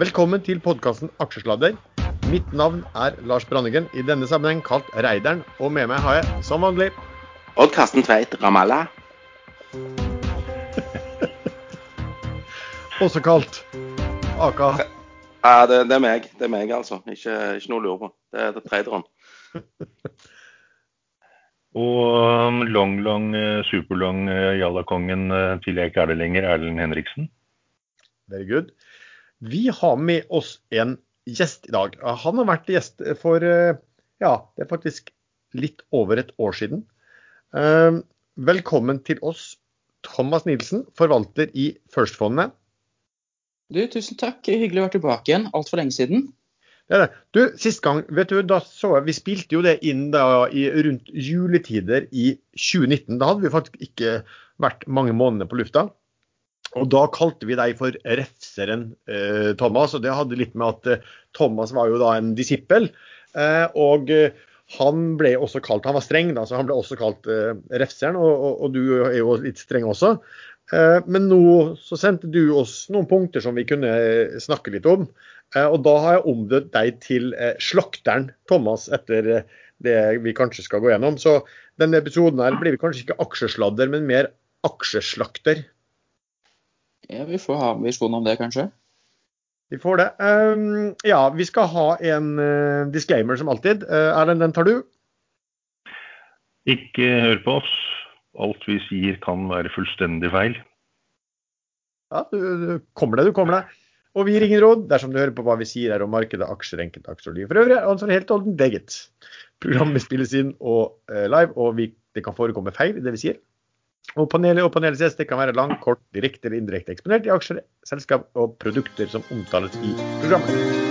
Velkommen til podkasten Aksjesladder. Mitt navn er Lars Brandegren, i denne sammenheng kalt Reideren. Og med meg har jeg, som vanlig Odd Karsten Tveit Ramallah. Også kalt Aka. Ja, det, det, er meg, det er meg altså. Ikke, ikke noe å lure på. Det er traderen. Og um, long, long, uh, superlong uh, Jallakongen uh, til jeg ikke er det lenger, Erlend Henriksen. Very good. Vi har med oss en gjest i dag. Han har vært gjest for ja, det er faktisk litt over et år siden. Velkommen til oss, Thomas Nilsen, forvalter i First-fondet. Du, tusen takk. Hyggelig å være tilbake igjen. Altfor lenge siden. Det er det. Du, Sist gang, vet du, da så jeg, vi spilte jo det inn da i, rundt juletider i 2019. Da hadde vi faktisk ikke vært mange måneder på lufta. Og da kalte vi deg for refseren, eh, Thomas. Og det hadde litt med at eh, Thomas var jo da en disippel. Eh, og eh, han ble også kalt Han var streng, da, så han ble også kalt eh, refseren. Og, og, og, du er jo litt streng også. Eh, men nå så sendte du oss noen punkter som vi kunne snakke litt om. Og da har jeg omdøpt deg til slakteren Thomas, etter det vi kanskje skal gå gjennom. Så denne episoden her blir kanskje ikke aksjesladder, men mer aksjeslakter. Ja, Vi får ha visjon om det, kanskje? Vi får det. Um, ja, vi skal ha en uh, disclaimer som alltid. Uh, Erlend, den tar du? Ikke hør på oss. Alt vi sier kan være fullstendig feil. Ja, du, du kommer deg, du kommer deg. Og vi ringer råd dersom du hører på hva vi sier her om markedet, aksjer, enkeltaksjer og liv for øvrig. Ansvar helt og holdent eget. Programmet spilles inn og uh, live, og vi, det kan forekomme feil i det vi sier. Og panelet og panelets gjester kan være lang, kort, direkte eller indirekte eksponert i aksjer, selskap og produkter som omtales i programmet.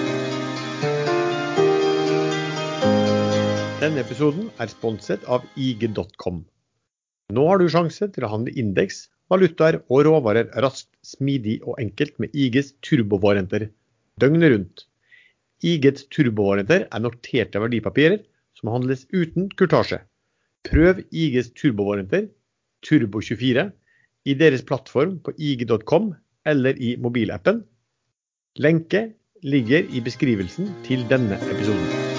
Denne episoden er sponset av IG.com. Nå har du sjanse til å handle indeks, valutaer og råvarer raskt, smidig og enkelt med IGs turbovarenter døgnet rundt. IGs turbovarenter er noterte verdipapirer som handles uten kurtasje. Prøv IGs turbovarianter Turbo24 i deres plattform på ig.com eller i mobilappen. Lenke ligger i beskrivelsen til denne episoden.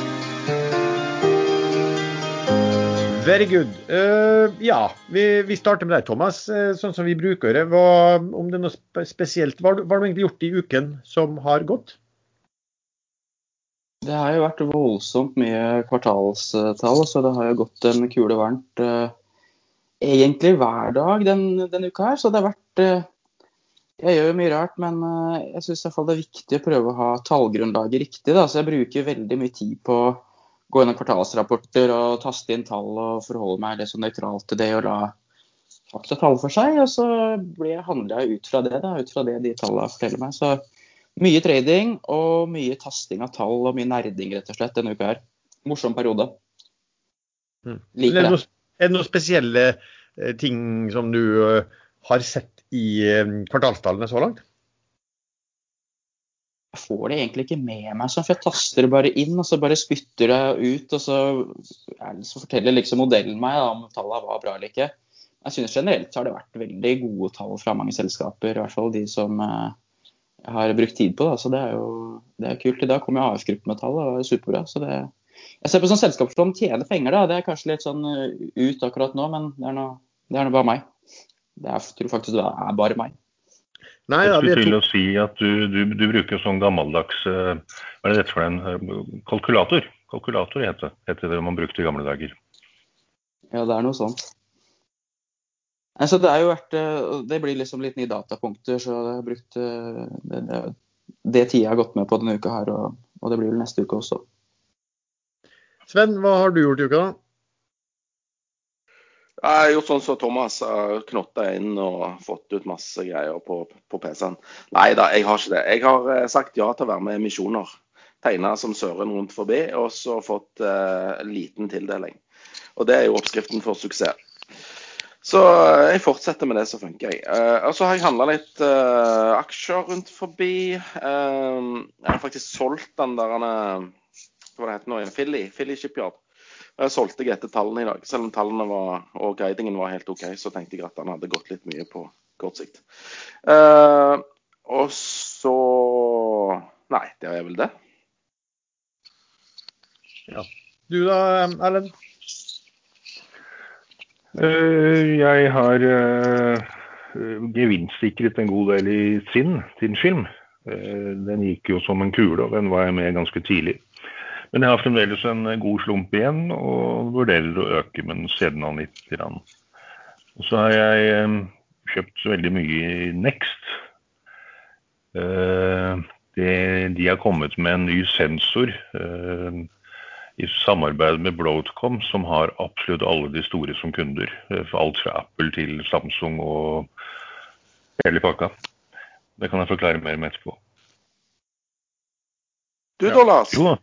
Very good. Uh, ja, vi, vi, starter med deg, Thomas. Uh, sånn som vi bruker det. Hva, om det er noe spesielt, hva, hva har du egentlig gjort i uken som har gått? Det har jo vært voldsomt mye kvartalstall, så det har jo gått en kule varmt. Uh, egentlig hver dag den, denne uka her. Så det har vært eh, Jeg gjør jo mye rart, men eh, jeg syns det er viktig å prøve å ha tallgrunnlaget riktig. Da. Så jeg bruker veldig mye tid på å gå gjennom kvartalsrapporter og taste inn tall og forholde meg litt så nøytralt til det og la fakta tale for seg. Og så blir jeg ut fra det, da, ut fra det de tallene forteller meg. Så mye trading og mye tasting av tall og mye nerding rett og slett denne uka her. Morsom periode. Mm. Liker det. Er det noen spesielle eh, ting som du eh, har sett i eh, kvartalstallene så langt? Jeg får det egentlig ikke med meg for jeg taster det bare inn, og så bare spytter det ut. Og så, så forteller liksom modellen meg da, om tallene var bra eller ikke. Jeg synes generelt har det vært veldig gode tall fra mange selskaper, i hvert fall de som jeg har brukt tid på. Da. Så det er jo det er kult. I dag kom jo AF-gruppen med tall, og det var superbra. Så det, jeg ser på sånn selskap som tjener penger, da. Det er kanskje litt sånn uh, ut akkurat nå, men det er nå, det er nå bare meg. Det er, tror faktisk det er bare meg. Nei, ja, jeg skulle til å si at du, du, du bruker sånn gammeldags uh, Hva er det dette for en uh, kalkulator? Kalkulator heter, heter det man brukte i gamle dager. Ja, det er noe sånt. Altså, det, er jo vært, det blir liksom litt nye datapunkter, så jeg har brukt det, det, det tida jeg har gått med på denne uka her, og, og det blir vel neste uke også. Sven, hva har du gjort i uka? Jeg har gjort sånn som Thomas knotta inn og fått ut masse greier på, på PC-en. Nei da, jeg har ikke det. Jeg har eh, sagt ja til å være med i misjoner. Tegna som Søren rundt forbi, og så fått uh, liten tildeling. Og det er jo oppskriften for suksess. Så uh, jeg fortsetter med det som funker. jeg. Uh, og så har jeg handla litt aksjer rundt forbi. jeg har faktisk solgt den der hva det heter nå igjen, Philly, Philly Shipyard. Jeg solgte jeg etter tallene i dag. Selv om tallene var, og guidingen var helt OK, så tenkte jeg at han hadde gått litt mye på kort sikt. Uh, og så Nei, det er vel det. Ja. Du da, Erlend? Uh, jeg har uh, gevinstsikret en god del i Sinn, sin film. Uh, den gikk jo som en kule, og den var jeg med ganske tidlig. Men jeg har fremdeles en god slump igjen, og vurderer å øke, men seden han litt. Og så har jeg um, kjøpt veldig mye i Next. De har kommet med en ny sensor i samarbeid med Broadcom, som har absolutt alle de store som kunder. For alt fra Apple til Samsung og hele pakka. Det kan jeg forklare mer om etterpå. Du da, Lars? Jo da.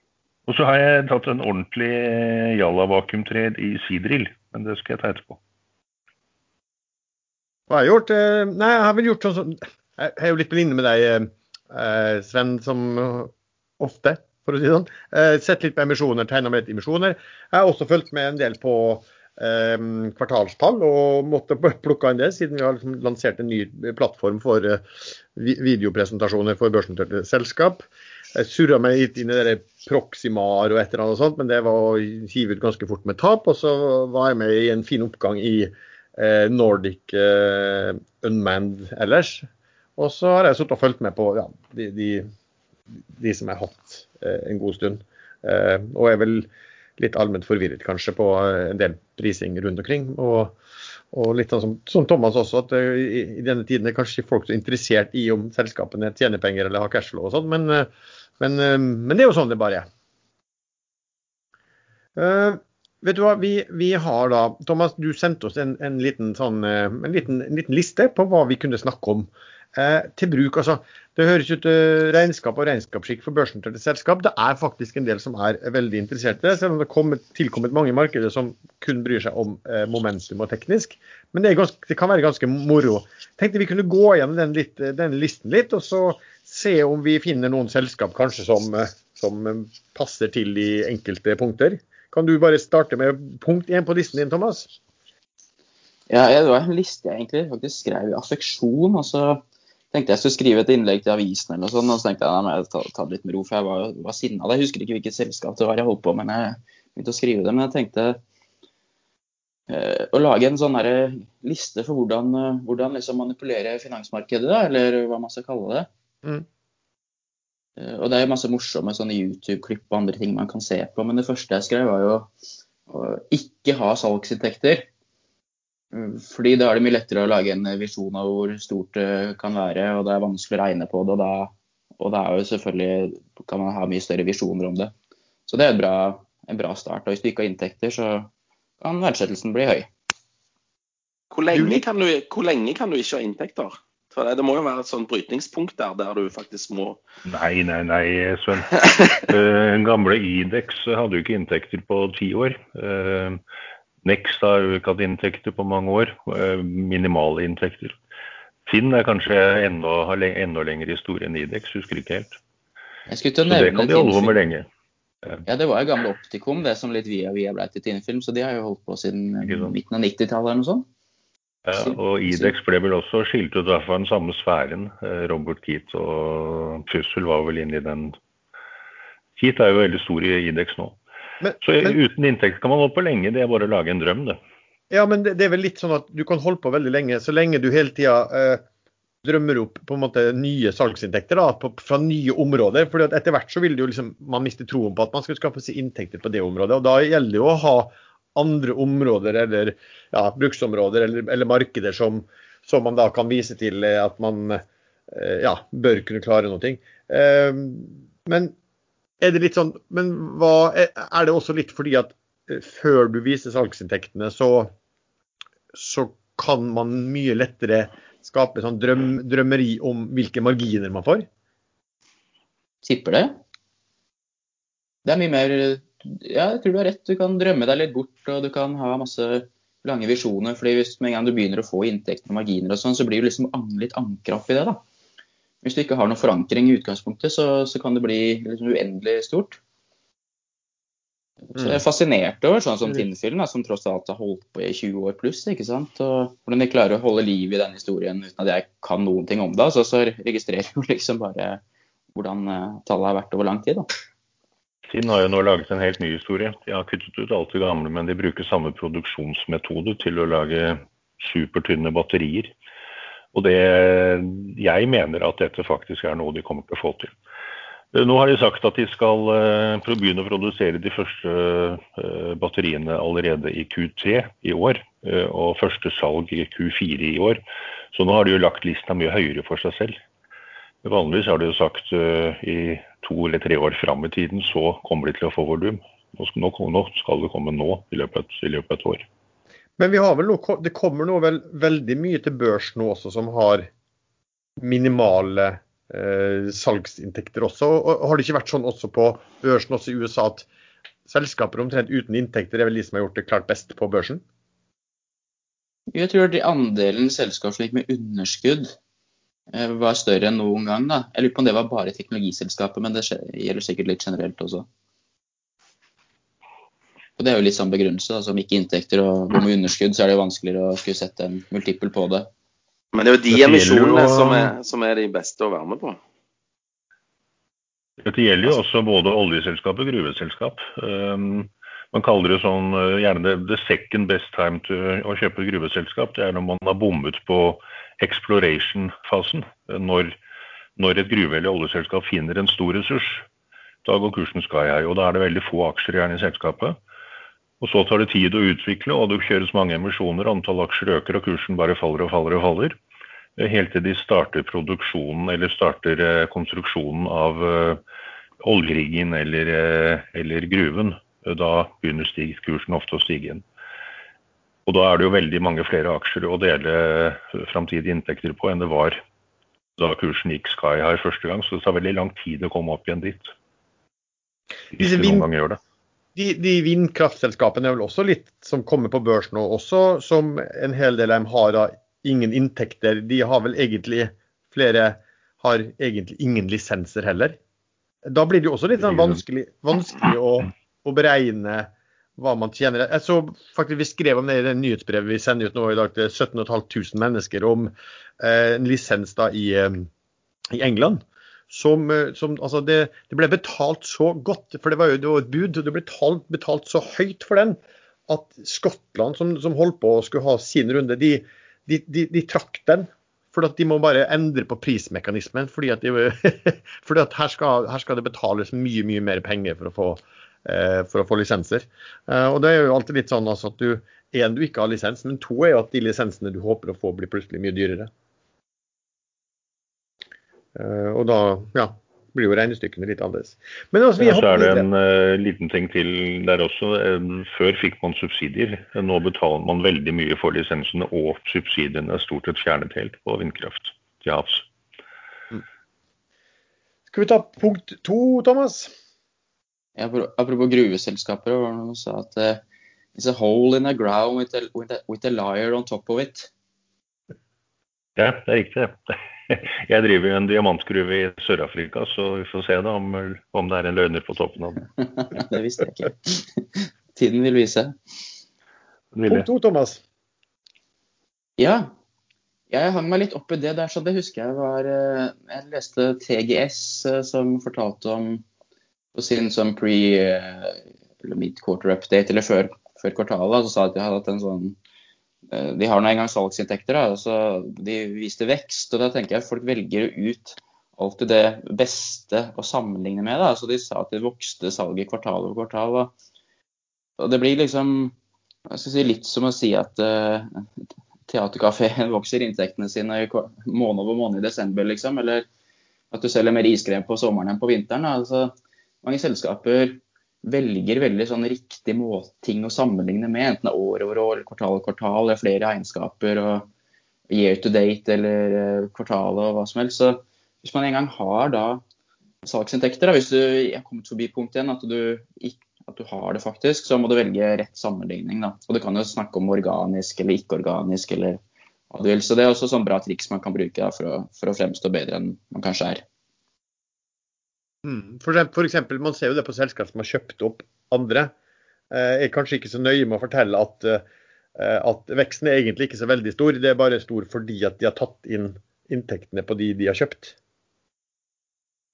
Og så har jeg tatt en ordentlig Jalla vakuumtred i Sidrill, men det skal jeg ta etterpå. Hva har jeg gjort? Eh, nei, jeg har vel gjort sånn som Jeg er jo litt på linje med deg, eh, Sven, som ofte for å si det sånn. Eh, sett litt på emisjoner, tegna med litt emisjoner. Jeg har også fulgt med en del på eh, kvartalstall og måtte plukke inn det, siden vi har liksom lansert en ny plattform for eh, videopresentasjoner for børsnoterte selskap. Jeg surra meg litt inn i det Proximar og et eller annet sånt, men det var å hive ut ganske fort med tap. Og så var jeg med i en fin oppgang i eh, Nordic eh, Unmanned ellers. Og så har jeg sittet og fulgt med på ja, de, de, de som jeg har hatt Eh, en god stund. Eh, og er vel litt allment forvirret kanskje på eh, en del prising rundt omkring. Og, og litt sånn som, som, Thomas også, at i, i, denne tiden er kanskje folk så interessert i om selskapene tjener penger eller har cashflow og sånn, men, men, men, det er jo sånn det bare er. Uh, vet du hva, vi, vi, har da Thomas, du sendte oss en, en, liten, sånn, en, liten, en liten liste på hva vi kunne snakke om eh, til bruk. Altså, det høres ut uh, regnskap og regnskapsskikk for børsnoterte selskap. Det er faktisk en del som er veldig interessert i det, selv om det er tilkommet mange markeder som kun bryr seg om uh, momentum og teknisk. Men det, ganske, det, kan være ganske moro. Tenkte vi kunne gå gjennom den, litt, den, listen litt, og så se om vi finner noen selskap kanskje som, som passer til de enkelte punkter. Kan du bare starte med punkt én på listen din, Thomas? Ja, det var en liste jeg egentlig faktisk skrev i affeksjon. altså tenkte jeg skulle skrive et innlegg til avisen, eller noe sånt, og så tenkte jeg at jeg ta, ta det litt med ro, for jeg var, var sinna. Jeg husker ikke hvilket selskap det var jeg holdt på med når jeg begynte å skrive det. Men jeg tenkte eh, å lage en sånn liste for hvordan, eh, hvordan liksom manipulere finansmarkedet, da, eller hva man skal kalle det. Mm. Eh, og det er jo masse morsomme sånne YouTube-klipp og andre ting man kan se på. Men det første jeg skrev, var jo å ikke ha salgsinntekter. Fordi da er det mye lettere å lage en visjon av hvor stort det kan være, og det er vanskelig å regne på det. Og da, og da er jo selvfølgelig kan man ha mye større visjoner om det. Så det er bra, en bra start. Og hvis du ikke har inntekter, så kan verdsettelsen bli høy. Hvor lenge kan du, lenge kan du ikke ha inntekter? For det, det, må jo være et sånt brytningspunkt der, der du faktisk må Nei, nei, nei, Sven. Den gamle Idex hadde jo ikke inntekter på ti år. Next har ikke hatt inntekter på mange år. Eh, minimale inntekter. Finn er kanskje enda, har enda lengre historie enn Idex, husker ikke helt. Så det kan de holde på med lenge. Ja, det var jo gamle Optikum, det som litt via via ble til Tinefilm. Så de har jo holdt på siden midten av 90-tallet eller noe sånt. Ja, og Idex ble vel også skilt ut fra den samme sfæren. Eh, Robert Keat og Pussel var vel inne i den. Keat er jo veldig stor i Idex nå. Men, så men, uten inntekt kan man holde på lenge, det er bare å lage en drøm, det. Ja, men det, det, er vel litt sånn at du kan holde på veldig lenge, så lenge du hele tida eh, drømmer opp på en måte nye salgsinntekter da, på, fra nye områder. for etter hvert så vil det jo liksom, man miste troen på at man skal skaffe seg inntekter på det området. og Da gjelder det jo å ha andre områder eller ja, bruksområder eller, eller markeder som, som, man da kan vise til at man eh, ja, bør kunne klare noe. Eh, men er det litt sånn, men hva, er det også litt fordi at eh, før du viser salgsinntektene, så, så kan man mye lettere skape sånn drøm, drømmeri om hvilke marginer man får? Tipper det. Det er mye mer Ja, jeg tror du har rett. Du kan drømme deg litt bort, og du kan ha masse lange visjoner. fordi hvis med en gang du begynner å få inntekter og marginer og sånn, så blir du liksom litt ankra opp i det, da. Hvis du ikke har noen forankring i utgangspunktet, så, så kan det bli liksom uendelig stort. Så jeg er mm. fascinert over sånn som Tinnfilm, som tross alt har holdt på i 20 år pluss. ikke sant? Og hvordan de klarer å holde liv i den historien uten at jeg kan noen ting om det. Så, så registrerer jo liksom bare hvordan eh, tallet har vært over lang tid. da. Sinn har jo nå laget en helt ny historie. De har kuttet ut alt det gamle, men de bruker samme produksjonsmetode til å lage supertynne batterier. Og det, jeg mener at dette faktisk er noe de kommer til å få til. Nå har de sagt at de skal uh, begynne å produsere de første uh, batteriene allerede i Q3 i år. Og første salg i Q4 i år. Så nå har de jo lagt lista mye høyere for seg selv. Vanligvis har de jo sagt i to eller tre år fram i tiden, så kommer de til å få volum. Nå, skal det komme nå, i løpet, i løpet av et år. Men vi har vel noe, det kommer nå vel veldig mye til børs nå også som har minimale eh, salgsinntekter også. Og har det ikke vært sånn også på børsen også i USA at selskaper omtrent uten inntekter er vel de som har gjort det klart best på børsen? Jeg tror de andelen selskap som gikk med underskudd eh, var større enn noen gang. da. Jeg lurer på om det var bare teknologiselskapet, men det gjelder sikkert litt generelt også. Og Det er jo litt sånn begrunnelse. Altså, om ikke inntekter og går med underskudd, så er det jo vanskeligere å skulle sette en multiple på det. Men det er jo de emisjonene som er, som er de beste å være med på. Dette gjelder jo også både oljeselskap og gruveselskap. Um, man kaller det sånn uh, gjerne det, the second best time to å kjøpe et gruveselskap. Det er når man har bommet på exploration-fasen. Når, når, et gruve- eller oljeselskap finner en stor ressurs, da går kursen sky high. Og da er det veldig få aksjer gjerne i selskapet. Og så tar det tid å utvikle, og det kjøres mange emisjoner. Antall aksjer øker, og kursen bare faller og faller og faller. Eh, helt til de starter produksjonen eller starter eh, konstruksjonen av uh, oljeriggen eller, eller, gruven. Da begynner kursen ofte å stige inn. Og da er det jo veldig mange flere aksjer å dele framtidige inntekter på enn det var da kursen gikk sky high første gang. Så det tar veldig lang tid å komme opp igjen dit. Hvis det noen gang gjør det de, de vindkraftselskapene er vel også litt som kommer på børs nå, også som en hel del av dem har ingen inntekter. De har vel egentlig flere har egentlig ingen lisenser heller. Da blir det jo også litt sånn vanskelig, vanskelig å, å, beregne hva man tjener. Jeg så faktisk Vi skrev om det i det nyhetsbrevet vi sender ut nå i dag til 17 500 mennesker om eh, en lisens da i, eh, i England som, eh, som altså det, det, ble betalt så godt, for det var jo det var et bud, det ble betalt, betalt, så høyt for den at Skottland, som, som holdt på å skulle ha sin runde, de, de, de, de trakk den. For at de må bare endre på prismekanismen. fordi at, fordi at her, skal, her, skal, det betales mye mye mer penger for å få, eh, for å få lisenser. Eh, og Det er jo alltid litt sånn altså at du, en, du ikke har lisens, men to er jo at de lisensene du håper å få, blir plutselig mye dyrere. Eh, og da ja, blir jo regnestykkene litt annerledes. Men også, vi ja, så er det en uh, liten ting til der også. Uh, før fikk man subsidier. Nå betaler man veldig mye for lisensene, og subsidiene er stort sett fjernet helt på vindkraft til havs. Mm. Skal vi ta punkt to, Thomas? Ja, apropos gruveselskaper, var det noen som sa at uh, it's a hole in the ground with a, with, a, with a liar on top of it. Ja, det er riktig. Jeg driver en diamantgruve i Sør-Afrika, så vi får se da om, om, det er en løgner på toppen av den. det visste jeg ikke. Tiden vil vise. Punkt to, Thomas. Ja. Jeg hang meg litt opp i det der, så det husker jeg var eh, Jeg leste TGS eh, som fortalte om på sin sånn pre- eh, eller mid-quarter update, eller før, før kvartalet, så sa at de hadde hatt en sånn de har nå engang salgsinntekter, da, så de viste vekst. og Da tenker jeg folk velger ut alltid det beste å sammenligne med. Da. Så De sa at det vokste salget kvartal over kvartal. Og, og det blir liksom si litt som å si at uh, teaterkafeen vokser inntektene sine måned over måned i desember, liksom. Eller at du selger mer iskrem på sommeren enn på vinteren. Da. Altså, mange selskaper velger veldig sånn riktig ting å sammenligne med, enten det er år over år, kvartal over kvartal, eller flere egenskaper, og year to date eller uh, kvartalet og hva som helst. Så hvis man en gang har da salgsinntekter, da, hvis du har kommet forbi punkt igjen, at at du har det faktisk, så må du velge rett sammenligning. Da. Og du kan jo snakke om organisk eller ikke-organisk eller hva du vil. Så det er også sånn bra triks man kan bruke da, for, å, for å fremstå bedre enn man kanskje er. Mm. For, eksempel, man ser jo det på selskap som har kjøpt opp andre. Eh, er kanskje ikke så nøye med å fortelle at, eh, at veksten er egentlig ikke så veldig stor. Det er bare stor fordi at de har tatt inn inntektene på de de har kjøpt.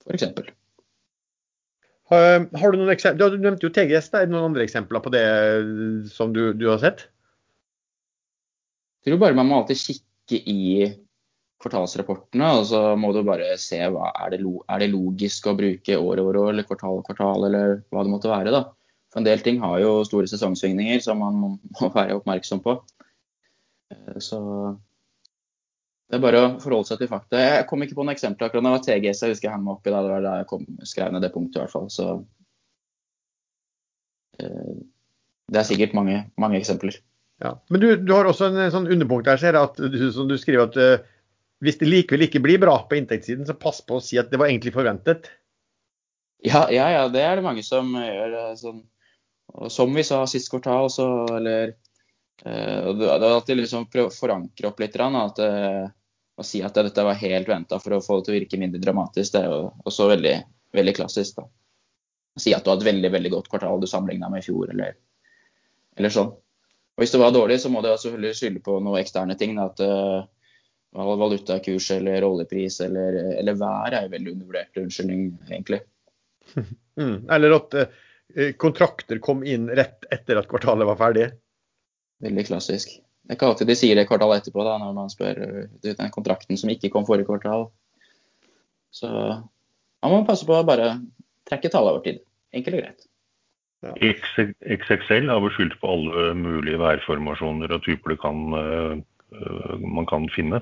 For Har, har du noen eksempler? Du nevnte jo TGS. Da. Er det noen andre eksempler på det som du, du har sett? Jeg tror bare man må alltid kikke i kvartalsrapportene, og så må du bare se hva er det, er det logisk å bruke år over år eller kvartal over kvartal, eller hva det måtte være. da. For en del ting har jo store sesongsvingninger som man må være oppmerksom på. Eh, så det er bare å forholde seg til fakta. Jeg kom ikke på noen eksempler akkurat. Det var TGS jeg husker jeg hang meg oppi. Da. Det var da jeg kom, skrev ned det punktet i hvert fall. Så eh, det er sikkert mange, mange eksempler. Ja. Men du, du, har også en sånn underpunkt der, ser jeg, at du, som du skriver at uh, hvis det likevel ikke blir bra på inntektssiden, så pass på å si at det var egentlig forventet. Ja, ja, ja det er det mange som gjør. Eh, sånn. Som vi sa sist kvartal, så eller eh, Det er alltid liksom prøve å forankre opp litt. At, eh, å si at dette var helt venta for å få det til å virke mindre dramatisk, det er jo også veldig, veldig klassisk. da. Si at du har et veldig veldig godt kvartal du sammenligna med i fjor, eller, eller, sånn. Og Hvis det var dårlig, så må du selvfølgelig skylde på noen eksterne ting. Da, at uh, valutakurs eller oljepris eller, eller vær er jo veldig undervurdert unnskyldning, egentlig. Mm, eller at uh, kontrakter kom inn rett etter at kvartalet var ferdig. Veldig klassisk. Det er ikke alltid de sier det kvartalet etterpå, da, når man spør den kontrakten som ikke kom forrige kvartal. Så man må passe på å bare trekke tallet over tid. Enkelt og greit. Ja. XXL har beskyldt på alle mulige værformasjoner og typer det kan, uh, man kan finne.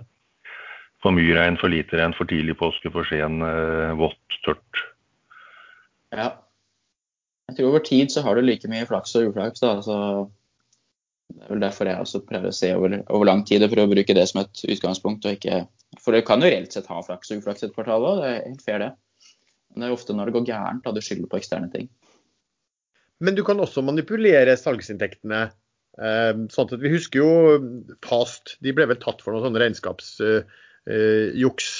For mye regn, for lite regn, for tidlig påske, for sen, eh, vått, tørt. Ja. Jeg tror over tid så har du like mye flaks og uflaks. da, så Det er vel derfor jeg også prøver å se over, over lang tid og prøve å bruke det som et utgangspunkt. og ikke, For du kan jo reelt sett ha flaks og uflaks et kvartal òg, det er helt fair det. Men det er ofte når det går gærent at du skylder på eksterne ting. Men du kan også manipulere salgsinntektene. Eh, sånn at Vi husker jo Fast, de ble vel tatt for noen sånne regnskaps eh, juks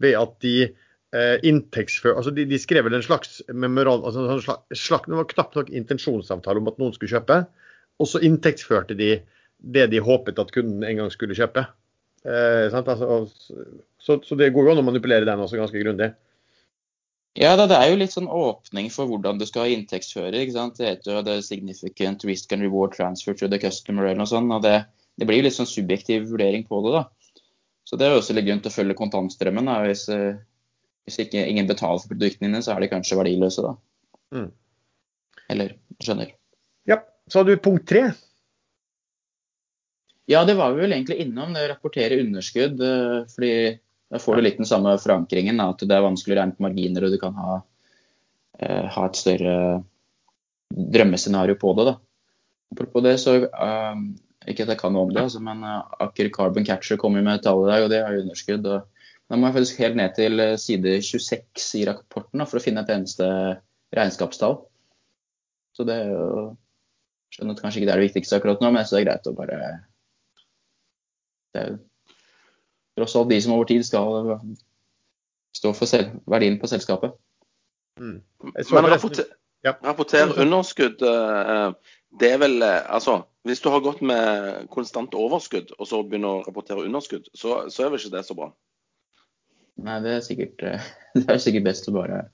ved at de eh, inntektsfør... Altså de, de, skrev vel en slags memoral... Altså en slags, slags, det var knapt nok intensjonsavtale om at noen skulle kjøpe. Og så inntektsførte de det de håpet at kunden en gang skulle kjøpe. Eh, altså, så, så, det går jo an å manipulere den også ganske grundig. Ja, det er jo litt sånn åpning for hvordan du skal inntektsføre. ikke sant? Det heter jo the significant risk and reward transfer to the customer eller noe sånt. og Det, det blir jo litt sånn subjektiv vurdering på det. da. Så det er også litt grunn til å følge kontantstrømmen. Da. Hvis, eh, hvis ikke, ingen betaler for produktene dine, så er de kanskje verdiløse, da. Mm. Eller skjønner. Ja. Så har du punkt tre. Ja, det var vi vel egentlig innom. Det å rapportere underskudd. Eh, fordi da får du litt den samme forankringen. At det er vanskelig å regne på marginer, og du kan ha, eh, ha et større drømmescenario på det. da. Apropos det, så um, ikke at jeg kan noe om det, altså, men uh, Aker Carbon Catcher kommer med tall i dag, og det har jo underskudd. og Da må jeg faktisk helt ned til uh, side 26 i rapporten da, for å finne et eneste regnskapstall. Så det er jo Skjønner at kanskje ikke det er det viktigste akkurat nå, men jeg syns det er greit å bare Det er jo tross alt de som over tid skal stå for selv, verdien på selskapet. Mm. Men rapporter, ja. rapporter underskudd, uh, det er vel Altså hvis du har gått med konstant overskudd, og så begynner å rapportere underskudd, så, så er vel ikke det så bra? Nei, det er sikkert, eh, det er sikkert best å bare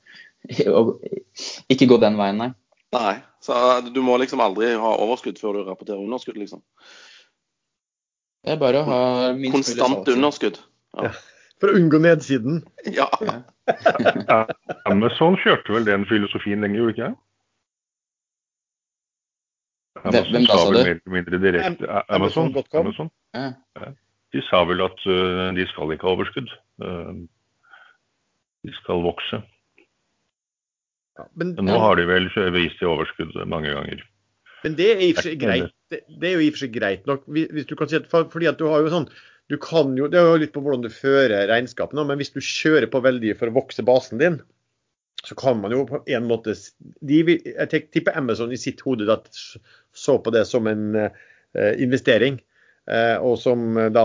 ikke gå den veien, nei. Nei, så du må liksom aldri ha overskudd før du rapporterer underskudd, liksom? Det er bare å ha minst Konstant underskudd. Ja. ja. For å unngå nedsiden. Ja. ja. Amazon kjørte vel den filosofien lenge, gjorde ikke det? Amazon Hvem da, sa du? Mer mindre direkte Amazon. Amazon. Ja. De sa vel at uh, de skal ikke ha overskudd. Uh, de skal vokse. Ja, men, men, nå har de vel vist i overskudd mange ganger. Men det er i for seg greit. Det, det, er jo i og for seg greit nok. Hvis du kan si at, fordi at du har jo sånn du kan jo, Det er jo litt på hvordan du fører regnskapene, men hvis du kjører på veldig for å vokse basen din, så kan man jo på en måte de, Jeg tipper Amazon i sitt hode så på det som en uh, investering. Uh, og som da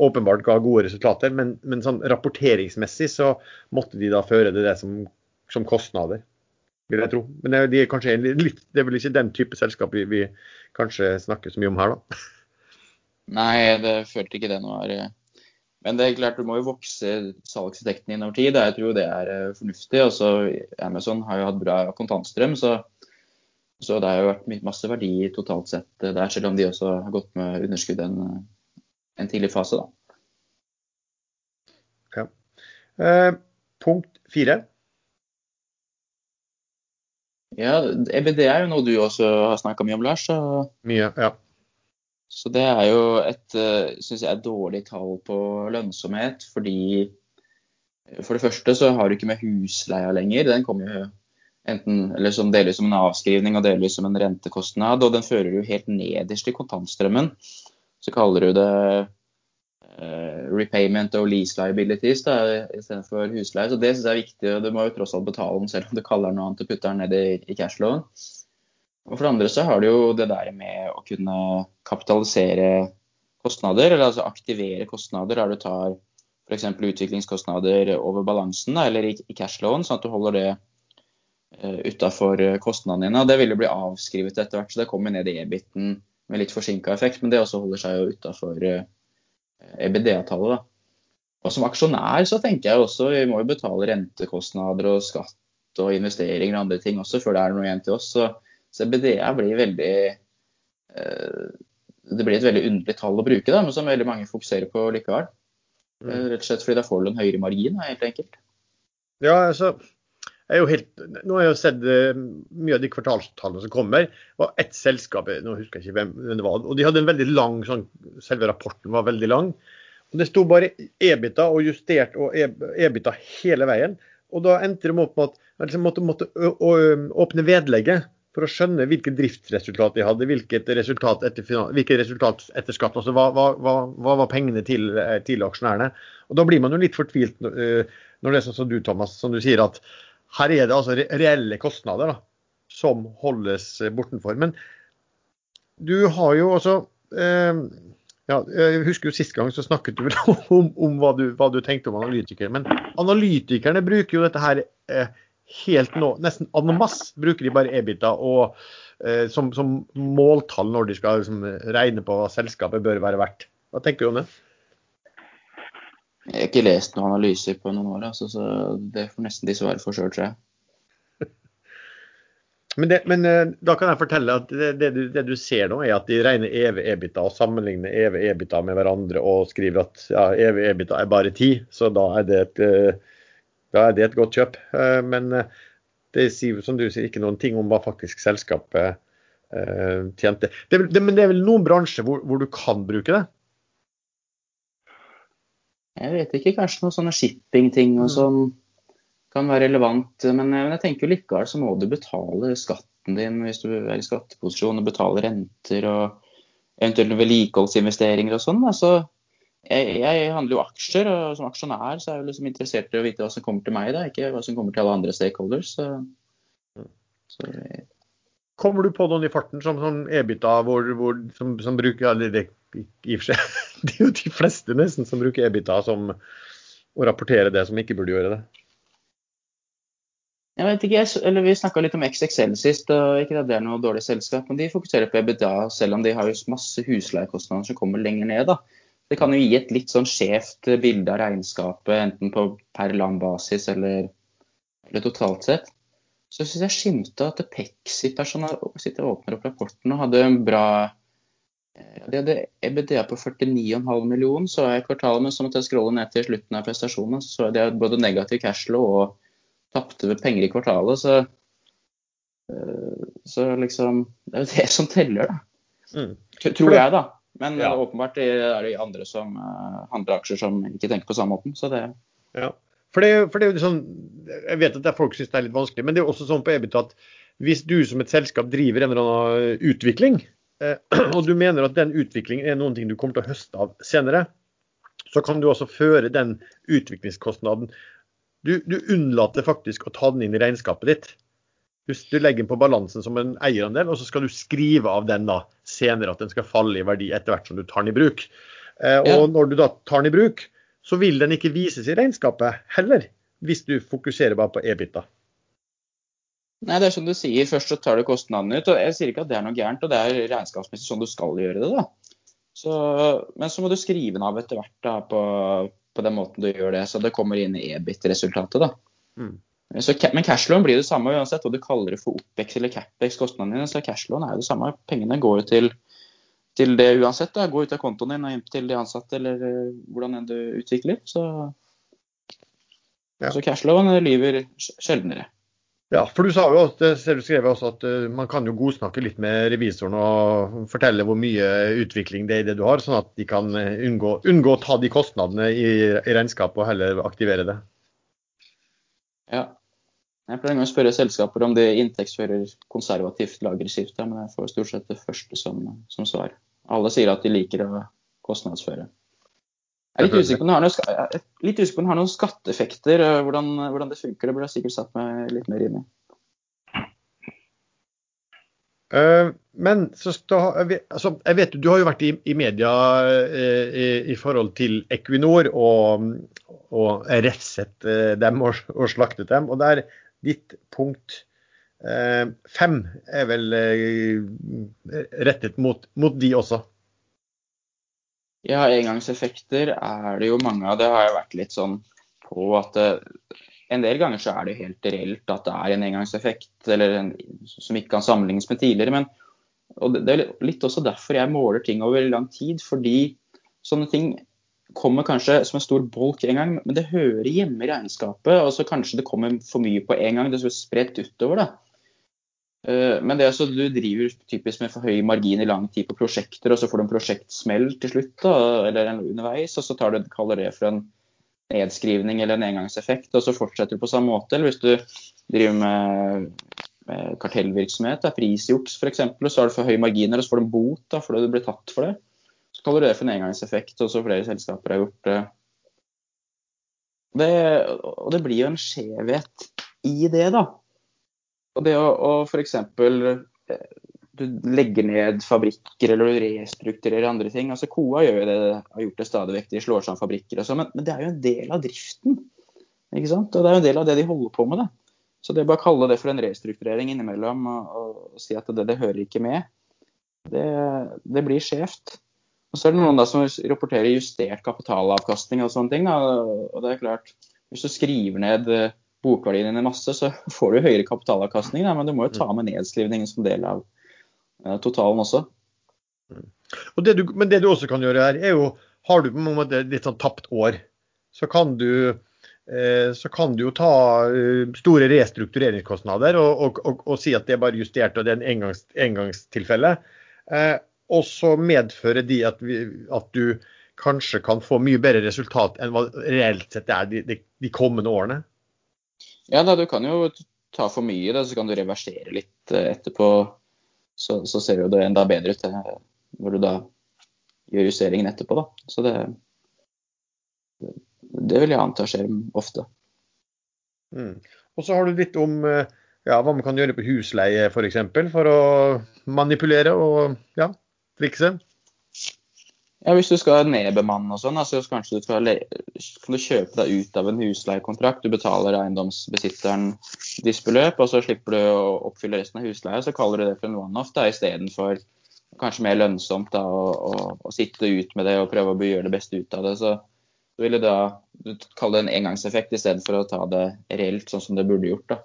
åpenbart ga gode resultater. Men, men sånn rapporteringsmessig så måtte de da føre det, det som, som, kostnader, vil jeg tro. Men det, de er kanskje litt, det er vel ikke den type selskap vi, vi kanskje snakker så mye om her, da. Nei, det følte ikke det nå var Men det er klart, du må jo vokse salgsdekningen over tid. Jeg tror det er eh, fornuftig. Også Amazon har jo hatt bra kontantstrøm, så, så det har jo vært masse verdi totalt sett der, selv om de også har gått med underskudd en, en tidlig fase. da. Ja. Eh, punkt fire. Ja, EBD er jo noe du også har snakka mye om, Lars. Så, Mye, ja. Så det er jo et, eh, synes jeg, dårlig tall på lønnsomhet. Fordi for det første så har du ikke med husleia lenger. Den kommer jo enten eller som delvis som en avskrivning og delvis som en rentekostnad. Og den fører du helt nederst i kontantstrømmen. Så kaller du det uh, repayment og lease liabilities da, istedenfor husleie. Så det syns jeg er viktig. og Du må jo tross alt betale den selv om du kaller den noe annet og putter den ned i, i cashloven. Og for det andre så har du jo det der med å kunne kapitalisere kostnader, eller altså aktivere kostnader der du tar f.eks. utviklingskostnader over balansen eller i, cashloven, sånn at du holder det uh, utafor kostnadene dine. og Det vil jo bli avskrevet etter hvert, så det kommer ned i ebiten med litt forsinka effekt, men det også holder seg jo utafor uh, EBDA-tallet. da. Og Som aksjonær så tenker jeg også vi må jo betale rentekostnader og skatt og investeringer og andre ting også før det er noe igjen til oss. Så, så EBDA blir veldig eh, Det blir et veldig underlig tall å bruke, da, men som veldig mange fokuserer på likevel. Mm. Eh, Rett og slett fordi da får du en høyere margin, helt enkelt. Ja, altså, jeg er jo helt, nå har jeg jo sett uh, mye av de kvartalstallene som kommer. Det var ett selskap, nå husker jeg ikke hvem, hvem det var, og de hadde en veldig lang sånn, Selve rapporten var veldig lang. og Det sto bare EBITA og justert og EBITA hele veien. Og da endte de opp med at de liksom måtte, måtte å, å, åpne vedlegget for å skjønne hvilket driftsresultat de hadde, hvilket resultat etter, hvilket resultat etter skatt. altså Hva, hva, hva var pengene til, til, aksjonærene? Og Da blir man jo litt fortvilt når det er sånn som du, Thomas, som du sier at her er det altså reelle kostnader da, som holdes bortenfor. Men du har jo også eh, ja, Jeg husker jo Sist gang så snakket du om, om hva, du, hva, du, tenkte om analytikere. Men analytikerne bruker jo dette her eh, helt nå, nesten en masse bruker de bare EBITDA, og, eh, som, som, måltall når de skal liksom, regne på hva selskapet bør være verdt. Hva tenker du om det? Jeg har ikke lest noen analyser på noen år, altså, så det får nesten de svare for sjøl, tror jeg. Men, det, men, da kan jeg fortelle at det, det, du, det, du, ser nå, er at de regner EV EBITA og sammenligner EV EBITA med hverandre og skriver at ja, EV EBITA er bare 10, så da er det et, da er det et godt kjøp. Men det sier som du sier ikke noen ting om hva faktisk selskapet tjente. men det er vel noen bransjer hvor, hvor du kan bruke det? Jeg vet ikke, kanskje noen sånne shipping-ting og sånn kan være relevant. Men, men jeg tenker jo likevel så må du betale skatten din hvis du er i skatteposisjon og betale renter og eventuelt vedlikeholdsinvesteringer og sånn. Altså, jeg, jeg, handler jo aksjer, og som aksjonær så er jeg liksom interessert i å vite hva som kommer til meg, da, ikke hva som kommer til alle andre stakeholders. Så, så Kommer du på noen i farten som som EBITA hvor, hvor, som, som, bruker eller det, i og for seg, Det er jo de fleste nesten som bruker EBITA som å rapportere det, som ikke burde gjøre det. Jeg vet ikke, eller Vi snakka litt om XXL sist, og ikke at det er noe dårlig selskap. Men de fokuserer på EBITDA, selv om de har jo masse husleiekostnader som kommer lenger ned. da. Det kan jo gi et litt sånn skjevt bilde av regnskapet, enten på per land-basis eller, eller, totalt sett. Så syns jeg skimta at Pexi-personal sitter og åpner opp rapporten og hadde en bra de hadde EBDA på 49,5 millioner så jeg kvartalet, men så måtte jeg scrolle ned til slutten av prestasjonen. Så de jeg både negativ cashflow og tapte penger i kvartalet. Så, eh, så liksom Det er jo det som teller, da. Mm. Tror jeg, da. Men ja. åpenbart er det andre som handler aksjer som ikke tenker på samme måten. Så det ja. For det, for det er jo sånn, Jeg vet at det er folk syns det er litt vanskelig, men det er også sånn på EBIT at hvis du som et selskap driver en eller annen utvikling, eh, og du mener at den utviklingen er noen ting du kommer til å høste av senere, så kan du også føre den utviklingskostnaden du, du, unnlater faktisk å ta den inn i regnskapet ditt. Du, du legger den på balansen som en eierandel, og så skal du skrive av den da senere at den skal falle i verdi etter hvert som du tar den i bruk. Eh, og ja. når du da tar den i bruk, så vil den ikke vises i regnskapet heller, hvis du fokuserer bare på EBITA. Nei, det er som du sier. Først så tar du kostnadene ut. og Jeg sier ikke at det er noe gærent, og det er regnskapsmessig sånn du skal gjøre det. da. Så, men så må du skrive den av etter hvert da, på, på den måten du gjør det, så det kommer inn i EBIT-resultatet. da. Mm. Så, men cashlån blir det samme uansett hva du kaller det for OPEX eller CapEx, kostnadene dine. Så cashlån er jo det samme. Pengene går jo til, til det uansett. da, Går ut av kontoen din og inn til de ansatte eller eh, hvordan enn du utvikler. Så, Ja. så cashlån lyver sjeldnere. Ja, for du sa jo også, det ser du skrev også at uh, man kan jo godsnakke litt med revisoren og fortelle hvor mye utvikling det er i det du har, sånn at de kan eh, unngå, unngå å ta de kostnadene i, i regnskapet og heller aktivere det. Ja. Jeg pleier en gang å spørre selskaper om de inntektsfører konservativt lagerskifte, men jeg får stort sett det første som, som svar. Alle sier at de liker å kostnadsføre. Jeg er litt usikker på om det har noen, noen skatteeffekter, øh, hvordan, hvordan det funker. Det burde jeg sikkert satt meg litt mer inn i. Eh, Men så altså, jeg vet du har jo vært i, i media eh, i, i forhold til Equinor og, og refset eh, dem og, og slaktet dem. Og der ditt punkt eh, fem er vel eh, rettet mot, mot de også. Ja, engangseffekter er det jo mange av. Det har jeg vært litt sånn på at det, en del ganger så er det helt reelt at det er en engangseffekt en, som ikke kan sammenlignes med tidligere. Men og det, er litt også derfor jeg måler ting over lang tid. Fordi sånne ting kommer kanskje som en stor bolk en gang, men det hører hjemme i regnskapet. Og så kanskje det kommer for mye på en gang. Det er spredt utover. da. Eh, Men det er så du driver typisk med for høy margin i lang tid på prosjekter, og så får du en prosjektsmell til slutt, da, eller underveis, og så tar du, kaller det for en nedskrivning eller en engangseffekt, og så fortsetter du på samme måte. Eller hvis du driver med, kartellvirksomhet, da, prisjuks f.eks., så har du for høye marginer, og så får du en bot da, fordi du blir tatt for det. Så kaller du det for en engangseffekt, og så flere selskaper har gjort det. det og det blir jo en skjevhet i det, da. Og det å, å f.eks. du legger ned fabrikker eller du restrukturerer andre ting. altså KOA gjør det, har gjort det stadig vekk. De slår sammen fabrikker og sånn, men, men det er jo en del av driften. ikke sant? Og det er jo en del av det de holder på med. det. Så det å bare kalle det for en restrukturering innimellom og, og, si at det, det hører ikke med, det, det blir skjevt. Og så er det noen da som rapporterer justert kapitalavkastning og sånne ting. Da. Og det er klart, hvis du skriver ned eh, bokverdien din masse, så får du høyere kapitalavkastning, da, men du må jo ta med nedskrivningen som del av totalen også. Og det du, men det du også kan gjøre her, er jo Har du på en måte litt sånn tapt år, så kan du eh, så kan du jo ta eh, store restruktureringskostnader og, og, og, og si at det er bare justert og det er en engangs, engangstilfelle. Eh, og så medfører de at, vi, at du kanskje kan få mye bedre resultat enn hva reelt sett er de, de, de kommende årene. Ja, da, du kan jo ta for mye, da, så kan du reversere litt etterpå. Så, så ser jo det enda bedre ut eh, når du da gjør justeringen etterpå. Da. Så det, det vil jeg anta skjer ofte. Mm. Og så har du litt om eh, ja, hva man kan gjøre på husleie f.eks. For, eksempel, for å manipulere og ja, trikse. Ja, Hvis du skal nedbemanne og sånn, altså, så kanskje du skal kan du kjøpe deg ut av en husleiekontrakt. Du betaler eiendomsbesitteren et beløp, og så slipper du å oppfylle resten av husleia. Så kaller du det for en one-off istedenfor kanskje mer lønnsomt da, å, å, å, sitte ut med det og prøve å gjøre det beste ut av det. Så du ville da du kalle det en engangseffekt istedenfor å ta det reelt sånn som det burde gjort. da.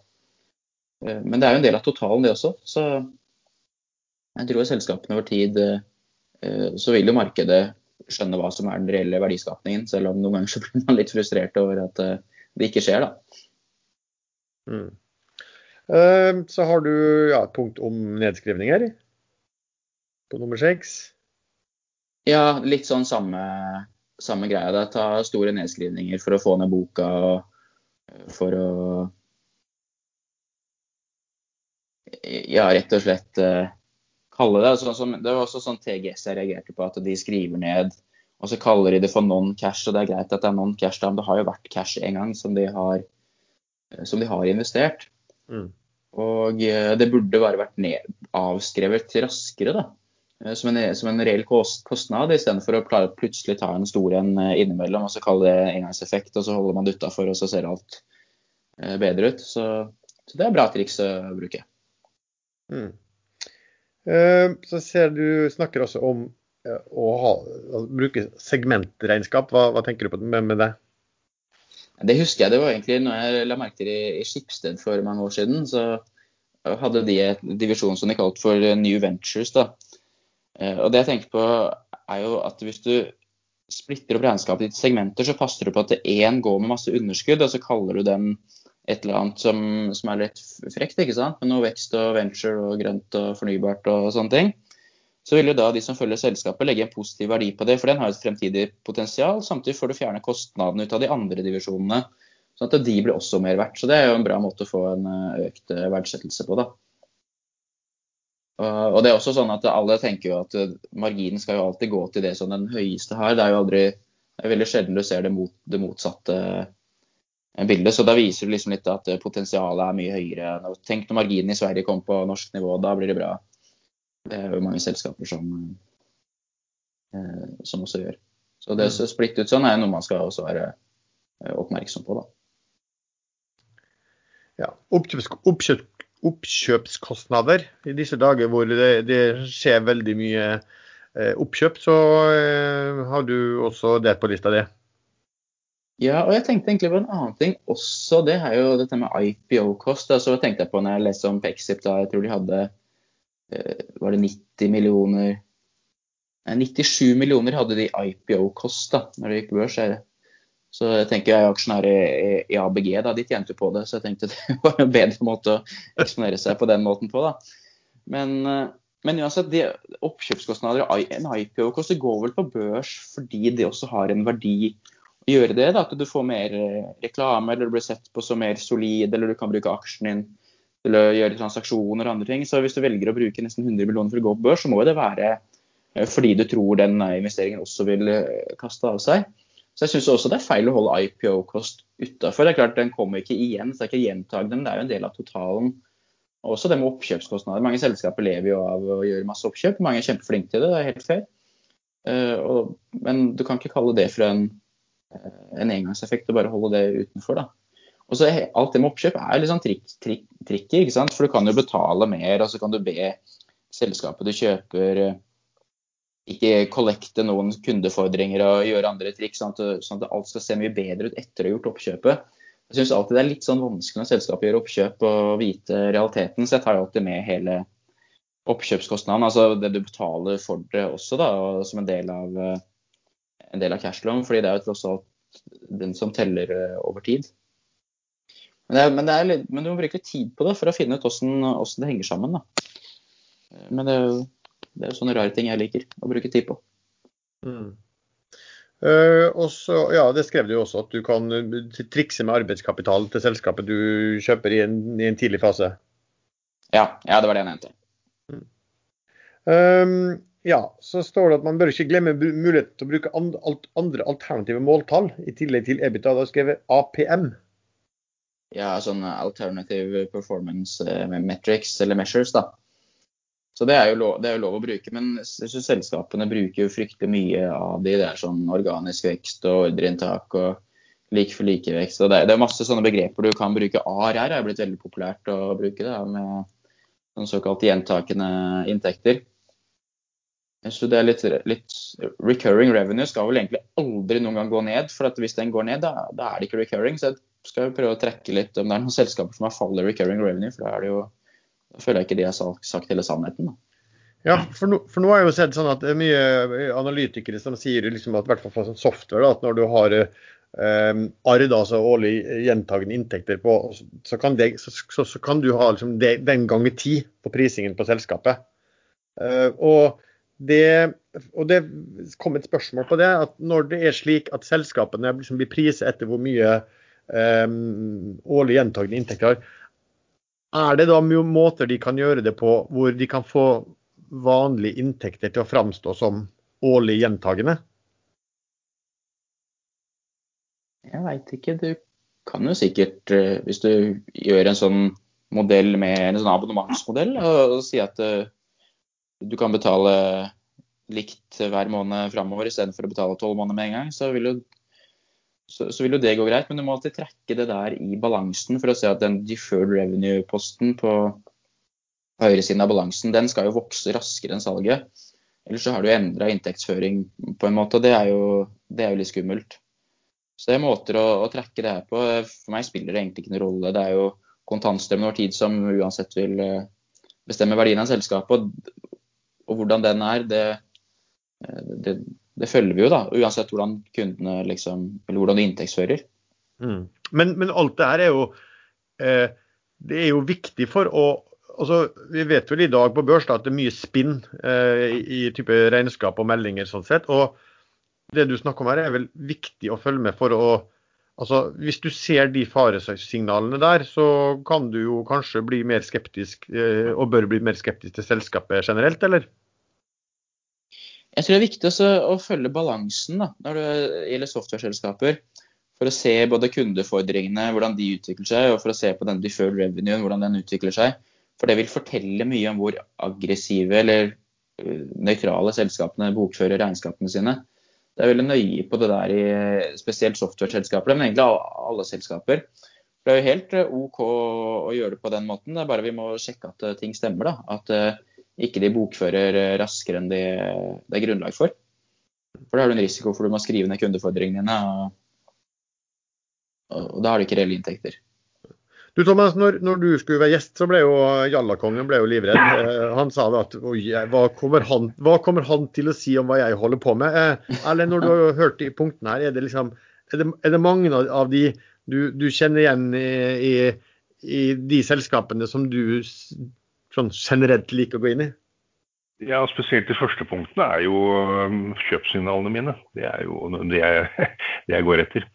Men det er jo en del av totalen, det også. Så jeg tror selskapene over tid så vil jo markedet skjønne hva som er den reelle verdiskapningen, selv om noen ganger så blir man litt frustrert over at det ikke skjer, da. Mm. Så har du ja, et punkt om nedskrivninger på nummer seks. Ja, litt sånn samme, samme greia. Da. Ta store nedskrivninger for å få ned boka og for å Ja, rett og slett kalle det. Sånn som, det var også sånn TGS jeg reagerte på, at de skriver ned og så kaller de det for non-cash. og Det er greit at det er non-cash, men det har jo vært cash en gang som de har, som de har investert. Mm. Og det burde bare vært ned, avskrevet raskere, da. Som en, som en reell kostnad, istedenfor å plutselig ta en stor en innimellom og så kalle det engangseffekt, og så holder man det utafor, og så ser alt bedre ut. Så, så det er bra triks å bruke. Mm. Så ser du snakker også om å ha, å bruke segmentregnskap. Hva, hva tenker du på med, med det? Det husker jeg det var egentlig når jeg la merke til i, i Skipsted for mange år siden. Så hadde de et divisjon som de kalte for New Ventures. da. Eh, og det jeg tenker på er jo at hvis du splitter opp regnskapet i segmenter, så passer du på at én går med masse underskudd, og så kaller du den et eller annet som, som er litt frekt, ikke sant? med noe vekst og venture og grønt og fornybart og sånne ting. Så vil jo da de som følger selskapet legge en positiv verdi på det, for den har et fremtidig potensial. Samtidig får du fjerne kostnadene ut av de andre divisjonene, sånn at de blir også mer verdt. Så det er jo en bra måte å få en eh, økt eh, verdsettelse på, da. Og det er også sånn at alle tenker jo at eh, marginen skal jo alltid gå til det som den høyeste har. Det er jo aldri, det er veldig sjelden du ser det, mot, det motsatte bildet. Så da viser det liksom litt at eh, potensialet er mye høyere. Tenk når marginen i Sverige kommer på norsk nivå, da blir det bra. Det er jo mange selskaper som, som også gjør. Så det å splitte ut sånn er noe man skal også være oppmerksom på, da. Ja, oppkjøp, oppkjøp, oppkjøpskostnader i disse dager hvor det, det skjer veldig mye eh, oppkjøp, så eh, har du også det på lista di. Ja, og jeg tenkte egentlig på en annen ting også. Det er jo dette med IPO-kost. Altså, jeg tenkte på når jeg leste om Pexip, da jeg tror de hadde eh, Var det 90 millioner Nei, 97 millioner hadde de IPO-kost da når det gikk børs. Så jeg tenker jeg er aksjonær i, i, ABG, da, de tjente jo på det. Så jeg tenkte det var en bedre måte å eksponere seg på den måten på. da. Men, eh, men uansett, de oppkjøpskostnader en IPO-kost går vel på børs fordi det også har en verdi gjøre det. da, At du får mer eh, reklame, eller du blir sett på som mer solid, eller du kan bruke aksjen din til å gjøre transaksjoner og andre ting. Så hvis du velger å bruke nesten 100 millioner for å gå på børs, så må det være eh, fordi du tror den investeringen også vil kaste av seg. Så jeg syns også det er feil å holde IPO-kost utafor. Det er klart, Den kommer ikke igjen, så det er ikke gjentagende, men det er jo en del av totalen. Også det med oppkjøpskostnader. Mange selskaper lever jo av å gjøre masse oppkjøp. Mange er kjempeflinke til det, det er helt fair. Men du kan ikke kalle det for en, en engangseffekt å bare holde det utenfor. da. Og så Alt det med oppkjøp er litt sånn trik, trik, tricky, ikke sant? for du kan jo betale mer, og så kan du be selskapet du kjøper uh, ikke kollekte noen kundefordringer og gjøre andre triks, sånn at, sånn at alt skal se mye bedre ut etter å ha gjort oppkjøpet. Jeg syns alltid det er litt sånn vanskelig når selskapet gjør oppkjøp og vite realiteten, så jeg tar jo alltid med hele oppkjøpskostnaden, altså det du betaler for det også, da, som en del av, en del av cashloven, fordi det er jo tross alt den som teller eh, over tid. Men, det er, men, det er litt, men, du må bruke litt tid på det for å finne ut hvordan det henger sammen. Da. Men det er jo det er sånne rare ting jeg liker å bruke tid på. Mm. Uh, også, ja, Det skrev du jo også, at du kan eh, trikse med arbeidskapital til selskapet du kjøper i en, i en tidlig fase. Ja, ja, det var det jeg nevnte. Mm. Um, ja, så står det at man bør ikke glemme muligheten til å bruke andre alternative måltall i tillegg til EBITDA. Da skrevet APM. Ja, sånn alternative performance eh, metrics eller measures, da. Så det er, lov, det er jo lov å bruke, men selskapene bruker jo fryktelig mye av de. Det er sånn organisk vekst og ordreinntak og like for like-vekst. Det, er, det er masse sånne begreper du kan bruke. ARR er blitt veldig populært å bruke det, med sånn såkalt gjentakende inntekter. Så det er litt, litt, Recurring revenue skal vel egentlig aldri noen gang gå ned. for hvis den går ned, da, da er det ikke recurring. Så jeg skal prøve å trekke litt om det er noen selskaper som har fallet recurring revenue. for da er det jo da føler jeg ikke de har sagt hele sannheten. Da. Ja, for nå, for nå, har jeg jo sett sånn at det er mye analytikere som sier liksom at i hvert fall for sånn software, da, at når du har eh, ARD, altså årlig gjentagende inntekter, på, så, kan det, så, så, så kan, du ha liksom det, den ganger ti på prisingen på selskapet. Eh, og, det, og det kom et spørsmål på det, at når det er slik at selskapene liksom blir priset etter hvor mye um, årlig gjentagende inntekter har, er det da måter de kan gjøre det på hvor de kan få vanlige inntekter til å framstå som årlig gjentagende? Jeg veit ikke. Du kan jo sikkert, eh, hvis du gjør en sånn modell med en sånn abonnementsmodell, og si at eh, du kan betale likt hver måned framover istedenfor å betale tolv måneder med en gang, så vil jo så, så, vil jo det gå greit. Men du må alltid trekke det der i balansen for å se at den deferred revenue-posten på høyresiden av balansen, den skal jo vokse raskere enn salget. Ellers så har du endra inntektsføring på en måte, og det er jo, det er jo litt skummelt. Så det er måter å, å trekke det her på. For meg spiller det egentlig ikke noen rolle. Det er jo kontantstrømmen over tid som uansett vil eh, bestemme verdien av selskapet. Og, og hvordan den er, det, det, det, følger vi jo, da. Uansett hvordan kundene liksom Eller hvordan de inntektsfører. Mm. Men, men, alt det her er jo eh, Det er jo viktig for å altså, Vi vet vel i dag på børs da, at det er mye spinn eh, i, i type regnskap og meldinger. sånn sett, og det du snakker om her, er vel viktig å følge med for å Altså, Hvis du ser de faresignalene der, så kan du jo kanskje bli mer skeptisk, eh, og bør bli mer skeptisk til selskapet generelt, eller? Jeg tror det er viktig også å følge balansen da, når det gjelder software-selskaper. For å se både kundefordringene, hvordan de utvikler seg, og for å se på den deferred revenuen, hvordan den utvikler seg. For det vil fortelle mye om hvor aggressive eller eh, nøytrale selskapene bokfører regnskapene sine det er veldig nøye på det der i spesielt software-selskaper, men egentlig alle selskaper. Det er jo helt eh, OK å gjøre det på den måten, det er bare vi må sjekke at eh, ting stemmer. da, At ikke de bokfører raskere enn det er grunnlag for. For da har du en risiko for du må skrive ned kundefordringene dine, og, og da har du ikke reelle inntekter. Du Thomas, når, når, du skulle være gjest, så ble jo Jallakongen livredd. Eh, han sa at hva kommer, han, hva kommer, han, til å si om hva jeg holder på med? Eh, eller når du har hørt de punktene her, er det, liksom, er det, er det mange av de du, du kjenner igjen i, i, i, de selskapene som du sånn generelt liker å gå inn i? Ja, spesielt de første punktene er jo um, kjøpssignalene mine. Det er jo det jeg, det jeg går etter.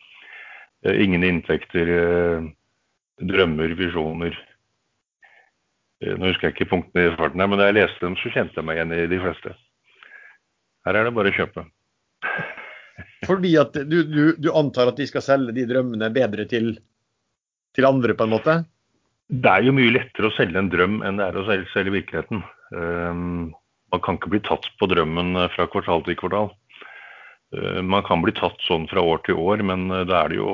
Eh, ingen inntekter eh, drømmer, visjoner. Eh, nå husker jeg ikke punktene i farten her, men da jeg leste dem, så kjente jeg meg igjen i de fleste. Her er det bare å kjøpe. Fordi at du, du, du antar at de skal selge de drømmene bedre til, til, andre, på en måte? Det er jo mye lettere å selge en drøm enn det er å selge, virkeligheten. Um, man kan ikke bli tatt på drømmen fra kvartal til kvartal. Uh, man kan bli tatt sånn fra år til år, men da er det jo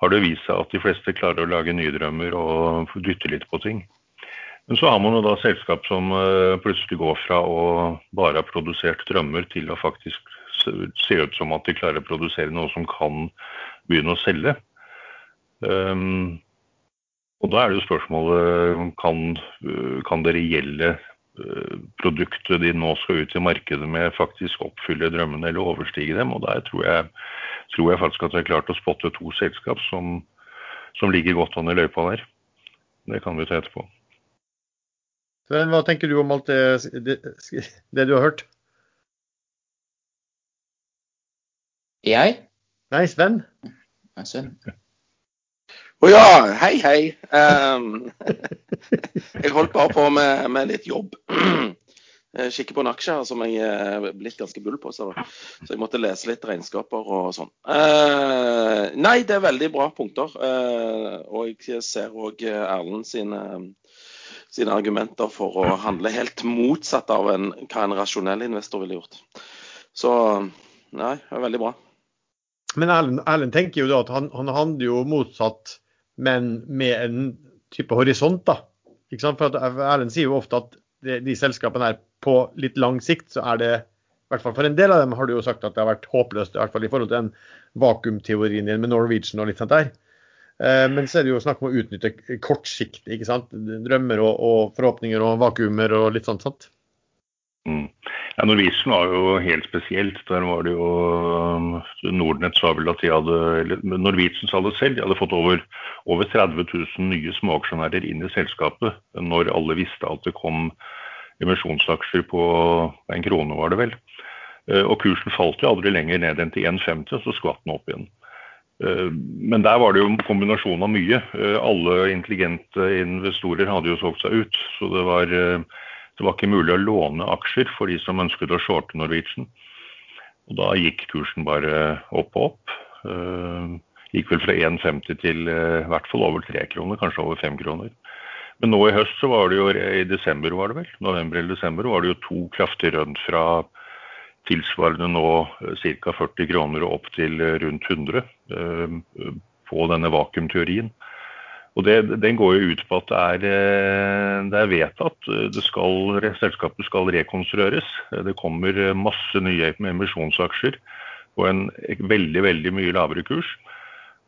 har det vist seg at de fleste klarer å lage nye drømmer og dytte litt på ting. Men så har man jo da selskap som eh, plutselig går fra å bare ha produsert drømmer til å faktisk se ut som at de klarer å produsere noe som kan begynne å selge. Um, og da er det jo spørsmålet kan, kan det reelle uh, produktet de nå skal ut i markedet med, faktisk oppfylle drømmene eller overstige dem. Og der tror jeg tror jeg faktisk at jeg har klart å spotte to selskap som, som ligger godt an i løypa der. Det kan vi ta etterpå. Sven, hva tenker du om alt det, det, det du har hørt? Jeg? Nei, Sven. Nei, Sven. Å oh ja, hei, hei. Um, jeg holdt bare på med, med litt jobb. Jeg kikker på en aksje her som jeg er blitt ganske bull på, så jeg måtte lese litt regnskaper og sånn. Uh, nei, det er veldig bra punkter. Uh, og jeg ser òg Erlend sine, sine, argumenter for å handle helt motsatt av en, hva en rasjonell investor ville gjort. Så nei, det er veldig bra. Men Erlend, Erlend tenker jo da at han, han handler jo motsatt, men med en type horisont, da. Ikke sant? For Erlend sier jo ofte at de, de selskapene her på litt lang sikt så er det i hvert fall for en del av dem har du jo sagt at det har vært håpløst, i hvert fall i forhold til den vakuumteorien din med Norwegian og litt sånt der. Eh, men så er det jo snakk om å utnytte kortsiktig, ikke sant. Drømmer og, og, forhåpninger og vakuumer og litt sånt. sant? Mm. Ja, Norwegian var jo helt spesielt. Der var det jo um, Nordnett sa vel at de hadde Norwegian sa det selv, de hadde fått over, over 30 000 nye småaksjonærer inn i selskapet når alle visste at det kom emisjonsaksjer på en krone, var det vel. Eh, og kursen falt jo aldri lenger ned enn til 1,50, og så skvatt den opp igjen. Eh, men der var det jo en kombinasjon av mye. Eh, alle intelligente investorer hadde jo solgt seg ut. Så det var, det var ikke mulig å låne aksjer for de som ønsket å shorte Norwegian. Og da gikk kursen bare opp og opp. Gikk vel fra 1,50 til i hvert fall over 3 kroner, kanskje over 5 kroner. Men nå i høst så var det jo i desember, var det vel, november eller desember, var det jo to kraftige rønn fra tilsvarende nå eh, ca. 40 kroner og opp til eh, rundt 100 eh, på denne vakuumteorien. Og det, Den går jo ut på at det er, eh, det er vedtatt det skal, selskapet skal rekonstrueres. Det kommer masse nye emisjonsaksjer på en veldig veldig mye lavere kurs.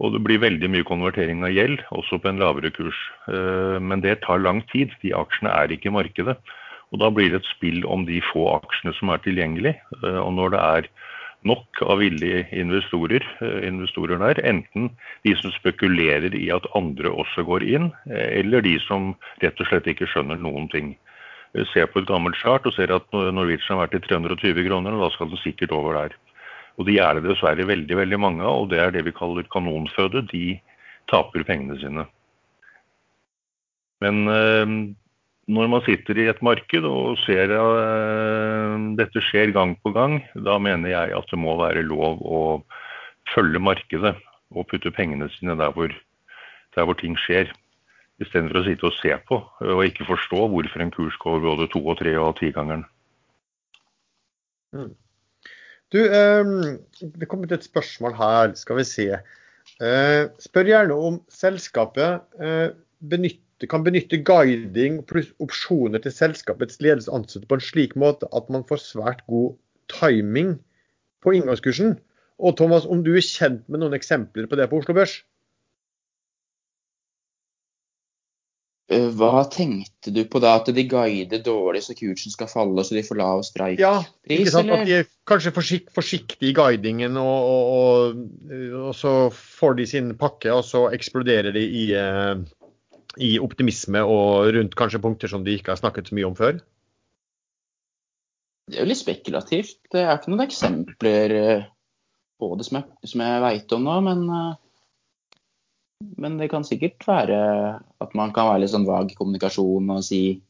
Og det blir veldig mye konvertering av gjeld, også på en lavere kurs. Eh, men det tar lang tid. De aksjene er ikke i markedet. Og Da blir det et spill om de få aksjene som er tilgjengelig. Eh, og når det er nok av villige investorer, eh, investorer der, enten de som spekulerer i at andre også går inn, eller de som rett og slett ikke skjønner noen ting. Ser på et gammelt chart og ser at Norwegian har vært i 320 kroner, og da skal den sikkert over der. Og de er det dessverre veldig veldig mange av, og det er det vi kaller kanonføde. De taper pengene sine. Men når man sitter i et marked og ser øh, dette skjer gang på gang, da mener jeg at det må være lov å følge markedet og putte pengene sine der hvor, der hvor ting skjer. Istedenfor å sitte og se på og ikke forstå hvorfor en kurs går både to og tre og tigangeren. Mm. Du, um, det kom ut et spørsmål her, skal vi se. Uh, spør gjerne om selskapet uh, benytte, kan benytte guiding pluss opsjoner til selskapets ledelse ansatte på en slik måte at man får svært god timing på inngangskursen. Og Thomas, om du er kjent med noen eksempler på det på Oslo Børs? Eh, hva tenkte du på da? At de guider dårlig så kursen skal falle så de får lav streik? Ja, ikke sant? At de er kanskje forsik forsiktige i guidingen, og, og, og, og, så får de sin pakke, og så eksploderer de i, eh, i, optimisme og rundt kanskje punkter som de ikke har snakket så mye om før? Det er jo litt spekulativt. Det er ikke noen eksempler eh, på det som jeg, som jeg veit om nå, men men det kan sikkert være at man kan være litt sånn vag i kommunikasjon og si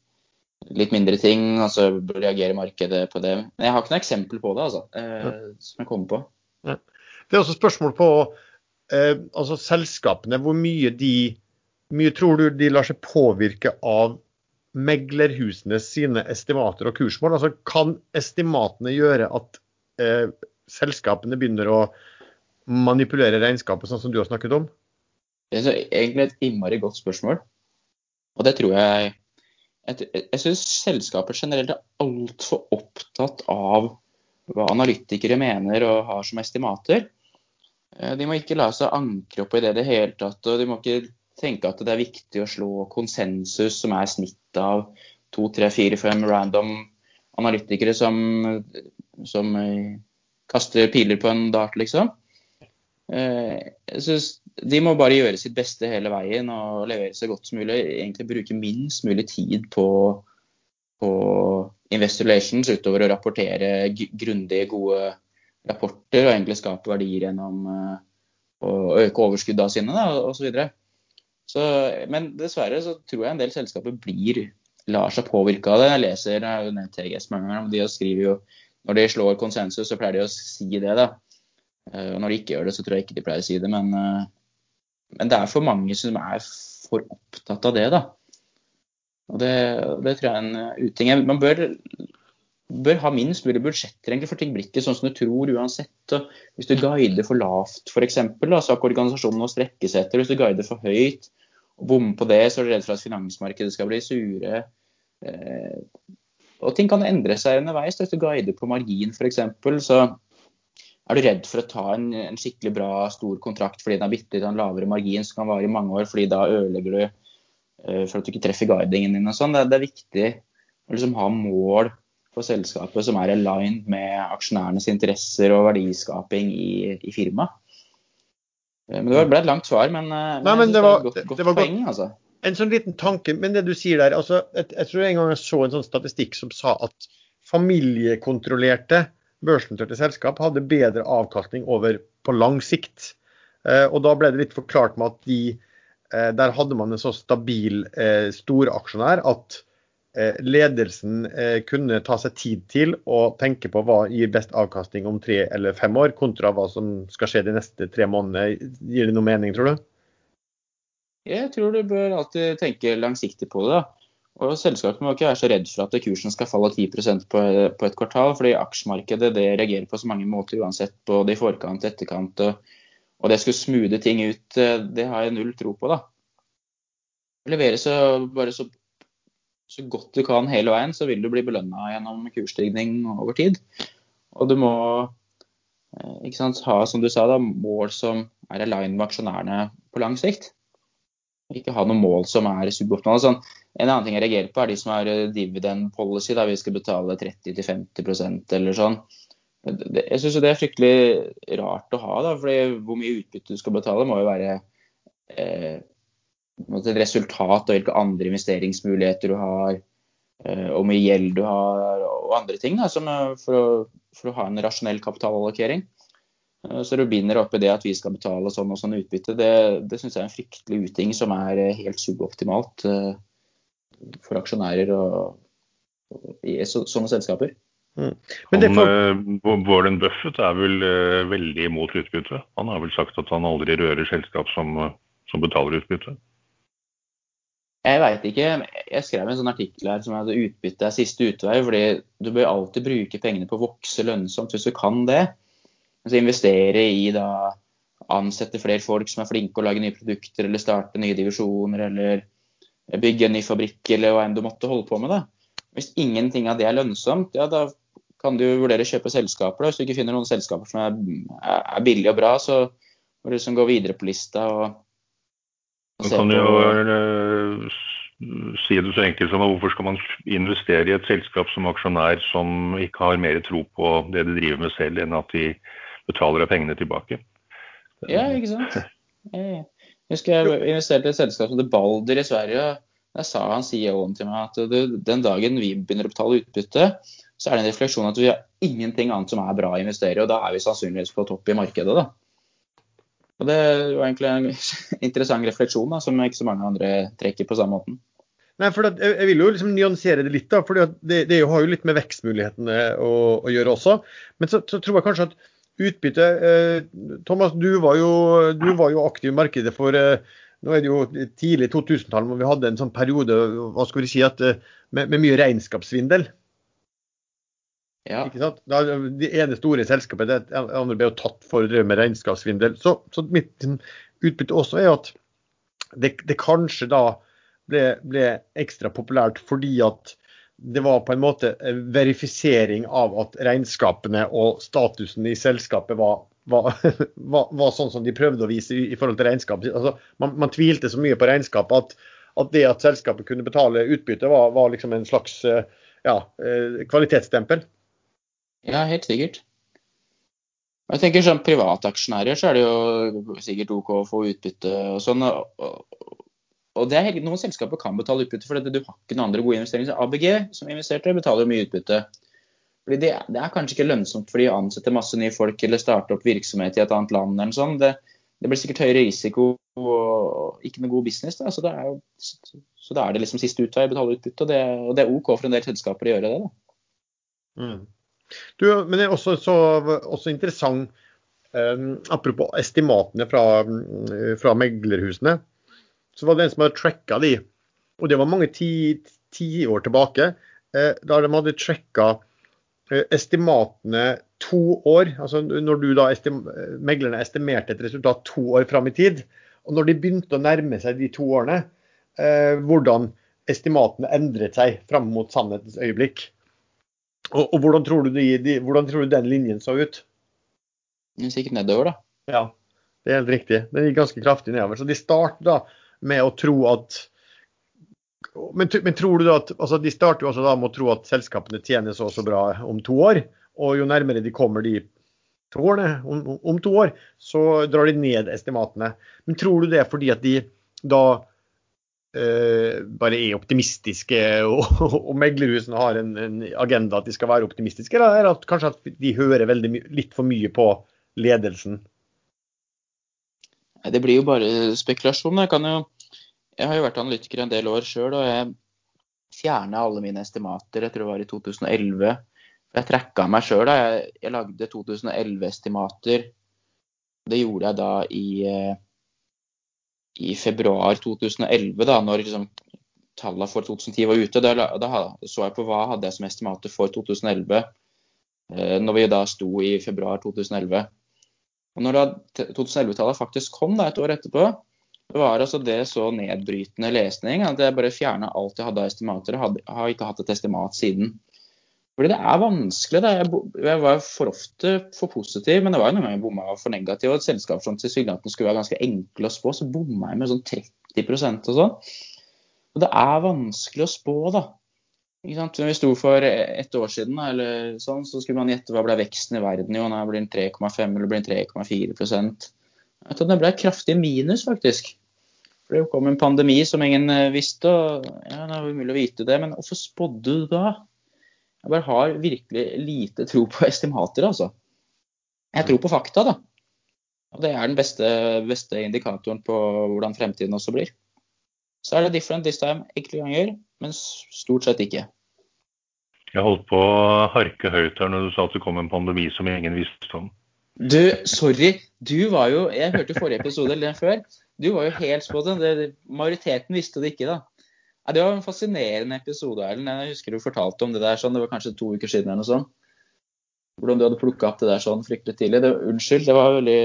litt mindre ting, og så reagerer markedet på det. Men jeg har ikke noe eksempel på det, altså, eh, som jeg kommer på. Ja. Det er også spørsmål på eh, altså selskapene. Hvor mye de mye tror du de lar seg påvirke av meglerhusene sine estimater og kursmål? Altså, kan estimatene gjøre at eh, selskapene begynner å manipulere regnskapet, sånn som du har snakket om? Det er egentlig et innmari godt spørsmål. Og det tror jeg Jeg, jeg syns selskaper generelt er altfor opptatt av hva analytikere mener og har som estimater. Eh, de må ikke la seg ankre opp i det i det hele tatt. Og de må ikke tenke at det er viktig å slå konsensus, som er snittet av to, tre, fire, fem random analytikere som, som eh, kaster piler på en dart, liksom. Eh, jeg synes De må bare gjøre sitt beste hele veien og levere så godt som mulig. Egentlig bruke minst mulig tid på, på Investor Relations utover å rapportere grundige, gode rapporter og egentlig skape verdier gjennom eh, å øke overskuddene sine osv. Så, men dessverre så tror jeg en del selskaper blir, lar seg påvirke av det. Jeg leser jeg har jo nevnt TGS mange ganger, de skriver jo når de slår konsensus, så pleier de å si det. da, Eh, og når de ikke gjør det, så tror jeg ikke de pleier å si det. Men, eh, men det er for mange som er for opptatt av det, da. Og det, det tror jeg er en uting. Man bør, bør, ha minst mulig budsjetter, egentlig, for ting blir ikke sånn som du tror uansett. Hvis du guider for lavt, f.eks., så har ikke organisasjonen å strekke seg etter. Hvis du guider for høyt og bommer på det, så er du redd for at finansmarkedet skal bli sure. Eh, og ting kan endre seg underveis. Hvis du guider på margin, f.eks., så er du redd for å ta en, en skikkelig bra, stor kontrakt fordi den har bitte litt lavere margin som kan vare i mange år, fordi da ødelegger du uh, for at du ikke treffer guidingen din og sånn. Det, det, er viktig å liksom ha mål for selskapet som er aligned med aksjonærenes interesser og verdiskaping i, i firmaet. Uh, men Det ble et langt svar, men, men, Nei, men det, var, det, var, godt, godt poeng. altså. En sånn liten tanke, men det du sier der, altså, jeg, jeg tror en gang jeg så en sånn statistikk som sa at familiekontrollerte børsnoterte selskap hadde bedre avkastning over på lang sikt. Eh, og da ble det litt forklart med at de, eh, der hadde man en så stabil eh, storaksjonær at ledelsen kunne ta seg tid til å tenke på hva gir best avkastning om tre eller fem år, kontra hva som skal skje de neste tre månedene. Gir det noe mening, tror du? Jeg tror du bør alltid tenke langsiktig på det. Og Selskapet må ikke være så redd for at kursen skal falle 10% på, på et kvartal, fordi aksjemarkedet det reagerer på så mange måter uansett, både i forkant og etterkant. Og, og det skulle smoothe ting ut, eh, det har jeg null tro på. da. levere så, bare så, så godt du kan hele veien, så vil du bli belønna gjennom kursstigning over tid. Og du må eh, sant, ha, som du sa, da, mål som er aligned med aksjonærene på lang sikt. Ikke ha noen mål som er suboptimale. Sånn, en annen ting jeg reagerer på, er de som har eh, dividend policy, der vi skal betale 30-50% eller sånn. Jeg syns det er fryktelig rart å ha, da, fordi hvor mye utbytte du skal betale, må jo være eh, et resultat og hvilke andre investeringsmuligheter du har, hvor og mye gjeld du har og andre ting da, som, eh, for, å, for, å, ha en rasjonell kapitalallokering. Eh, så du binder opp i det at vi skal betale sånn og sånn utbytte, det, det syns jeg er en fryktelig uting som er eh, helt suboptimalt eh, for aksjonærer og, og i sånne selskaper. Mm. Han, får... Eh, Warren Buffett er vel veldig imot utbytte. Han har vel sagt at han aldri rører selskap som, som betaler utbytte. Jeg veit ikke. Jeg skrev en sånn artikkel her som hadde utbytte er siste utvei. fordi du bør alltid bruke pengene på å vokse lønnsomt hvis du kan det. Altså investere i da ansette flere folk som er flinke å lage nye produkter, eller starte nye divisjoner, eller bygge en ny fabrikk, eller hva enn du måtte holde på med. da. Hvis ingenting av det er lønnsomt, ja da kan du vurdere å kjøpe selskaper. Da. Hvis du ikke finner noen selskaper som er, er billige og bra, så må du liksom gå videre på lista og, se kan på jo uh, si det så enkelt som hvorfor skal man investere i et selskap som aksjonær som ikke har mer tro på det de driver med selv, enn at de betaler av pengene tilbake? Ja, ikke sant. Jeg husker jeg investerte i et selskap som heter Balder i Sverige. Der sa han CEO-en til meg at den dagen vi begynner å betale utbytte, så er det en refleksjon at vi har ingenting annet som er bra å investere i, og da er vi sannsynligvis på topp i markedet. da. Og Det var egentlig en interessant refleksjon da, som ikke så mange andre trekker på samme måten. Nei, for det, Jeg vil jo liksom nyansere det litt, da, for det, det, har jo litt med vekstmulighetene å, å gjøre også. Men så, så, tror jeg kanskje at utbytte eh, Thomas, du var, jo, du var, jo, aktiv i markedet for eh, nå er det jo tidlig 2000-tall, hvor vi hadde en sånn periode hva skal vi si, at, eh, med, med mye regnskapssvindel. Ja. Ikke sant? Da, det ene store selskapet det andre ble jo tatt for å drive med regnskapssvindel. Så, så, mitt liksom, utbytte også er at det, det kanskje da ble, ble, ekstra populært fordi at det var på en måte verifisering av at regnskapene og statusen i selskapet var, var, var, var sånn som de prøvde å vise i, forhold til regnskapet. Altså, man, man, tvilte så mye på regnskapet at, at, det at selskapet kunne betale utbytte, var, liksom en slags ja, eh, kvalitetsstempel. Ja, helt sikkert. Jeg tenker som Privataksjonærer så er det jo sikkert OK å få utbytte og sånn. Og det er, Noen selskaper kan betale utbytte, for du har ikke noen andre gode investeringer. ABG som investerte, betaler jo mye utbytte. Fordi det, det, er kanskje ikke lønnsomt for de å ansette masse nye folk eller starte opp virksomhet i et annet land. eller sånn. Det, det blir sikkert høyere risiko og ikke noe god business. Da. Så, det er, da er det liksom siste utvei å betale utbytte. Og det, og det, er OK for en del selskaper å gjøre det. da. Mm. Du, men det er også, så, også interessant um, Apropos estimatene fra, mm, fra, meglerhusene. Så var det en som hadde tracka de, og det var mange tiår ti tilbake. Eh, da de hadde tracka eh, estimatene to år. altså Når da estim, meglerne estimerte et resultat to år fram i tid. Og når de begynte å nærme seg de to årene, eh, hvordan estimatene endret seg fram mot sannhetens øyeblikk. Og, og hvordan, tror de, de, hvordan, tror du den linjen så ut? Sikkert nedover, da. Ja, det er helt riktig. Den gikk ganske kraftig nedover. Så de starter da med å tro at men, men, tror du da at altså De starter jo også da med å tro at selskapene tjener så og så bra om to år. Og jo nærmere de kommer de to årene, om, om, to år, så drar de ned estimatene. Men tror du det er fordi at de da Uh, bare er optimistiske, og, og meglerhusene har en, en, agenda at de skal være optimistiske, eller er at kanskje at de hører litt for mye på ledelsen? Det blir jo bare spekulasjon. Jeg, jo, jeg har jo vært analytiker en del år sjøl, og jeg fjerna alle mine estimater, jeg tror det var i 2011. Jeg trekka meg sjøl. Jeg, jeg lagde 2011-estimater. Det gjorde jeg da i eh, i februar 2011, da når liksom, tallene for 2010 var ute. Da, da, så jeg på hva hadde jeg som estimater for 2011, eh, når vi da sto i februar 2011. Og når 2011-tallet faktisk kom da, et år etterpå, var altså det så nedbrytende lesning at jeg bare fjerna alt jeg hadde av estimater. Jeg hadde, har ikke hatt et estimat siden. Fordi det er vanskelig. Da. Jeg, jeg var for ofte for positiv, men det var jo noen ganger jeg bomma for negativ. Og et selskap som tilsynelatende skulle være ganske enkle å spå, så bomma jeg med sånn 30% og sånn. Og det er vanskelig å spå, da. Ikke sant? Når vi sto for et år siden, eller sånn, så skulle man gjette hva ble veksten i verden i år. Blir den 3,5 eller blir den 3,4% Den ble kraftig minus, faktisk. For det kom en pandemi som ingen eh, visste, og ja, det er umulig å vite det. Men hvorfor spådde du da? Jeg bare har virkelig lite tro på estimater, altså. Jeg tror på fakta, da. Og det er den beste, beste indikatoren på hvordan fremtiden også blir. Så er det different this time enkelte ganger, men stort sett ikke. Jeg holdt på å harke høyt her når du sa at det kom en pandemi som ingen visste om. Du, sorry. Du var jo Jeg hørte forrige episode eller den før. Du var jo helt på den. Majoriteten visste det ikke, da. Ja, det var en fascinerende episode, Erlend. Jeg husker du fortalte om det der sånn, det var kanskje to uker siden eller noe sånt. Hvordan du hadde plukka opp det der sånn fryktelig tidlig. Det, unnskyld, det var veldig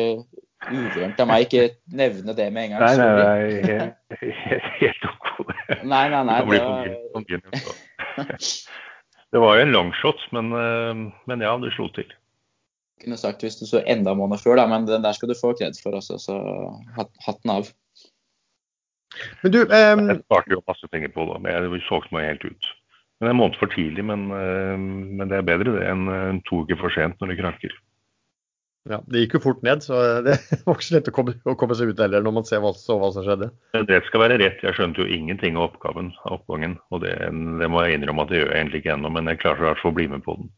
uvørent av meg ikke nevne det med en gang. Nei, nei, nei helt, helt OK. Nei, nei, nei. Det var, det var jo en longshot, men, eh, men ja, det slo til kunne sagt hvis du så enda måneder før, da, men den der skal du få kred for også, så hatten av. Men du um... Jeg sparte jo masse penger på det, men jeg solgte meg helt ut. Men En måned for tidlig, men, men det er bedre det enn to uker for sent når det krakker. Ja, Det gikk jo fort ned, så det var ikke så lett å komme, å komme seg ut heller når man ser hva, så hva som skjedde. Det skal være rett. Jeg skjønte jo ingenting av oppgaven, av oppgangen. Og det, det må jeg innrømme at jeg gjør egentlig ikke ennå, men jeg klarer i hvert fall å bli med på den.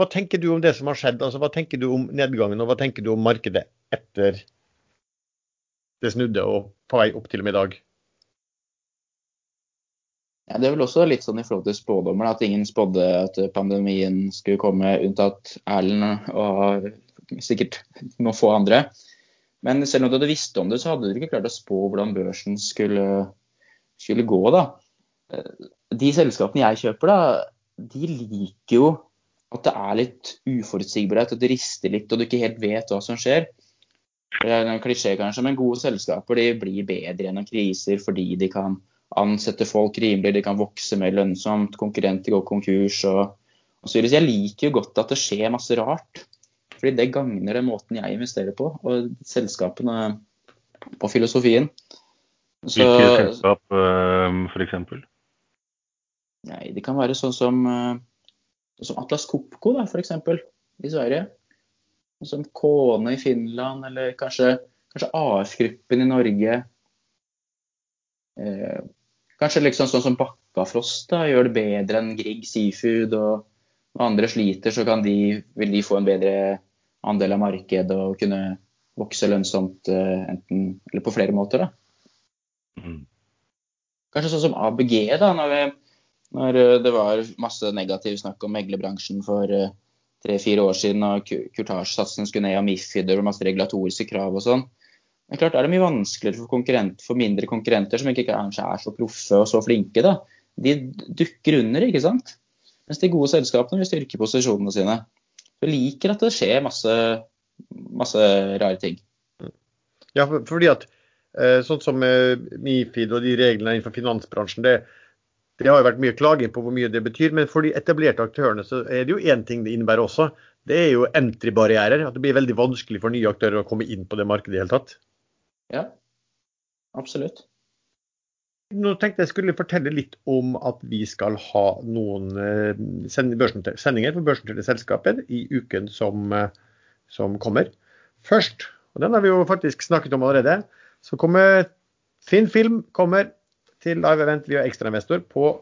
Hva tenker du om det som har skjedd? Altså, hva tenker du om nedgangen, og hva tenker du om markedet etter det snudde og på vei opp til og med i dag? Ja, det er vel også litt sånn i forhold til spådommer, at ingen spådde at pandemien skulle komme, unntatt Erlend og sikkert noen få andre. Men selv om du hadde visst om det, så hadde du ikke klart å spå hvordan børsen skulle, skulle gå. da. De selskapene jeg kjøper, da, de liker jo at det er litt uforutsigbarhet, at det rister litt og du ikke helt vet hva som skjer. Det er en klisjé kanskje, men gode selskaper de blir bedre gjennom kriser fordi de kan ansette folk rimelig, de kan vokse mer lønnsomt, konkurrenter går konkurs og, og så videre. Jeg liker jo godt at det skjer masse rart, fordi det gagner den måten jeg investerer på, og selskapene på filosofien. Så, Hvilke selskap uh, f.eks.? Nei, Det kan være sånn som uh, som Atlas Copco f.eks. i Sverige. Som Kone i Finland, eller kanskje, kanskje AF-gruppen i Norge. Eh, kanskje liksom sånn som Bakkafrost da, gjør det bedre enn Grieg Seafood. og Når andre sliter, så kan de, vil de få en bedre andel av markedet og kunne vokse lønnsomt eh, enten, eller på flere måter. da. Mm. Kanskje sånn som ABG, da, når vi når eh, det var masse negativ snakk om meglerbransjen for eh, tre-fire år siden, og kurtasjesatsen skulle ned, og Mifid og masse regulatoriske krav og sånn. Men klart er det mye vanskeligere for, for mindre konkurrenter som ikke kanskje er så proffe og så flinke. da. De dukker under, ikke sant. Mens de gode selskapene vil styrke posisjonene sine. Så liker at det skjer masse, masse rare ting. Ja, fordi at eh, sånn som Mifid og de reglene innenfor finansbransjen, det, det har jo vært mye klaging på hvor mye det betyr, men for de etablerte aktørene så er det jo én ting det innebærer også. Det er jo entry-barrierer. At det blir veldig vanskelig for nye aktører å komme inn på det markedet i hele tatt. Ja, absolutt. Nå tenkte jeg skulle fortelle litt om at vi skal ha noen eh, sendinger for børsnoterte selskaper i uken som, eh, som, kommer. Først, og den har vi jo faktisk snakket om allerede, så kommer Finn Film kommer til live event via ekstrainvestor på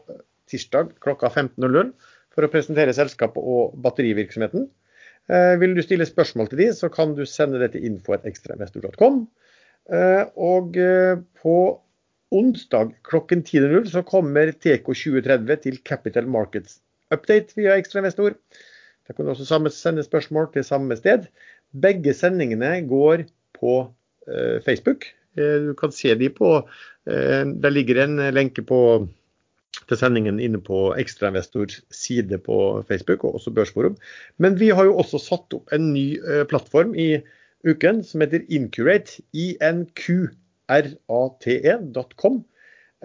tirsdag klokka 15.00 for å presentere selskapet og batterivirksomheten. Eh, vil du stille spørsmål til de, så kan du sende det til info.ekstrainvestor.com. Eh, og eh, på onsdag klokken 10.00 så kommer TK 2030 til Capital Markets Update via ekstrainvestor. Da kan du også sende spørsmål til samme sted. Begge sendingene går på Facebook. Du kan se de på Eh, der ligger en lenke på, til sendingen inne på Ekstrainvestors side på Facebook og også Børsforum. Men vi har jo også satt opp en ny eh, plattform i uken, som heter Incurate. I-N-Q-R-A-T-E.com.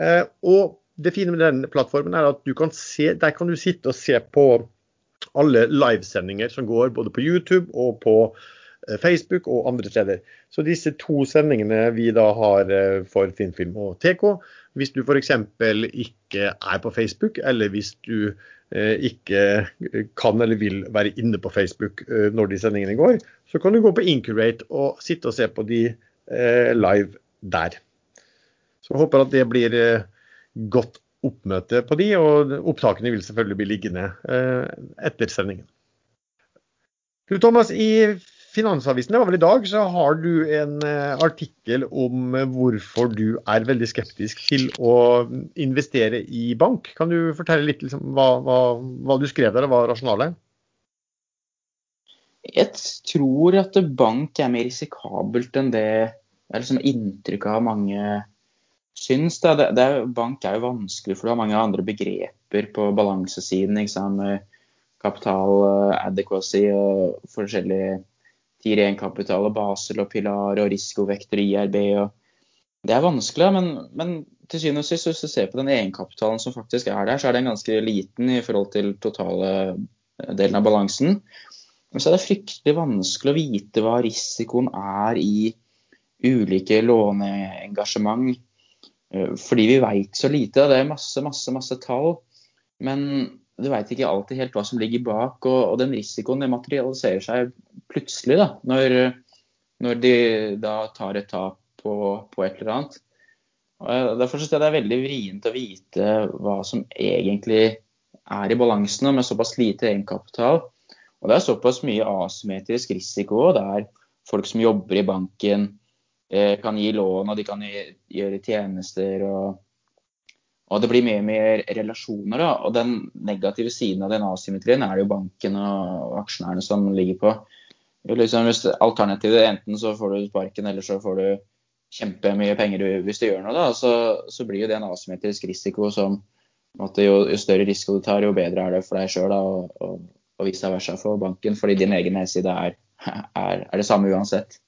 Eh, og det fine med den plattformen er at du kan se, der kan du sitte og se på alle livesendinger som går både på YouTube og på eh, Facebook og andre steder. Så disse to sendingene vi da har eh, for Finnfilm og TK, hvis du f.eks. ikke er på Facebook, eller hvis du eh, ikke kan eller vil være inne på Facebook når de sendingene går, så kan du gå på Incurate og sitte og se på de live der. Så jeg håper at det blir godt oppmøte på de, og opptakene vil selvfølgelig bli liggende eh, etter sendingen. Du Thomas, i Finansavisen det var vel i dag, så har du en eh, artikkel om hvorfor du er veldig skeptisk til å investere i bank. Kan du fortelle litt liksom, hva, hva, hva, du skrev der, og hva rasjonalet? Jeg tror at bank er mer risikabelt enn det er liksom inntrykk av mange syns det, det, det, Bank er jo vanskelig, for du har mange andre begreper på balansesiden. Kapital, eh, adequacy og forskjellige Tier 1-kapital og Basel og Pilar og risikovekter og IRB. og Det er vanskelig, men, men til syvende og sist, hvis du ser på den egenkapitalen som faktisk er der, så er den ganske liten i forhold til totale eh, delen av balansen. Men så er det fryktelig vanskelig å vite hva risikoen er i ulike låneengasjement Eh, fordi vi veit så lite. Det er masse, masse, masse tall. Men du veit ikke alltid helt hva som ligger bak. Og, og den risikoen det materialiserer seg plutselig da, når, når de da tar et tap på, på et eller annet. Og derfor synes jeg det er veldig vrient å vite hva som egentlig er i balansen med såpass lite egenkapital. Og det er såpass mye asymmetrisk risiko. Det er folk som jobber i banken, Eh, kan gi lån, og de kan gjøre tjenester. og, og det blir mye mer relasjoner. da, og Den negative siden av den asymmetrien er det jo banken og aksjonærene som ligger på. Liksom, hvis Alternativet enten så får du sparken, eller så får du kjempemye penger hvis du gjør noe. da, Så, så blir jo det en asymmetrisk risiko som at jo, jo, større risiko du tar, jo bedre er det for deg sjøl. Og, og, og vice versa for banken, fordi din egen nedside er, er, er det samme uansett.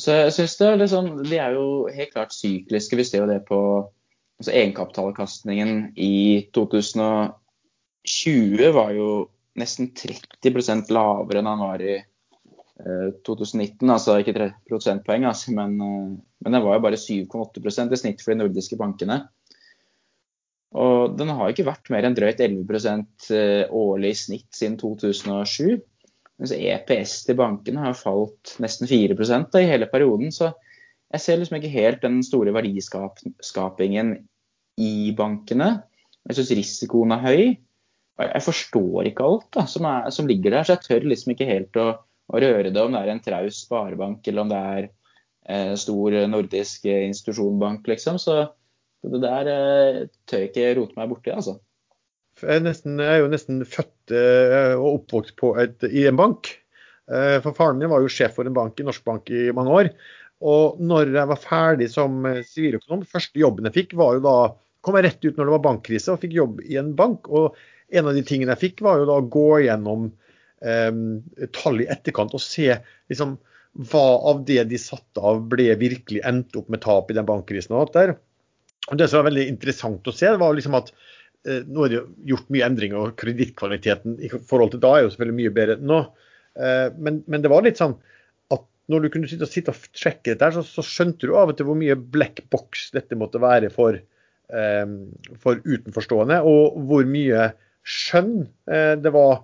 Eh, så jeg synes det er litt sånn, De er jo helt klart sykliske. Vi ser jo det på altså Egenkapitalavkastningen i 2020 var jo nesten 30% lavere enn han var i 2019. Eh, altså ikke 3 prosentpoeng, altså, men, eh, men den var jo bare 7,8% i snitt for de nordiske bankene. Og den har ikke vært mer enn drøyt 11 årlig i snitt siden 2007. Mens EPS til bankene har falt nesten 4 da, i hele perioden. Så jeg ser liksom ikke helt den store verdiskapingen i bankene. Jeg syns risikoen er høy. Jeg forstår ikke alt da, som, er, som, ligger der, så jeg tør liksom ikke helt å, å, røre det om det er en traus sparebank eller om det er eh, stor nordisk institusjonbank, liksom. Så det der eh, tør jeg ikke rote meg borti, altså. Jeg er, nesten, jeg er jo nesten født eh, og oppvokst et, i en bank. Eh, for faren min var jo sjef for en bank i Norsk Bank i mange år. Og når jeg var ferdig som eh, siviløkonom, første jobben jeg fikk, var jo da kom jeg rett ut når det var bankkrise og fikk jobb i en bank. Og en av de tingene jeg fikk, var jo da å gå gjennom eh, tall i etterkant og se liksom, hva av det de satte av, ble virkelig endt opp med tap i den bankkrisen. Og alt der. Og Det som var veldig interessant å se, var liksom at nå er det gjort mye endringer, og kredittkvaliteten i forhold til da er jo selvfølgelig mye bedre enn nå. Eh, men, men, det var litt sånn at når du kunne sitte og, sitte og sjekke dette, så, så, skjønte du av og til hvor mye black box dette måtte være for, eh, for utenforstående, og hvor mye skjønn det var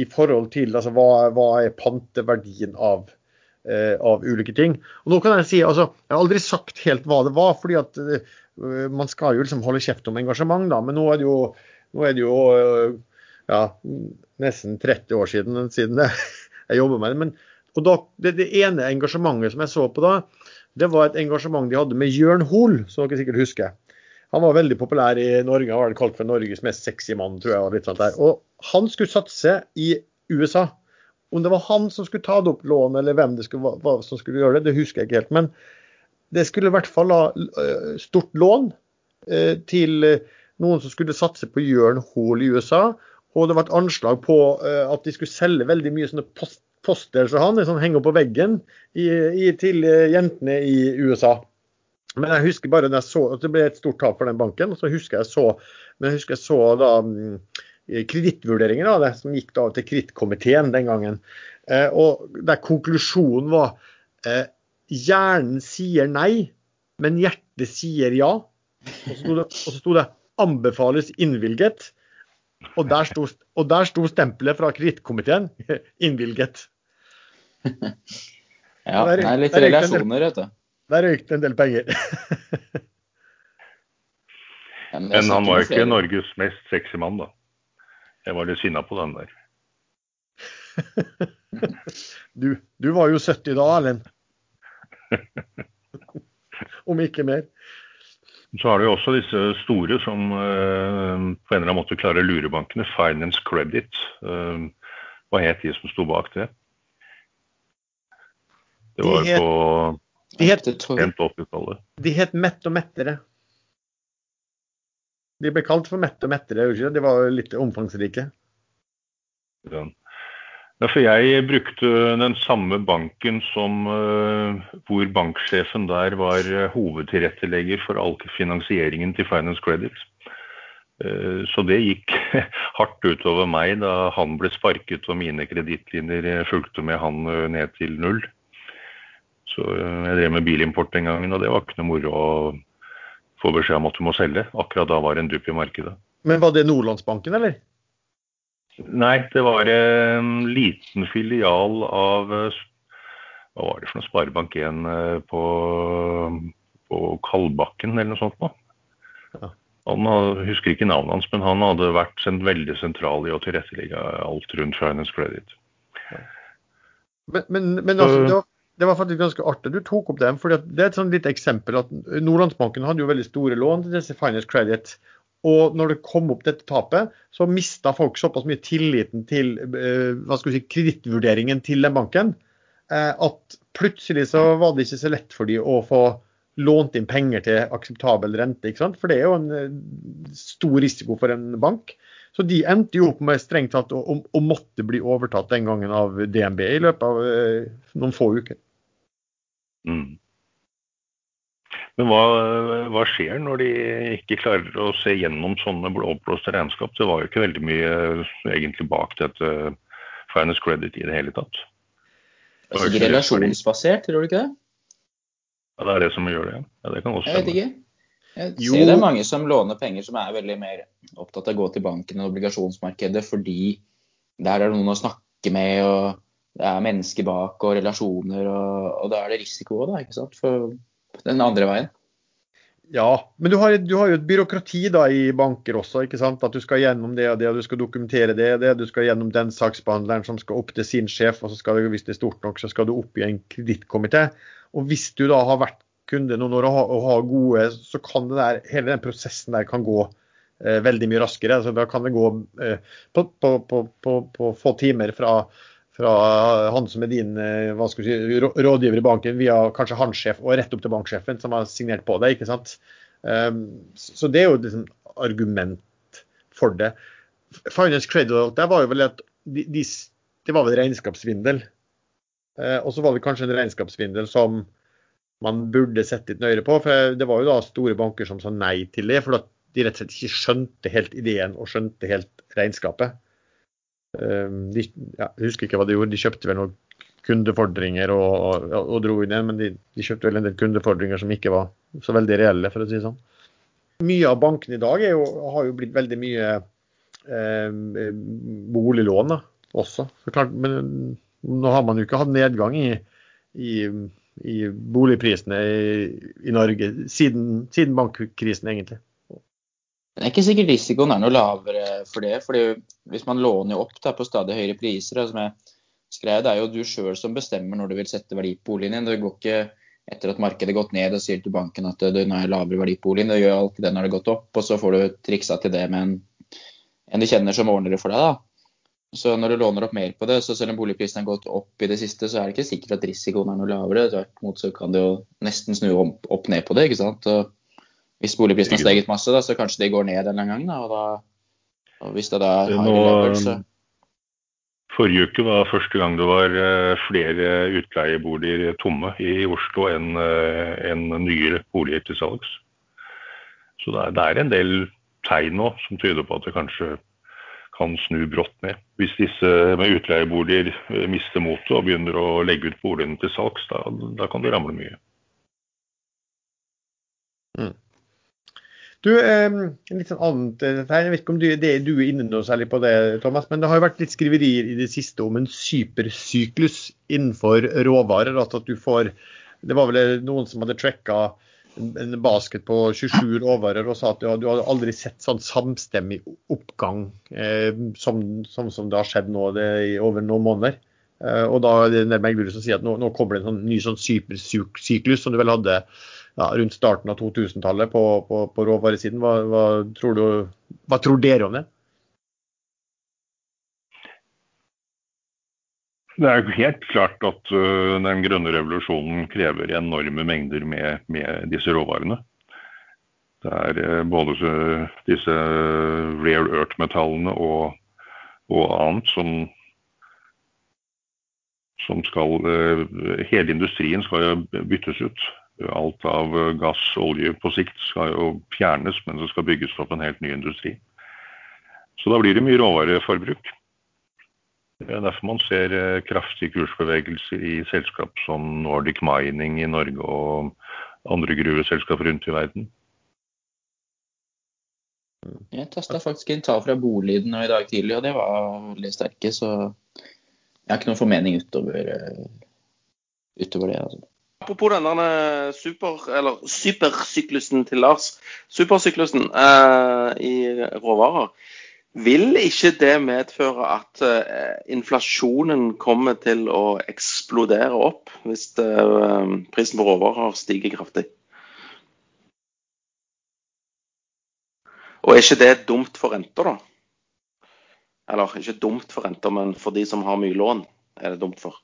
i forhold til altså, hva, hva er panteverdien av, av ulike ting. Og nå kan Jeg si, altså, jeg har aldri sagt helt hva det var, fordi at Eh, man skal jo liksom holde kjeft om engasjement, da, men nå er det jo, er det jo eh, ja, nesten 30 år siden, siden jeg jobber med det. Men, og da, det, det, ene engasjementet som jeg så på da, det var et engasjement de hadde med Jørn Hoel, som dere sikkert husker. Han var veldig populær i Norge, han var kalt for Norges mest sexy mann, tror jeg. Og litt sånt der. Og han skulle satse i USA. Om det var han som skulle ta det opp lån, eller hvem det skulle, hva, som skulle gjøre det, det husker jeg ikke helt. Men det skulle i hvert fall ha eh, stort lån eh, til eh, noen som skulle satse på Jørn Hoel i USA. Og det var et anslag på at de skulle selge veldig mye sånne poster som han, som henger på veggen i, i, til jentene i USA. Men jeg husker bare jeg så, at det ble et stort tap for den banken. og så husker jeg så, Men jeg husker jeg så da mm, kredittvurderingen av det, som gikk da til kredittkomiteen den gangen. Og der konklusjonen var eh, hjernen sier nei, men hjertet sier ja. Og så sto det, det 'anbefales innvilget'. Og der sto, og der sto stempelet fra kredittkomiteen 'innvilget'. ja, det er litt relasjoner, vet du. Der røyk det en del penger. Men han var ikke Norges mest sexy mann, da. Jeg var litt sinna på den der. du, du, var jo 70 da, Erlend. Om ikke mer. Så har du jo også disse store som uh, på en eller annen måte klarer lurebankene. Finance Credit. Uh, hva het de som sto bak det? Det var de het, på de het, 80-tallet. De het Mett og Mettere. De ble kalt for Mette og Mettere, det var litt omfangsrike. Ja. Ja, for jeg brukte den samme banken som uh, hvor banksjefen der var uh, hovedtilrettelegger for all finansieringen til Finance Credit. Uh, så det gikk hardt utover meg da han ble sparket og mine kredittlinjer fulgte med han ned til null. Så jeg drev med bilimport den gangen, og det var ikke noe moro å få beskjed om at du må selge. Akkurat da var det en dupp i markedet. Men var det Nordlandsbanken, eller? Nei, det var en liten filial av eh, Hva var det for noe? Sparebank 1 eh, på, på Kalbakken eller noe sånt noe. Han husker ikke navnet hans, men han hadde vært veldig sentral i å tilrettelegge alt rundt Finance Credit. Men, men, men altså, det, var, det, var, faktisk ganske artig du tok opp det. for Det er et sånn litt eksempel at Nordlandsbanken hadde jo veldig store lån til disse Finance Credit. Og når det kom opp dette tapet, så mista folk såpass mye tilliten til eh, hva skal vi si, kredittvurderingen til den banken eh, at plutselig så var det ikke så lett for dem å få lånt inn penger til akseptabel rente. ikke sant? For det er jo en eh, stor risiko for en bank. Så de endte jo opp med strengt tatt å, å, måtte bli overtatt den gangen av DNB i løpet av noen få uker. Mm. Men hva, hva, skjer når de ikke klarer å se gjennom sånne oppblåste regnskap? Det var jo ikke veldig mye egentlig bak dette Finance Credit i det hele tatt. Det er sikkert relasjonsbasert, tror du ikke det? Ja, Det er det som gjør det, ja. Det kan også stemme. Jeg vet ikke. Jeg ser jo. det er mange som låner penger som er veldig mer opptatt av å gå til banken og obligasjonsmarkedet, fordi der er det noen å snakke med, og det er mennesker bak og relasjoner, og, og da er det risiko òg, da. ikke sant? For den andre veien. Ja, men du har, du har, jo et byråkrati da i banker også. ikke sant? At du skal gjennom det og det, og du skal dokumentere det og det. Du skal gjennom den saksbehandleren som skal opp til sin sjef, og så skal du, hvis det er stort nok, så skal du opp i en kredittkomité. Og hvis du da har vært kunde noen år og har, og har gode, så kan det der, hele den prosessen der kan gå eh, veldig mye raskere. Altså, da kan det gå eh, på, på, på, på, få timer fra fra han som er din eh, si, rådgiver i banken, via kanskje hans sjef og rett opp til banksjefen, som har signert på det. ikke sant? Um, så det er jo liksom argument for det. Finance Credit der var jo vel at de, de, det var vel regnskapssvindel. Uh, og så var det kanskje en regnskapssvindel som man burde sett litt nøyere på. for Det var jo da store banker som sa nei til det, for at de rett og slett ikke skjønte helt ideen og skjønte helt regnskapet. Ehm, de, ja, jeg husker ikke hva de gjorde, de kjøpte vel noen kundefordringer og, og, og dro inn igjen, men de, de, kjøpte vel en del kundefordringer som ikke var så veldig reelle, for å si det sånn. Mye av bankene i dag jo, har jo blitt veldig mye eh, boliglån da, også. Klart, men nå har man jo ikke hatt nedgang i, i, i boligprisene i, i Norge siden, siden bankkrisen, egentlig. Det er ikke sikkert risikoen er noe lavere for det. fordi Hvis man låner opp da, på stadig høyere priser, altså med skrev, det er jo du sjøl som bestemmer når du vil sette verdi på boligen din. Det går ikke etter at markedet har gått ned og sier til banken at du er lavere verdi på boligen. Det gjør alltid det når det har gått opp, og så får du triksa til det med en, en du kjenner som ordner det for deg. da. Så når du låner opp mer på det, så selv om boligprisen har gått opp i det siste, så er det ikke sikkert at risikoen er noe lavere. Tvert imot så kan det jo nesten snu opp, opp ned på det. ikke sant? Og hvis boligprisen har steget masse, da, så kanskje de går ned en gang. Da, og da, og hvis det da har nå, level, så Forrige uke var første gang det var eh, flere utleieboliger tomme i Oslo enn eh, en nyere boliger til salgs. Så det er, det er en del tegn nå som tyder på at det kanskje kan snu brått ned. Hvis disse med utleieboliger eh, mister motet og begynner å legge ut boligene til salgs, da, da kan det ramle mye. Mm. Du, eh, litt sånn annet tegn, Jeg vet ikke om du, det, du er inne noe særlig på det, Thomas, men det har jo vært litt skriverier i det siste om en supersyklus innenfor råvarer. At, at du får Det var vel noen som hadde tracka en, basket på 27 råvarer og sa at du, du hadde aldri sett sånn samstemmig oppgang eh, som, som, som, det har skjedd nå det, i over noen måneder. Eh, og da er det en megler som sier at nå, nå kommer det en sånn ny sånn supersyklus som du vel hadde ja, rundt starten av 2000-tallet på, på, på, råvaresiden. Hva, hva, tror du, hva tror dere om det? Det er jo helt klart at uh, den grønne revolusjonen krever enorme mengder med, med disse råvarene. Det er uh, både disse rare earth-metallene og, og, annet som, som skal Hele industrien skal byttes ut. Alt av eh, gass og olje på sikt skal jo fjernes, men det skal bygges opp en helt ny industri. Så da blir det mye råvareforbruk. Det er derfor man ser eh, kraftige kursbevegelser i selskap som Nordic Mining i Norge og andre gruveselskaper rundt i verden. Jeg testa faktisk en tall fra Boliden i dag tidlig, og det var veldig sterke. Så jeg har ikke noen formening utover, eh, utover det. altså. Apropos denne super, supersyklusen til Lars. Supersyklusen eh, i råvarer. Vil ikke det medføre at eh, inflasjonen kommer til å eksplodere opp hvis eh, prisen på råvarer stiger kraftig? Og er ikke det dumt for renter, da? Eller ikke dumt for renter, men for de som har mye lån, er det dumt for.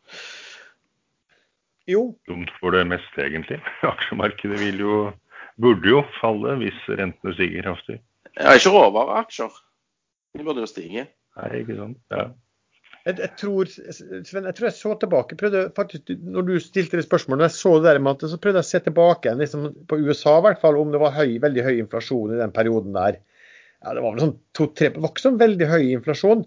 Jo. Dumt for det meste, egentlig. Aksjemarkedet vil jo, burde jo falle hvis rentene stiger kraftig. Ja, ikke råvareaksjer. De burde jo stige. Nei, ikke sant. Ja. Jeg, jeg, tror, Sven, jeg tror jeg så tilbake prøvde faktisk, Når du stilte det spørsmålet, jeg så det der med at, så prøvde jeg å se tilbake liksom, på USA, i hvert fall, om det var høy, veldig høy inflasjon i den perioden der. Ja, Det var vel sånn 2-3 Det var ikke sånn veldig høy inflasjon.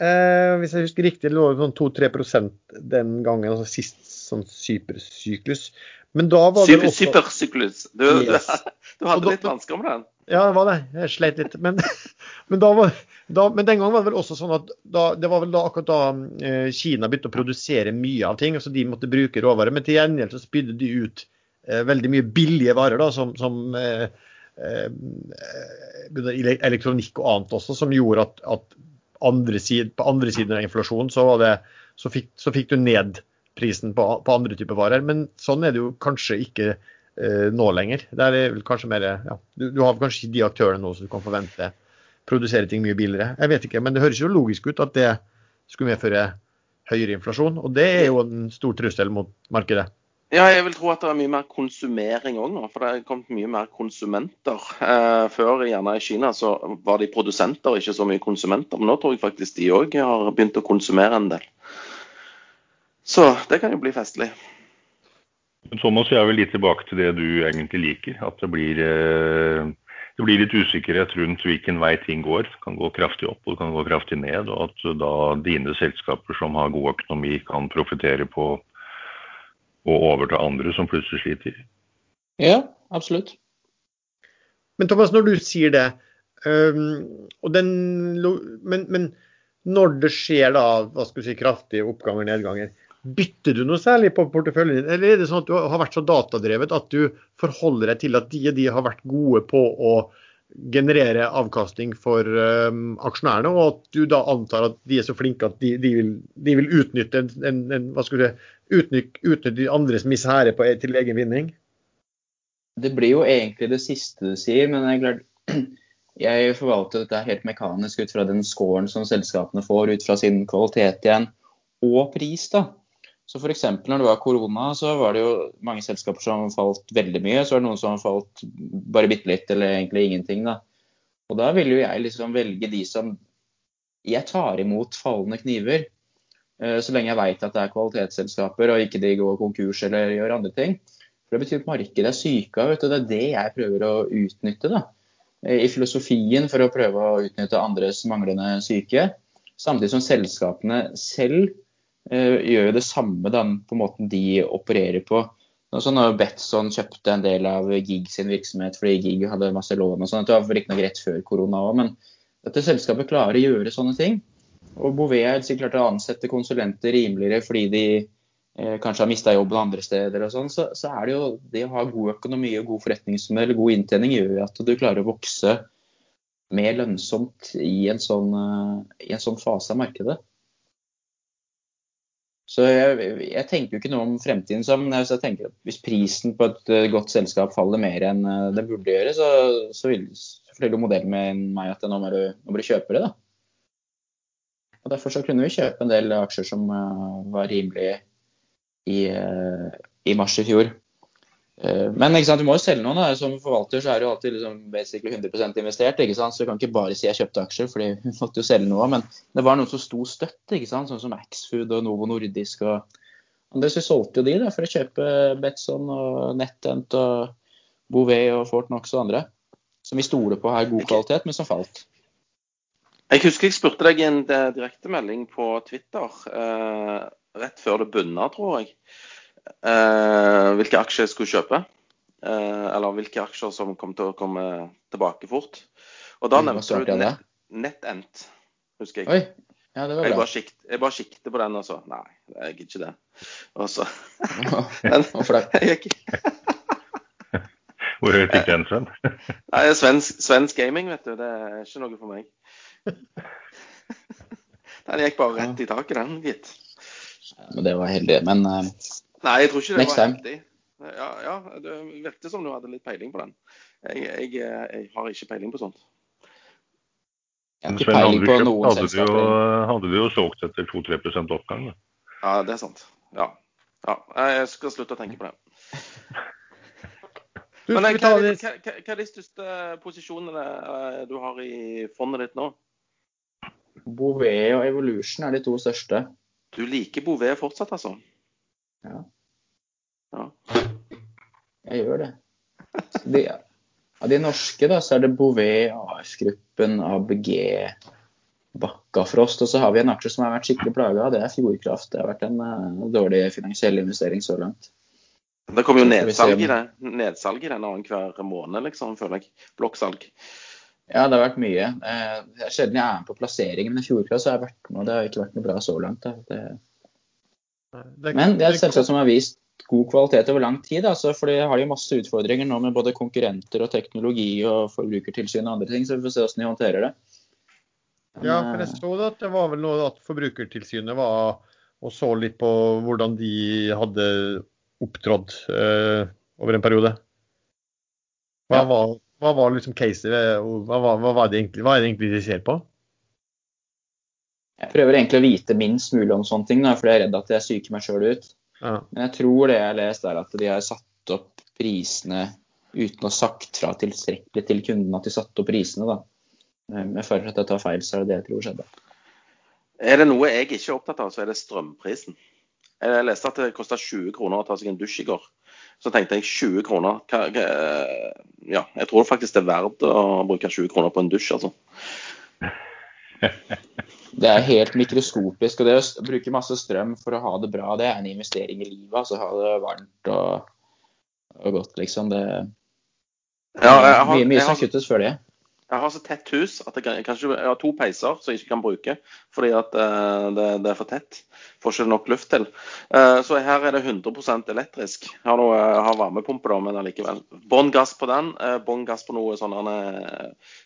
Eh, hvis jeg husker riktig, det lå sånn 2-3% den gangen, altså sist sånn supersyklus. Men da var det også Supersyklus. Du, yes. du, hadde da, litt vansker med den? Ja, det var det. Jeg sleit litt. Men, men, var, da, men, den gangen var det vel også sånn at da, det var vel da akkurat da eh, Kina begynte å produsere mye av ting, så de måtte bruke råvarer. Men til gjengjeld så spydde de ut eh, veldig mye billige varer, da, som, som eh, eh elektronikk og annet også, som gjorde at, at andre side, på andre siden av inflasjonen så, det, så, fikk, så fikk du ned prisen på, på, andre typer varer. Men sånn er det jo kanskje ikke eh, nå lenger. Det er vel kanskje mer, ja, du, du, har kanskje de aktørene nå som du kan forvente produsere ting mye billigere. Jeg vet ikke, men det høres jo logisk ut at det skulle medføre høyere inflasjon. Og det er jo en stor trussel mot markedet. Ja, jeg vil tro at det er mye mer konsumering òg nå. For det er kommet mye mer konsumenter. Eh, før gjerne i Kina så var de produsenter, ikke så mye konsumenter. Men nå tror jeg faktisk de òg har begynt å konsumere en del. Så det kan jo bli festlig. Thomas, jeg vel litt tilbake til det du egentlig liker. At det blir, eh, det blir, litt usikkerhet rundt hvilken vei ting går. Det kan gå kraftig opp og det kan gå kraftig ned. Og at da dine selskaper som har god økonomi, kan profitere på å overta andre som plutselig sliter. Ja, absolutt. Men Thomas, når du sier det, um, den, men, men, når det skjer da, hva skal du si, kraftige oppganger og nedganger, Bytter du noe særlig på porteføljen din, eller er det sånn at du har vært så datadrevet at du forholder deg til at de og de har vært gode på å generere avkastning for um, aksjonærene, og at du da antar at de er så flinke at de, de, vil, de vil, utnytte, en, en, en, hva skal du si, utnytte, de andres misere til egen vinning? Det blir jo egentlig det siste du sier, men jeg, klart, jeg forvalter dette helt mekanisk ut fra den scoren som selskapene får, ut fra sin kvalitet igjen, og pris. da. Så f.eks. når det var korona, så var det jo mange selskaper som falt veldig mye. Så var det noen som falt bare bitte litt, eller egentlig ingenting. da. Og da vil jo jeg liksom velge de som Jeg tar imot fallende kniver. Eh, så lenge jeg veit at det er kvalitetsselskaper og ikke de går konkurs eller gjør andre ting. For Det betyr at markedet er syke av, og det er det jeg prøver å utnytte. da. I filosofien for å prøve å utnytte andres manglende syke. Samtidig som selskapene selv uh, gjør det samme da, på måten de opererer på. Så når Betson kjøpte en del av Gig sin virksomhet fordi Gig hadde masse lån og sånn, det var riktignok rett før korona òg, men dette selskapet klarer å gjøre sånne ting. Og Bouvet har klart å ansette konsulenter rimeligere fordi de eh, kanskje har mista jobben andre steder og sånn. Så, så, er det jo det å ha god økonomi og god forretningsmodell, god inntjening, gjør at du klarer å vokse mer lønnsomt i en sånn, uh, i en sånn fase av markedet. Så jeg, jeg, tenker jo ikke noe om fremtiden som men jeg tenker at hvis prisen på et uh, godt selskap faller mer enn det burde gjøre, så, så vil forteller modellen med meg at nå må du kjøpe det. da. Og Derfor så kunne vi kjøpe en del aksjer som uh, var rimelige i, uh, i, mars i fjor. Uh, men ikke sant, du må jo selge noen. da. Som forvalter så er du alltid liksom, basically 100 investert. ikke sant? Så du kan ikke bare si jeg kjøpte aksjer, fordi vi måtte jo selge noe. Men det var noen som sto støtt, ikke sant? sånn som Axfood og Novo Nordisk. og andre så solgte jo de da, for å kjøpe Betson og NetEnt og Bouvet og Fort Knox og andre. Som vi stoler på har god kvalitet, men som falt. Jeg husker jeg spurte deg i en eh, direktemelding på Twitter eh, rett før det bunna, tror jeg, eh, hvilke aksjer jeg skulle kjøpe. Eh, eller hvilke aksjer som kom til å komme tilbake fort. Og da nevnte du net, NetEnt, husker jeg. Oi, ja, det var bra. Jeg bare, kikt, jeg bare kikket på den og så Nei, jeg gidder ikke det. Og så Hvorfor det? Jeg gikk hvor høyt gikk den, Sven? Nei, svensk, svensk gaming, vet du. Det er ikke noe for meg. Den gikk bare rett i taket, den, gitt. Men det var heldig. Men uh, Nei, jeg tror ikke det var heldig. Ja, ja, det virket som du hadde litt peiling på den. Jeg, jeg, jeg har ikke peiling på sånt. Jeg har ikke peiling på noen hadde selskaper. Du jo, hadde vi jo solgt etter 2-3 oppgang, da. Ja, det er sant. Ja. ja. Jeg skal slutte å tenke på det. Men hva, hva, hva, hva, er de største posisjonene eh, du har i fondet ditt nå? Bouvet og Evolution er de to største. Du liker Bouvet fortsatt, altså? Ja. ja. Jeg gjør det. De, av de norske da, så er det Bouvet, AF-gruppen, ABG, Bakkafrost. Og så har vi en aksje som har vært skikkelig plaga. Det er Fjordkraft. Det har vært en uh, dårlig finansiell investering så langt. Det kommer jo nedsalg i det. Nedsalg i den annenhver måned, liksom, føler jeg. Blokksalg. Ja, det har vært mye. Eh, det er sjelden jeg er med på plasseringen, men fjoråret har jeg vært med, og det har ikke vært noe bra så langt. Det... Men det er selskap som har vist god kvalitet over lang tid. Altså, for de har jo masse utfordringer nå med både konkurrenter og teknologi og forbrukertilsyn og andre ting, så vi får se hvordan de håndterer det. Men, ja, for jeg så at det var vel noe at Forbrukertilsynet var og så litt på hvordan de hadde opptrådt uh, over en periode. Hva, ja. var, hva var, liksom caset? Hva, hva, hva, det egentlig, hva er det egentlig de ser på? Jeg prøver egentlig å vite minst mulig om sånne ting, da, for jeg er redd at jeg psyker meg sjøl ut. Ja. Men jeg tror det jeg har lest, er at de har satt opp prisene uten å ha sagt fra tilstrekkelig til kundene at de satte opp prisene. da. Jeg føler at jeg tar feil, så er det det jeg tror skjedde. Er det noe jeg ikke er opptatt av, så er det strømprisen. Jeg leste at det kosta 20 kroner å ta seg en dusj i går. Så tenkte jeg 20 kroner hva, hva, Ja, jeg tror faktisk det er verdt å bruke 20 kroner på en dusj, altså. Det er helt mikroskopisk. Og det å bruke masse strøm for å ha det bra, det er en investering i livet. Altså ha det varmt og, og godt, liksom. Det, ja, har, mye, mye som kuttes før det. Jeg har så tett hus at jeg, kan, kanskje, jeg har to peiser som jeg ikke kan bruke fordi at uh, det, det, er for tett. Får ikke nok luft til. Uh, så her er det 100% elektrisk. Jeg har, noe, jeg har varmepumpe, da, men allikevel. Bånn gass på den. Uh, Bånn gass på noe sånne